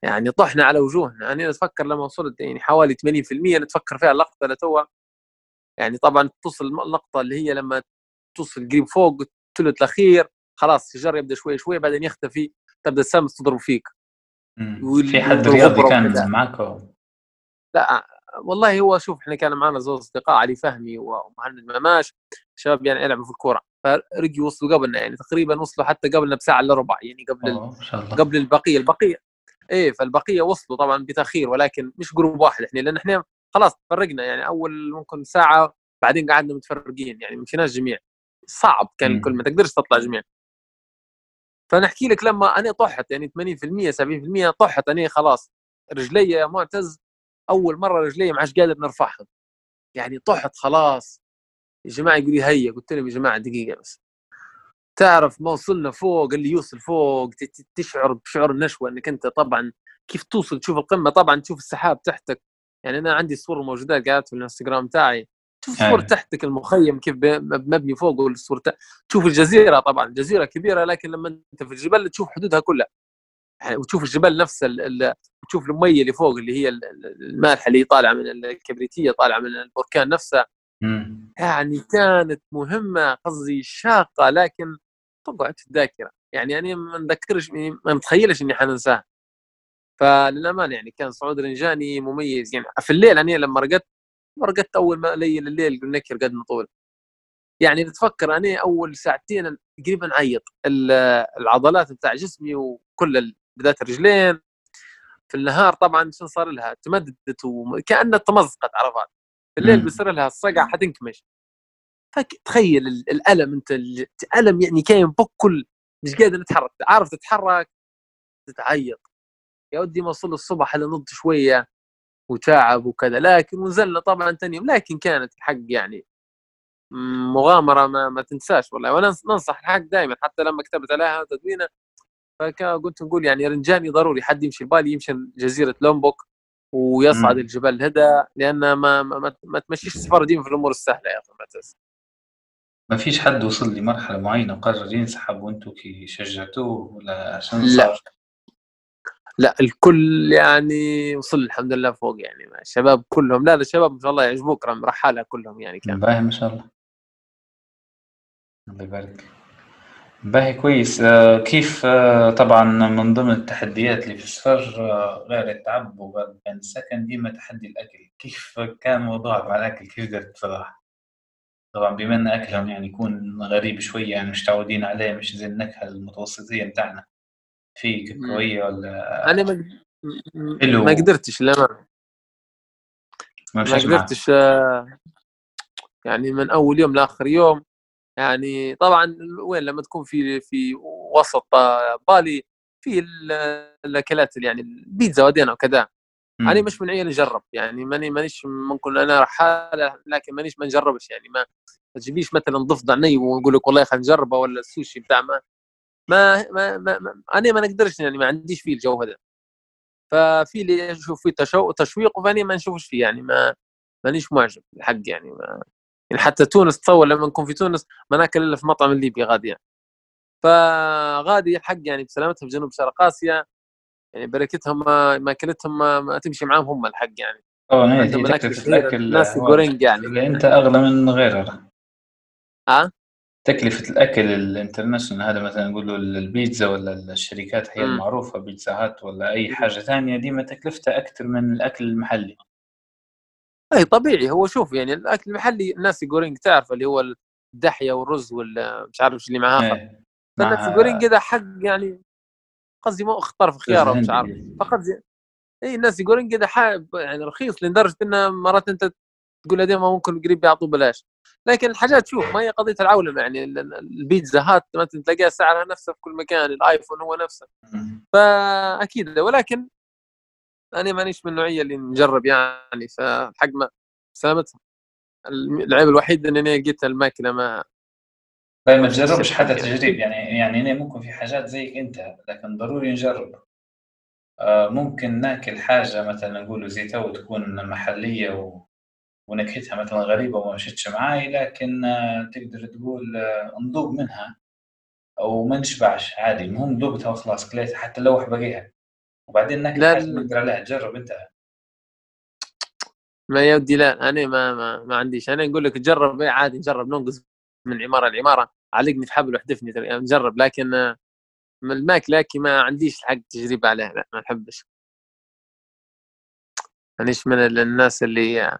يعني طحنا على وجوهنا. أنا اتفكر لما وصلت يعني حوالي 80% نتفكر فيها اللقطة لتوا يعني طبعا توصل اللقطة اللي هي لما توصل قريب فوق الثلث الأخير خلاص الشجر يبدأ شوي شوي بعدين يختفي تبدأ الشمس تضرب فيك. في حد رياضي. كان معك لا والله هو شوف إحنا كان معنا زوج أصدقاء علي فهمي ومهند مماش شباب يعني يلعبوا في الكورة. فرجعوا وصلوا قبلنا يعني تقريبا وصلوا حتى قبلنا بساعة إلا ربع يعني قبل ال- ما قبل البقية البقية. إيه فالبقية وصلوا طبعا بتأخير ولكن مش جروب واحد إحنا لأن إحنا خلاص تفرقنا يعني أول ممكن ساعة بعدين قعدنا متفرقين يعني مشيناش جميع. صعب كان مم. كل ما تقدرش تطلع جميع. فنحكي لك لما أنا طحت يعني 80% 70% طحت أنا خلاص رجلي معتز أول مرة رجلي ما عادش قادر نرفعهم. يعني طحت خلاص. يا جماعة يقول لي هيا. قلت لهم يا جماعة دقيقة بس. تعرف ما وصلنا فوق اللي يوصل فوق تشعر بشعور النشوة إنك أنت طبعا كيف توصل تشوف القمة؟ طبعا تشوف السحاب تحتك. يعني أنا عندي صور موجودات قاعدة في الإنستغرام تاعي. تشوف أيوة. تحتك المخيم كيف مبني فوق والصور تحت تشوف الجزيرة طبعا. الجزيره كبيرة لكن لما أنت في الجبال تشوف حدودها كلها. يعني وتشوف الجبال نفسها وتشوف الميه اللي فوق اللي هي ال- ال- المالحة اللي طالعة من الكبريتية طالعة من البركان نفسه. يعني كانت مهمة قصدي شاقة لكن تقعد في الذاكرة. يعني أنا ما نذكرش يعني ما نتخيلش إني حننساها. فللامانه يعني كان صعود رنجاني مميز. يعني في الليل أنا لما رقدت رقدت أول ما ليل الليل قلنا لك رقدنا طول يعني تفكر أنا أول ساعتين تقريبا عيط ال- العضلات بتاع جسمي وكل بالذات الرجلين. في النهار طبعا شو صار لها؟ تمددت وكأنها تمزقت عرفات في الليل. بيصير لها الصقع حتنكمش فتخيل ال- الألم أنت ال- الالم يعني كاين بكل مش قادر نتحرك. عارف تتحرك؟ تتعيط. يا ودي ما وصل الصبح إلا نض شوية وتعب وكذا. لكن ونزلنا طبعا ثاني يوم. لكن كانت الحق يعني مغامرة ما, ما تنساش والله. وأنا ننص- ننصح الحق دائما حتى لما كتبت عليها تدوينه فقلت نقول يعني رنجاني ضروري حد يمشي بالي يمشي جزيره لومبوك ويصعد مم. الجبال الهدى لأن ما ما, ما, ما تمشيش السفر ديما في الأمور السهلة يا أخي معتز ما فيش حد وصل لمرحلة معينة وقرر ينسحب وأنتو كي شجعتوه ولا عشان لا. لا الكل يعني وصل الحمد لله فوق يعني الشباب كلهم لا لا الشباب ما شاء الله يعجبوك رم رحالة كلهم يعني كان. باهي ما شاء الله. الله يبارك. باهي كويس. آه، كيف آه، طبعا من ضمن التحديات اللي في السفر آه، غير التعب وغير كان السكن ديما تحدي الأكل. كيف كان موضوعك مع الأكل؟ كيف درت بصراحة طبعا بما أن أكلهم يعني يكون غريب شوية يعني مش متعودين عليه مش زي النكهة المتوسطية متاعنا في كوكوية ولا أنا ما حلو. ما قدرتش للامانه ما ما قدرتش يعني من أول يوم لآخر يوم يعني طبعا وين لما تكون في في وسط آه، بالي في ال- الأكلات يعني البيتزا ودينا وكذا. أنا مش من عيال نجرب يعني ماني مانيش ممكن أنا رحاله لكن مانيش ما نجربش يعني ما ما تجيبيش مثلا ضفدع ني ونقول لك والله خلينا نجربه ولا السوشي بتاع ما ما, ما, ما, ما أنا ما نقدرش يعني ما عنديش فيه الجو هذا. ففي اللي أشوف فيه تشو... تشويق وفاني ما نشوفش فيه يعني ما مانيش معجب الحق يعني ما. يعني حتى تونس تصور لما نكون في تونس ما ناكل إلا في مطعم الليبي غادي يعني. فغادي الحق يعني بسلامتها في جنوب شرق آسيا يعني بركتهم ما مأكلتهم ما, تمشي معاهم هم الحق يعني طبعا الأكل ناس جورينج يعني. اللي أنت أغلى من غيرها آه تكلفة الأكل الانترناشونال هذا مثلا نقول له البيتزا ولا الشركات هي. المعروفة بيتزا هات ولا أي حاجة ثانية ديما تكلفتها أكثر من الأكل المحلي اي طبيعي هو شوف يعني الأكل المحلي الناس جورينج تعرف اللي هو الدحية والرز ولا مش عارف إيش اللي معاها إيه. فالناس جورينج كذا حق يعني قصدي مو اختار في خياره مش عارف الهندي. فقط زي... اي الناس يقولون كذا حاب يعني رخيص لدرجة إنه مرات أنت تقول هذول ما ممكن قريب يعطوا بلاش لكن الحاجات شوف ما هي قضية العولمة يعني ال- ال- البيتزا هات مثلا تلاقيها سعرها نفسه في كل مكان الآيفون هو نفسه. فأكيد ولكن أنا مانيش من النوعية اللي نجرب يعني فالحق ما سلامتها العيب الوحيد إن أنا لقيت الماكلة ما طيب ما تجربش حتى. تجريب يعني يعني أنا ممكن في حاجات زيك أنت لكن ضروري نجرب. آه، ممكن ناكل حاجة مثلا نقول زيتو تكون محلية و... ونكهتها مثلا غريبة وما مشتش معاي لكن آه، تقدر تقول آه، نذوق منها أو ما نشبعش عادي. المهم ذوقتها وخلاص كليتها حتى لو باقيها وبعدين ناكل لا،. نقدر عليها جرب أنت. ما يودي لا أنا ما ما, ما عنديش. أنا نقول لك جرب إيه عادي نجرب ننقز من عمارة لعمارة. علقني في حبل واحذفني ترى، يعني نجرب لكن آه، من الماكله هيك ما عنديش حق تجربة عليها لا ما نحبش. مانيش من ال- الناس اللي آه،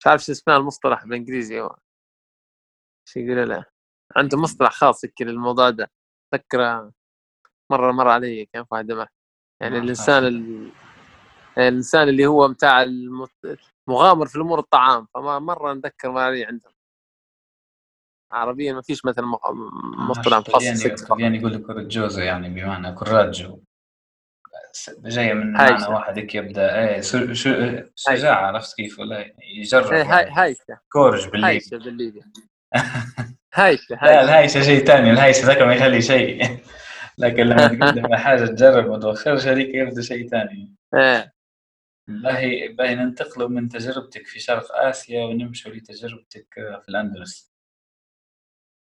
مش عارف شو اسمها المصطلح بالإنجليزي هو شو يقول له؟ عنده مصطلح خاص يحكي للموضوع ده. ذكر مرة مر علي كان في واحد معه. يعني الإنسان. ال... الإنسان اللي هو متاع المت... مغامر في الأمور الطعام فما مرة نذكر ما علي عندهم. عربيا ما فيش مثلا مصطلح مخصص. طلياني يقول لك كورجوزا يعني بمعنى كوراجو س- جاية من هاي معنى. واحد هيك يبدأ. إيه شو- شجاعة عرفت كيف ولا يجرب إيه، هاي يعني. هايشه كورج بالليل هايشه بالليبي. هايشه لا هايشه الهايشة شيء ثاني الهايشة ذاك ما يخلي شيء. لكن لما تقدم حاجة تجرب ما توخرش هذيك يبدا شيء ثاني. إيه. باهي باهي ننتقلوا من تجربتك في شرق آسيا ونمشوا لتجربتك في الأندلس.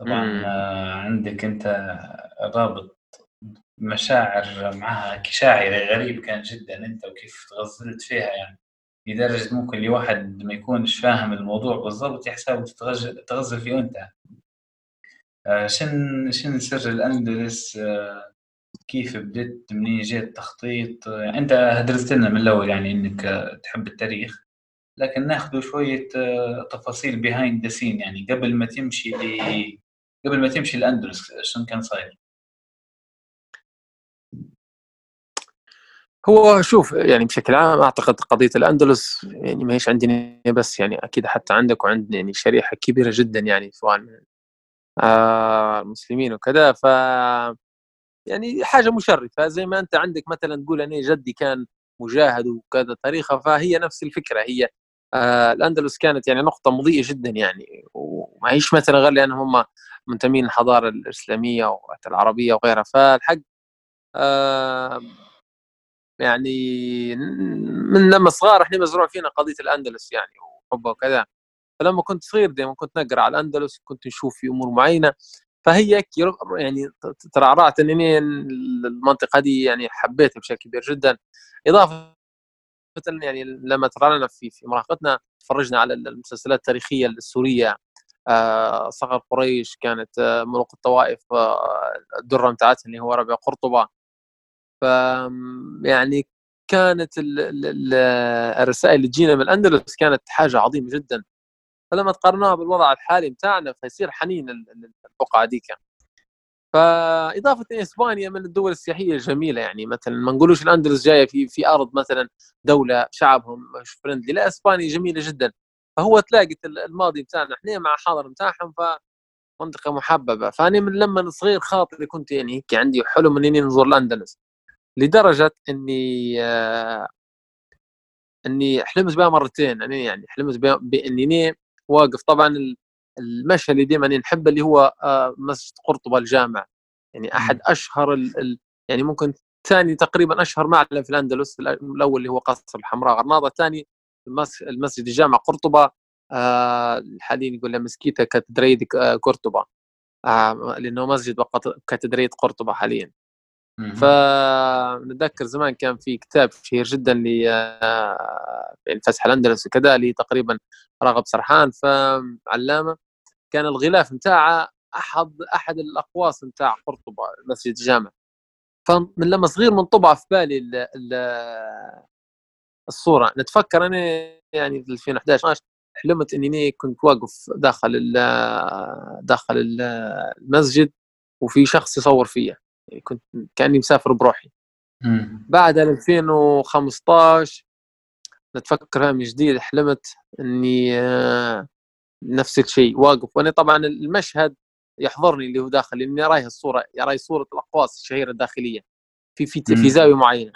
طبعا مم. عندك أنت رابط مشاعر معها كشاعري غريب كان جدا أنت وكيف تغزلت فيها يعني. لدرجة ممكن لواحد ما يكونش فاهم الموضوع بالضبط يحسب تغزل تغزل فيه آه، شن شن سر الأندلس؟ آه، كيف بديت منين جاء التخطيط؟ آه، أنت هدرست لنا من الأول يعني إنك آه، تحب التاريخ لكن ناخذ شوية آه، تفاصيل behind the scene يعني قبل ما تمشي ل قبل ما تمشي الأندلس شنو كان صاير؟ هو شوف يعني بشكل عام أعتقد قضية الأندلس يعني ما هيش عندنا بس يعني أكيد حتى عندك وعندنا يعني شريحة كبيرة جدا يعني سواء من آه المسلمين وكذا ف يعني حاجة مشرفة. زي ما أنت عندك مثلا تقول أنا جدي كان مجاهد وكذا تاريخه فهي نفس الفكرة. هي آه الأندلس كانت يعني نقطة مضيئة جدا يعني. وما هيش مثلا غير لأن هم منتمين للحضارة الإسلامية والعربيه وغيرها. فالحق آه يعني من لما صغار إحنا مزروع فينا قضية الأندلس يعني وحبه وكذا. فلما كنت صغير دائما كنت نقرأ على الأندلس كنت نشوف في أمور معينة. فهي يعني ترعرعت إنني المنطقة دي يعني حبيتها بشكل كبير جدا. إضافة يعني لما ترعرعنا في في مراهقتنا تفرجنا على المسلسلات التاريخية السورية. آه صقر قريش كانت آه ملوك الطوائف آه الدرة بتاعتها اللي هو ربيع قرطبة. ف يعني كانت ال ال الرسائل اللي تجينا من الأندلس كانت حاجة عظيمة جدا. فلما تقارنوها بالوضع الحالي بتاعنا فيصير حنين البقعه ديك. فإضافة ان إسبانيا من الدول السياحية الجميلة يعني مثلا ما نقولوش الأندلس جاية في في أرض مثلا دولة شعبهم مش فرندلي لا إسبانيا جميلة جدا. فهو تلاقي الماضي بتاعنا إحنا مع حاضر بتاعهم ف منطقة محببة. فأنا من لما صغير خاطري كنت يعني هيك عندي حلم إني نزور الأندلس لدرجة إني آه إني حلمت بها مرتين. أنا يعني حلمت بإني واقف. طبعا المشهد اللي دائما نحبه اللي هو مسجد قرطبة الجامع. يعني أحد أشهر ال ال يعني ممكن ثاني تقريبا أشهر معلم في الأندلس الأول اللي هو قصر الحمراء غرناطة الثاني المسجد الجامع قرطبة آه حاليا يقول له مسكيتة قرطبة. آه لأنه مسجد كاتدرائيه قرطبة حاليا. فنتذكر زمان كان في كتاب شهير جدا ل يعني فسح الأندلس وكذا اللي تقريبا راغب سرحان. فعلامة كان الغلاف نتاعه أحد أحد الأقواس نتاع قرطبة مسجد الجامع. فمن لما صغير منطبع في بالي ال ال الصورة. نتفكر أنا يعني في 2011 حلمت إني كنت واقف داخل ال داخل المسجد وفي شخص يصور فيا. كنت كأني مسافر بروحي. بعد 2015 نتفكر من جديد حلمت إني نفس الشيء واقف. وأنا طبعا المشهد يحضرني اللي هو داخل إني رايه الصورة راي صورة الأقواس الشهيرة الداخلية في في في زاوية معينة.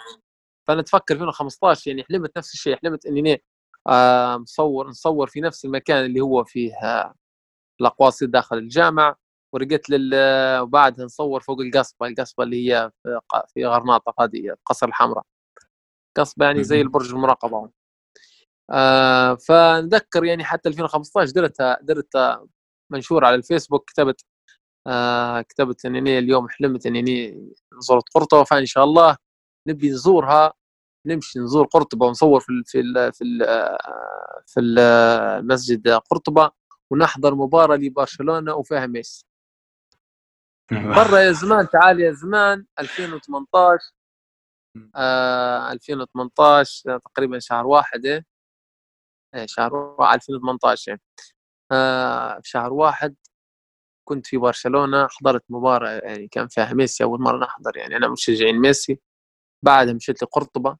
فانا اتفكر 2015 يعني حلمت نفس الشيء حلمت إني آه مصور نصور في نفس المكان اللي هو فيه آه الأقواس داخل الجامع. ورقت لل وبعدها نصور فوق القصبة القصبة اللي هي في غرناطة هذه قصر الحمراء. قصبة يعني زي البرج المراقبة. آه فنذكر يعني حتى 2015 درتها درت منشور على الفيسبوك كتبت آه كتبت انني اليوم حلمت انني زرت قرطبة. فإن شاء الله نبي نزورها نمشي نزور قرطبة ونصور في ال في ال في ال في المسجد قرطبة ونحضر مباراة لبرشلونة وفيها ميسي. برا يا زمان تعال يا زمان 2018 آه 2018 تقريبا شهر واحد إيه؟ شهر واحد 2018 آه في شهر واحد كنت في برشلونة حضرت مباراة يعني كان فيها ميسي أول مرة نحضر يعني أنا مشجعين ميسي. بعدها مشيت لقرطبة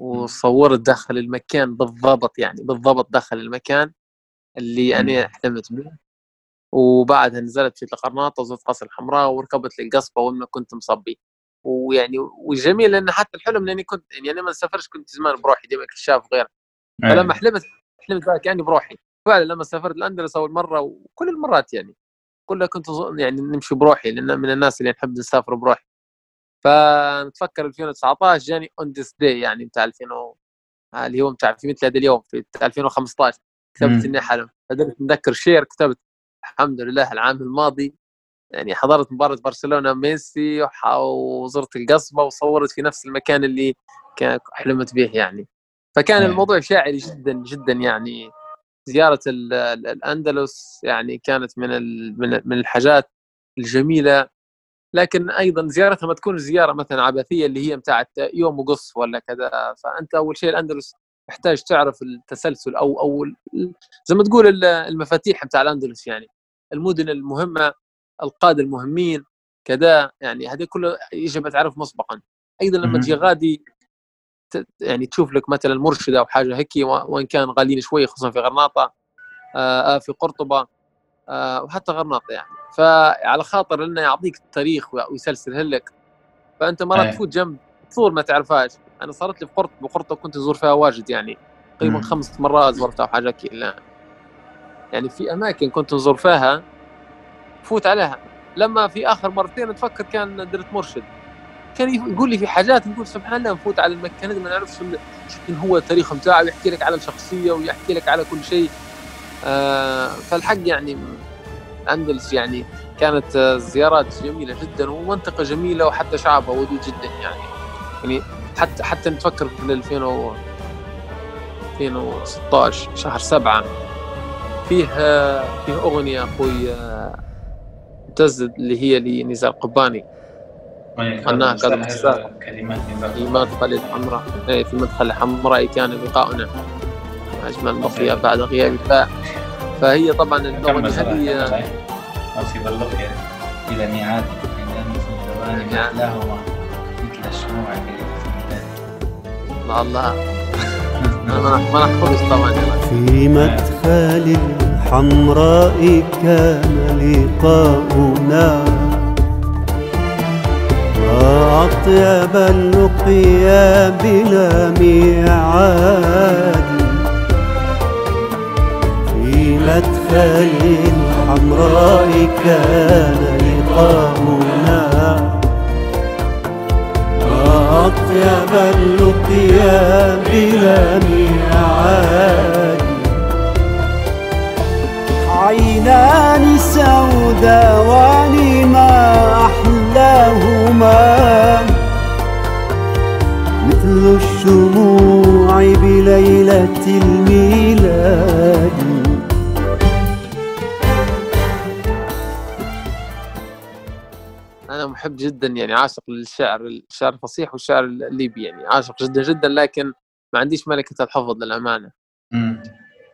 وصورت داخل المكان بالضبط يعني بالضبط داخل المكان اللي أنا حلمت به وبعدها نزلت في القرناطه وزرت قصر الحمراء وركبت لي القصبه وأنا كنت مصبي. ويعني والجميل انه حتى الحلم لاني كنت يعني أنا ما نسافرش كنت زمان بروحي ديما كشاف وغيره فلما حلمت حلمت كاني بروحي. فعلا لما سافرت الأندلس أول مرة وكل المرات يعني كلها كنت يعني نمشي بروحي لأن من الناس اللي نحب نسافر بروحي. فنتفكر 2019 جاني on this day يعني بتاع 2000 آه، اللي هو متاع في مثل هذا اليوم في 2015 كتبت. إني حلم. قدرت نذكر share كتبت الحمد لله العام الماضي. يعني حضرت مباراة برشلونة ميسي وزرت القصبة وصورت في نفس المكان اللي كان حلمت به يعني. فكان أيه. الموضوع شاعري جدا جدا يعني. زيارة ال- ال- الأندلس يعني كانت من من من الحاجات الجميلة. لكن أيضا زيارتها ما تكون زيارة مثلا عبثية اللي هي متاعت يوم وقص ولا كذا. فأنت أول شيء الأندلس محتاج تعرف التسلسل أو ال- زي ما تقول ال- المفاتيح متاع الأندلس يعني. المدن المهمة القادة المهمين كذا يعني. هذه كلها يجب تعرف مسبقا. أيضا لما. تجي غادي يعني تشوف لك مثلا مرشد أو حاجة هيك وإن كان غاليين شوي خصوصا في غرناطة آه آه، في قرطبة آه وحتى غرناطة يعني. فعلى خاطر إنه يعطيك التاريخ وي- ويسلسلها لك. فأنت مرات أيه. تفوت جنب صور ما تعرفهاش. أنا صارت لي في قرطبه قرطبه كنت أزور فيها واجد يعني. تقريبا. خمس مرات زرتها وحاجه كذا يعني في أماكن كنت نزور فيها فوت عليها. لما في آخر مرتين أتفكر كان درت مرشد. كان يقول لي في حاجات نقول سبحان الله نفوت على المكان هذا ما نعرفش شنو هو التاريخ بتاعه ويحكي لك على الشخصية ويحكي لك على كل شيء. آه فالحق يعني أندلس يعني كانت زيارات جميلة جدا ومنطقة جميلة وحتى شعبها ودود جدا يعني. يعني حتى حتى نتفكر في 2000 و 2016 شهر سبعة فيه فيه أغنية أخوي آه، معتز اللي هي لنزار قباني. غناها كاظم الساهر. كلمات في مدخل الحمراء. إيه، في مدخل الحمراء كان لقاؤنا. أجمل بقي بعد غياب. ف... فهي طبعا الأغنية هذه في بلغيا إلى ميعاد. عندنا في الميلاد الله. أنا ما ما نحفظش طبعا في مدخل الحمراء كان لقاؤنا. ما أطيب اللقيا بلا ميعاد. في مدخل الحمراء كان لقاؤنا. أطيب اللقيا بلا ميعاد عينان سوداوان ما أحلاهما. مثل الشموع بليلة الميلاد. أنا محب جدا يعني عاشق للشعر الشعر الفصيح والشعر الليبي يعني عاشق جدا جدا لكن ما عنديش ملكة الحفظ للأمانة. مم.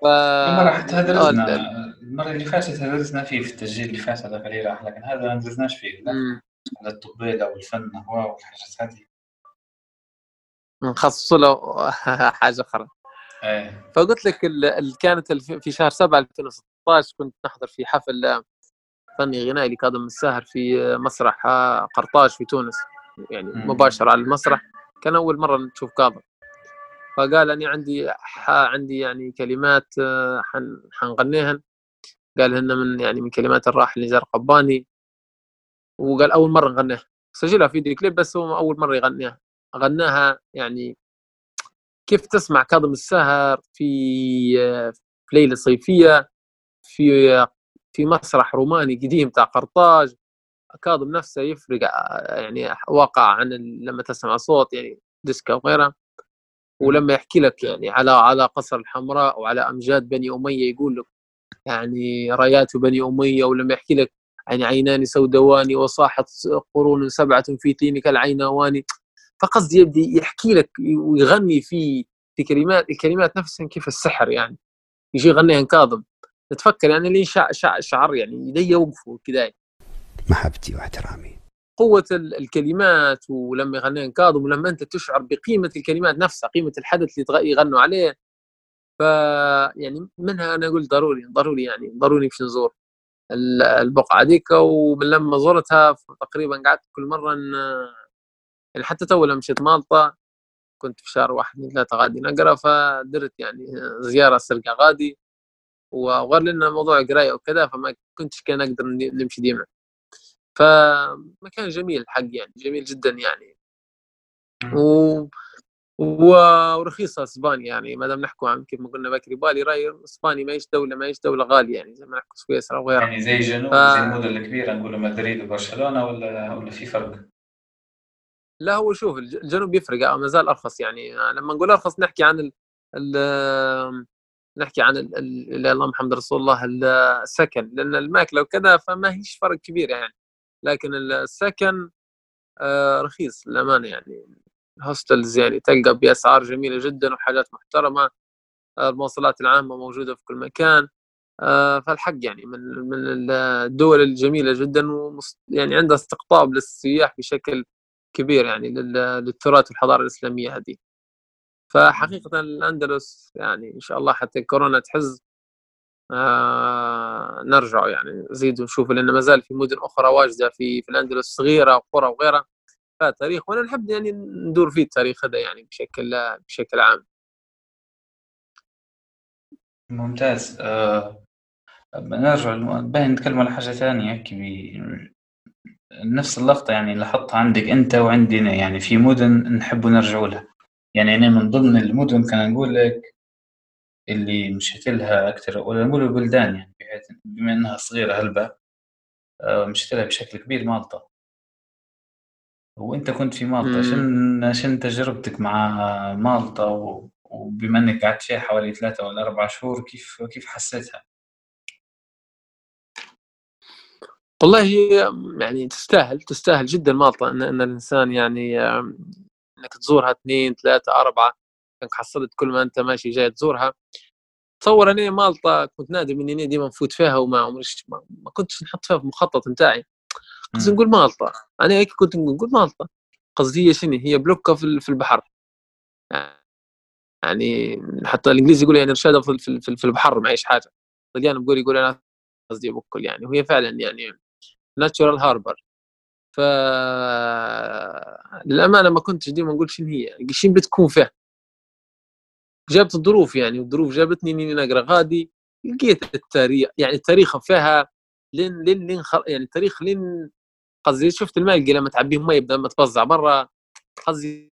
ف... المرة حتى آه، درسنا ال- المرة اللي فاتت درسنا فيه في التسجيل اللي فات اللي راح لكن هذا ما درسناش فيه. على الطبيلة والفن هو والحاجات هذه نخصص له حاجة أخرى. إيه. فقلت لك ال... ال... كانت. في شهر 7 2016 كنت نحضر في حفل فني غنائي لكاظم الساهر في مسرح آه، قرطاج في تونس. يعني. مباشرة على المسرح. كان أول مرة نشوف كاظم. فقال أني عندي. عندي يعني كلمات آه، حن... حنغنيهن. قال هن من يعني من كلمات الراحل نزار قباني. وقال أول مرة نغنيها. سجلها فيديو كليب بس هو أول مرة يغنيها. غناها يعني كيف تسمع كاظم الساهر في آه، في ليلة صيفية في في مسرح روماني قديم تاع قرطاج كاظم نفسه يفرق آه، يعني واقع عن لما تسمع صوت يعني ديسكا وغيرها. ولما يحكي لك يعني على على قصر الحمراء وعلى أمجاد بني أمية يقول لك يعني رايات بني أمية ولما يحكي لك عن عينان سودوان وصاحت قرون سبعة في طينك العينوان فقصدي يبدي يحكي لك ويغني في في كلمات الكلمات نفسها كيف السحر يعني. يجي يغنيها كاظم تفكر يعني شع شعر يعني يدي يوقفوا كذا محبتي واحترامي. قوة ال- الكلمات ولما يغنيها كاظم ولما أنت تشعر بقيمة الكلمات نفسها قيمة الحدث اللي يغنوا عليه. ف يعني منها أنا أقول ضروري ضروري يعني ضروري نمشي نزور ال- البقعة ديك. ومن لما زرتها تقريبا قعدت كل مرة يعني حتى تو لما مشيت مالطا كنت في شهر واحد من ثلاثة غادي نقرأ فدرت يعني زيارة سرقة غادي. وغير لنا موضوع قراية وكذا فما كنتش كان أقدر ن- نمشي ديما. فمكان جميل حق يعني جميل جدا يعني. و و- ورخيصة إسبانيا يعني ما دام نحكوا عن كيف ما قلنا بكري بالي رأي اسبانيا ما هيش دولة ما هيش دولة غالية يعني زي ما نحكوا سويسرا وغيرها يعني زي جنوب ف- زي المدن الكبيرة نقولوا مدريد وبرشلونة ولا ولا في فرق؟ لا هو شوف الج- الجنوب يفرق ما زال أرخص يعني. لما نقول أرخص نحكي عن ال ال نحكي عن لا اللهم محمد رسول الله ال- السكن. لأن الماكله وكذا فما هيش فرق كبير يعني. لكن السكن آه، رخيص للأمانة يعني. الهوستلز يعني تلقى بأسعار جميلة جدا وحاجات محترمة. المواصلات العامة موجودة في كل مكان. آه، فالحق يعني من من الدول الجميلة جدا يعني عندها استقطاب للسياح بشكل كبير يعني لل- للتراث والحضارة الإسلامية هذه. فحقيقة الأندلس يعني إن شاء الله حتى كورونا تحز آه نرجع يعني نزيد ونشوف لأن ما زال في مدن أخرى واجدة في في الأندلس صغيرة وقرى وغيرها. فيها تاريخ وأنا نحب يعني ندور فيه التاريخ هذا يعني بشكل بشكل عام. ممتاز. آه نرجع باين نتكلم على حاجة ثانية هيك بي- نفس اللقطة يعني لاحظتها عندك أنت وعندنا يعني في مدن نحب نرجع لها. يعني أنا من ضمن المدن كان نقول لك اللي مشيت لها أكثر ولا نقول البلدان يعني بحيث بما إنها صغيرة هلبة آه، مشيت لها بشكل كبير مالطا وأنت كنت في مالطا. شن شن تجربتك مع مالطا و- وبما إنك قعدت فيها حوالي ثلاثة ولا أربع شهور كيف كيف حسيتها؟ والله هي يعني تستاهل تستاهل جدا مالطا إن, إن الإنسان يعني إنك تزورها اثنين ثلاثة أربعة إنك حصلت كل ما أنت ماشي جاي تزورها. تصور أني مالطا كنت نادم إني ديما نفوت فيها وما عمرش ما, ما كنتش نحط فيها في المخطط نتاعي. قصدي. نقول مالطا أنا هيك كنت نقول مالطا. قصدي هي شنو؟ هي بلوكة في ال- في البحر. يعني حتى الإنجليزي يقول يعني رشادة في في- في- في البحر ما إيش حاجة. الطليان بيقول يقول أنا قصدي بكل يعني. وهي فعلا يعني ناتشورال هاربر ف للأمانة ما كنتش ديما نقول شنو هي شنو بتكون فيها؟ جابت الظروف يعني الظروف جابتني إني نقرأ غادي لقيت التاريخ يعني التاريخ فيها لين لين لين خل... يعني التاريخ لين قصدي شفت الملقي لما تعبيه مي بدل ما تفزع برا قصدي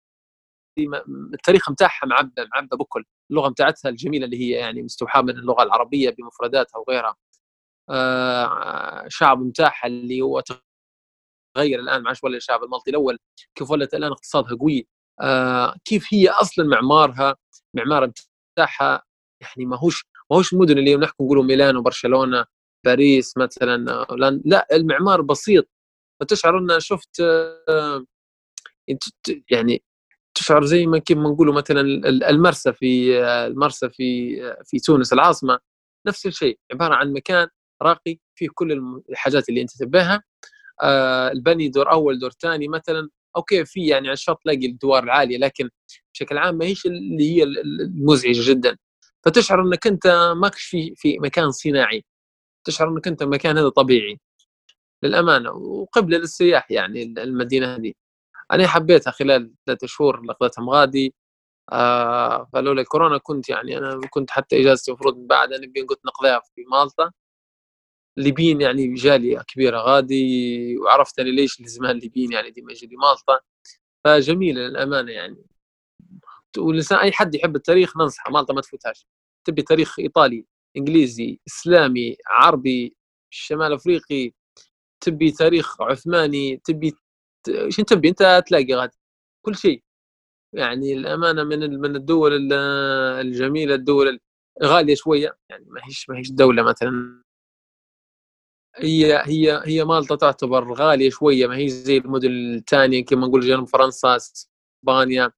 التاريخ متاعها معبى معبى بكل. اللغة متاعتها الجميلة اللي هي يعني مستوحاة من اللغة العربية بمفرداتها وغيرها. آه شعب متاعها اللي هو تغير الآن عادش ولا الشعب المالطي الأول كيف ولت الآن اقتصادها قوي؟ آه كيف هي أصلا معمارها معمار متاعها يعني ماهوش ماهوش المدن اللي نحكي نقولوا ميلان وبرشلونه باريس مثلا آه،. لا المعمار بسيط. فتشعر إن شفت آه، يعني تشعر زي ما كيف ما نقولوا مثلا ال- المرسى في آه، المرسى في آه، في تونس العاصمة. نفس الشيء عبارة عن مكان راقي فيه كل الحاجات اللي أنت تبيها. البني دور أول دور ثاني مثلا أوكي في يعني على الشط تلاقي الدوار العاليه لكن بشكل عام ما هيش اللي هي ال- ال- المزعجة جدا. فتشعر إنك أنت ماكش في في مكان صناعي. تشعر إنك أنت مكان هذا طبيعي. للأمانة وقبله للسياح يعني المدينة هذه. أنا حبيتها خلال ثلاثة شهور اللي مغادي آه فلولا الكورونا كنت يعني أنا كنت حتى إجازتي المفروض بعد نبي نقضيها في مالطا. الليبيين يعني جالية كبيرة غادي وعرفت أنا ليش الزمان الليبيين يعني ديما يجي مالطا فجميلة للأمانة يعني. والانسان أي حد يحب التاريخ ننصحه مالطا ما تفوتهاش. تبي تاريخ إيطالي إنجليزي إسلامي عربي شمال أفريقي تبي تاريخ عثماني تبي شنو تبي؟ أنت تلاقي غادي. كل شيء. يعني الامانه من من الدول ال- الجميلة الدول غالية شوية. يعني ما هيش ما هيش دولة مثلا هي هي هي مالطا تعتبر غالية شوية ما هي زي المدن الثانية كما نقول جنوب فرنسا إسبانيا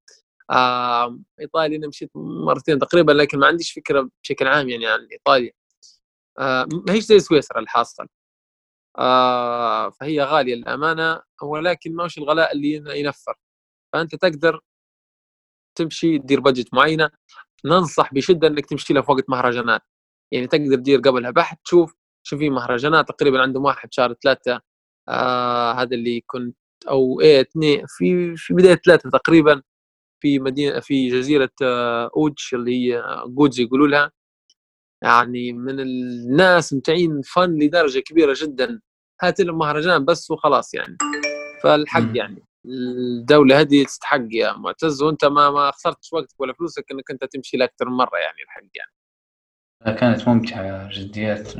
آه إيطاليا أنا مشيت مرتين تقريبا لكن ما عنديش فكرة بشكل عام يعني عن إيطاليا. آه ما هيش زي سويسرا الحاصل آه فهي غالية للأمانة ولكن ما هوش الغلاء اللي ينفر. فأنت تقدر تمشي تدير بادجت معينة. ننصح بشدة إنك تمشي لها في وقت مهرجانات. يعني تقدر تدير قبلها بحث تشوف شوف في مهرجانات تقريبا عندهم واحد شهر ثلاثة آه هذا اللي كنت أو إيه اثنين في في بداية ثلاثة تقريبا في مدينة في جزيرة آه اوتش اللي هي جودز يقولوا لها. يعني من الناس متعين فن لدرجة كبيرة جدا. هات لهم مهرجان بس وخلاص يعني. فالحق. يعني. الدولة هذه تستحق يا معتز وأنت ما ما خسرتش وقتك ولا فلوسك إنك أنت تمشي لها أكثر من مرة يعني الحق يعني. كانت ممتعة جديات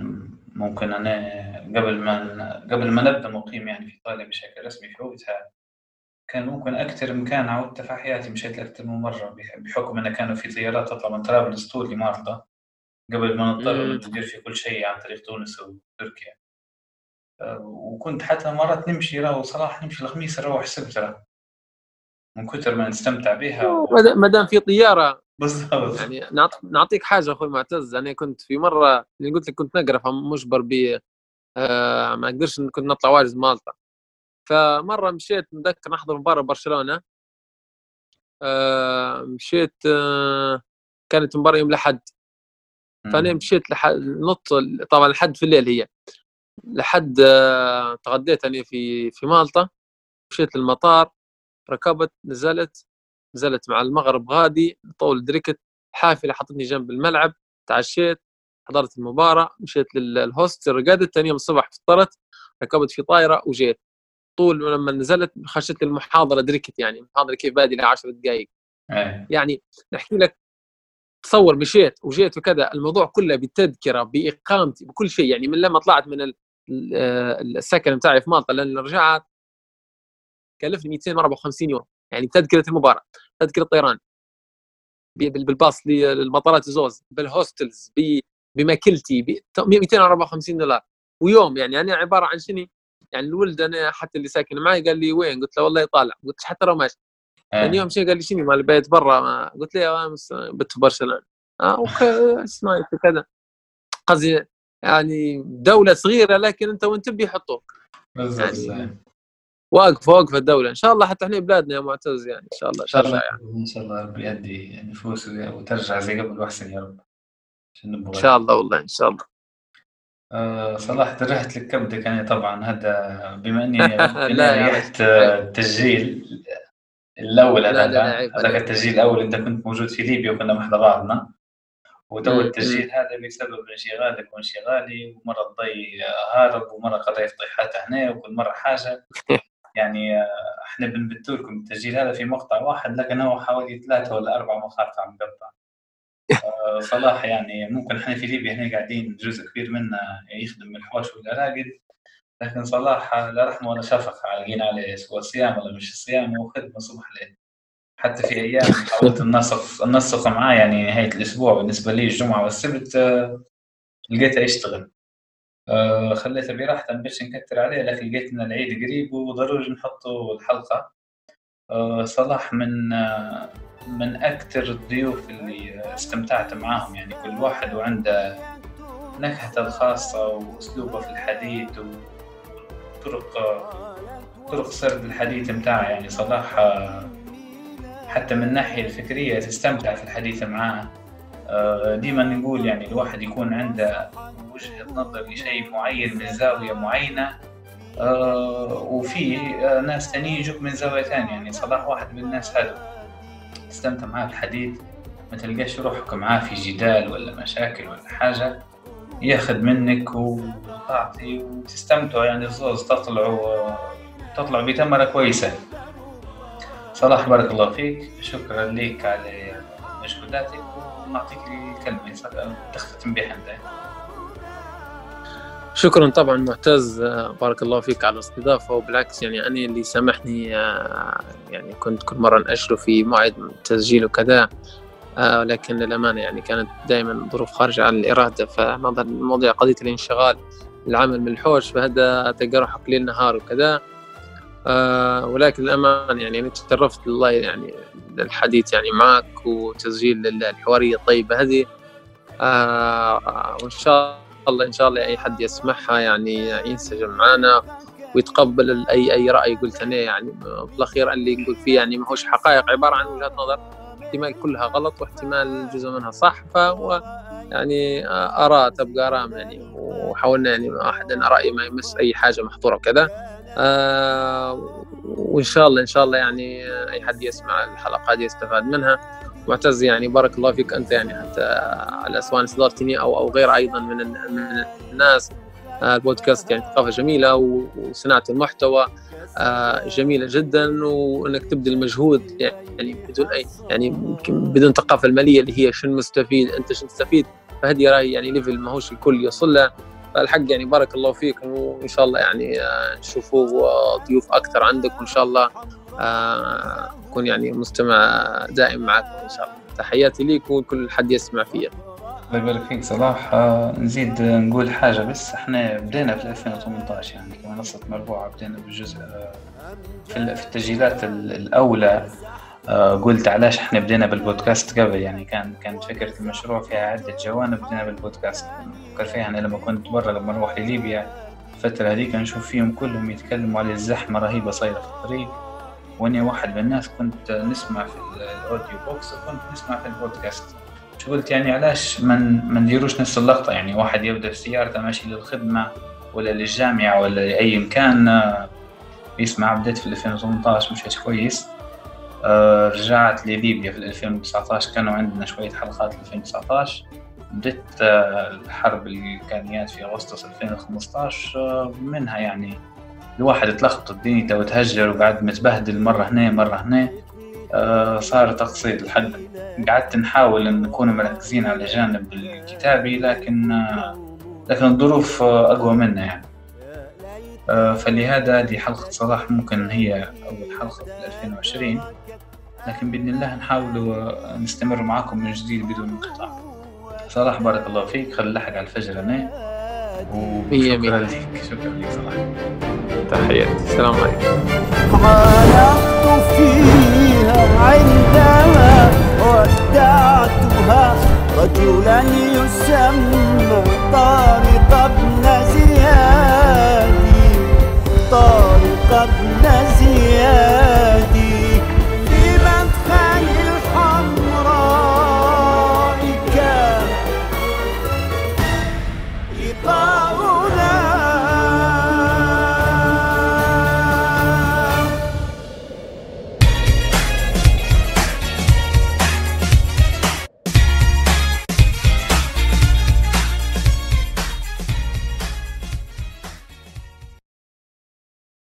ممكن أنا قبل ما قبل ما نبدأ مقيم يعني في إيطاليا بشكل رسمي في وقتها كان ممكن أكثر مكان عودت في حياتي مشيت أكثر من بح- بحكم أنه كانوا في طيارات تطلع من طرابلس طول لمالطا قبل ما نضطر. ندير في كل شيء عن طريق تونس وتركيا أه، وكنت حتى مرات نمشي راهو صراحة نمشي الخميس نروح السبت راه من كثر ما نستمتع بها ما دام في طيارة بالضبط. يعني نعط- نعطيك حاجة أخوي معتز أنا كنت في مرة اللي قلت لك كنت نقرأ فمجبر ب آه ما أقدرش إن كنت نطلع واجد مالطا. فمرة مشيت نذكر نحضر مباراة برشلونة آه مشيت آه كانت مباراة يوم الأحد. فأنا مشيت لحد نط طبعا لحد في الليل هي. لحد آه، تغديت أنا في في مالطا مشيت للمطار ركبت نزلت. نزلت مع المغرب غادي طول دركت حافلة حطتني جنب الملعب تعشيت حضرت المباراة مشيت لل hostel رقدت ثاني يوم الصبح فطرت ركبت في طائره وجيت. طول لما نزلت خشيت المحاضره دركت يعني المحاضره كيف بادي لها 10 دقائق إيه. يعني نحكي لك تصور مشيت وجيت وكذا الموضوع كله بالتذكره بإقامتي بكل شيء. يعني من لما طلعت من ال- ال- السكن بتاعي في مالطا لأن رجعت كلفني 254 يورو. يعني تذكره المباراة. تذكره الطيران. بالباص للمطارات زوز بال hostels بماكلتي ب 254 دولار. ويوم يعني أنا عبارة عن شنو؟ يعني الولد أنا حتى اللي ساكن معي قال لي وين؟ قلت له والله طالع. قلت حتى لو ماشي. ثاني إيه. يوم شيء قال لي شنو؟ مال البيت برا. ما قلت له يا امس بت في برشلونة. آه okay اسمعي كذا. قصدي يعني دولة صغيرة لكن أنت وين تبي يحطوك. يعني واقفه واقفه الدولة. إن شاء الله حتى إحنا بلادنا يا معتز يعني إن شاء الله إن شاء ترجع الله يعني. إن شاء الله ربي يهدي النفوس وترجع زي قبل وأحسن يا رب. إن شاء الله والله إن شاء الله. آه صلاح رحت لك كبدك يعني طبعا هذا بما إني لا لا رجل. آه، التسجيل الأول لا، لا، هذاك. التسجيل الأول أنت كنت موجود في ليبيا وكنا مع بعضنا. وتو التسجيل هذا بسبب انشغالك وانشغالي ومرة الضي هارب ومرة قضيت طيحات هنا وكل مرة حاجة. يعني آه، إحنا بنبت لكم التسجيل هذا في مقطع واحد لكن هو حوالي ثلاثة ولا أربع مقاطع مقطع. آه، صلاح يعني ممكن إحنا في ليبيا هنا قاعدين جزء كبير منا يخدم الحوش والأراقد لكن صلاح لا رحمة ولا شفقة عالقين عليه سواء صيام ولا مش صيام وخدمة صبح ليل. حتى في أيام حاولت النسق النسق معاه يعني نهاية الأسبوع بالنسبة لي الجمعة والسبت آه، لقيته يشتغل. آه، خليته براحته باش نكتر عليه لكن لقيت إن العيد قريب وضروري نحطوا الحلقة. آه، صلاح من آه، من أكثر الضيوف اللي استمتعت معاهم. يعني كل واحد وعنده نكهته الخاصة وأسلوبه في الحديث وطرق طرق سرد الحديث متاعه. يعني صلاح آه، حتى من الناحية الفكرية تستمتع في الحديث معاه. ديما نقول يعني الواحد يكون عنده وجهة نظر لشيء معين من زاوية معينة آه، وفي آه، ناس تانيين يجوك من زاوية ثانية يعني صلاح واحد من الناس هذا تستمتع معاه الحديث. ما تلقاش روحك معاه في جدال ولا مشاكل ولا حاجة. ياخذ منك وتعطي وتستمتعوا يعني الزوز تطلعوا تطلعوا بثمرة كويسة. صلاح بارك الله فيك. شكرا لك على مجهوداتك ونعطيك الكلمة. تختتم بها أنت. شكرا طبعا معتز آه، بارك الله فيك على الاستضافة. وبالعكس يعني أنا اللي سامحني آه، يعني كنت كل مرة ناجله في موعد تسجيل وكذا آه، لكن للأمانة يعني كانت دائما ظروف خارجة عن الإرادة فنظرا لموضوع قضية الانشغال العمل من الحوش فهذا تلقى روحك ليل نهار وكذا. ولكن للأمانة يعني أنا تشرفت والله يعني الحديث يعني معك وتسجيل الحواريه الطيبة هذه. وإن شاء الله إن شاء الله أي حد يسمعها يعني ينسجم معنا ويتقبل اي أي رأي قلت أنا يعني. في الأخير اللي نقول فيه يعني ما هوش حقائق عبارة عن وجهات نظر. احتمال كلها غلط واحتمال جزء منها صح فهو يعني آراء تبقى آراء يعني. وحاولنا يعني احد راي ما يمس أي حاجة محظورة وكذا. آه وإن شاء الله إن شاء الله يعني أي حد يسمع الحلقة هذه يستفاد منها. معتز يعني بارك الله فيك أنت يعني حتى على سواء استضافتني أو أو غير أيضا من من الناس. آه، البودكاست يعني ثقافة جميلة وصناعة المحتوى آه، جميلة جدا وأنك تبذل مجهود يعني بدون اي يعني بدون الثقافه المالية اللي هي شنو مستفيد أنت شنو تستفيد؟ فهذه راهي يعني ليفل ماهوش الكل يوصل له. فالحق يعني بارك الله فيك وإن شاء الله يعني آه، نشوفوا ضيوف أكثر عندك وإن شاء الله آه، أكون يعني مستمع دائم معكم إن شاء الله. تحياتي ليك وكل حد يسمع فيا الله يبارك فيك صلاح آه، نزيد نقول حاجة بس. إحنا بدينا في 2018 يعني كمنصة مربوعة بدينا بالجزء آه، في ال- في التسجيلات ال- الأولى. آه، قلت علاش إحنا بدينا بالبودكاست قبل؟ يعني كان كانت فكرة المشروع فيها عدة جوانب بدينا بالبودكاست. فكر فيها. أنا لما كنت برا لما نروح لليبيا الفترة هذيك نشوف فيهم كلهم يتكلموا على الزحمة رهيبة صايرة في الطريق. واني واحد من الناس كنت نسمع في ال audiobooks وكنت نسمع في البودكاست. قلت يعني علاش ما ما نديروش نفس اللقطة؟ يعني واحد يبدأ في سيارته ماشي للخدمة ولا للجامعة ولا لأي مكان آه، يسمع بديت في 2018 مشيت كويس. آه، رجعت لليبيا في 2019 كانوا عندنا شوية حلقات في 2019 بديت آه، الحرب اللي كان جات في أغسطس 2015 آه، منها يعني الواحد تلخبط الدنيا وتهجر وقعد متبهدل مرة هنا مرة هنا. آه، صار تقصير الحد قعدت نحاول إن نكون مركزين على الجانب الكتابي لكن آه، لكن الظروف آه، أقوى منا يعني. فلهذا هذه حلقة صلاح ممكن هي أول حلقة في 2020 لكن بإذن الله نحاول نستمر معاكم من جديد بدون انقطاع. صلاح بارك الله فيك. خلي لحق على الفجر أنا مية وشكرا مية. لك شكرا لك صلاح تحياتي. السلام عليكم. عانقت فيها عندما ودعتها. رجلا يسمى طارق بن زياد. طارق بن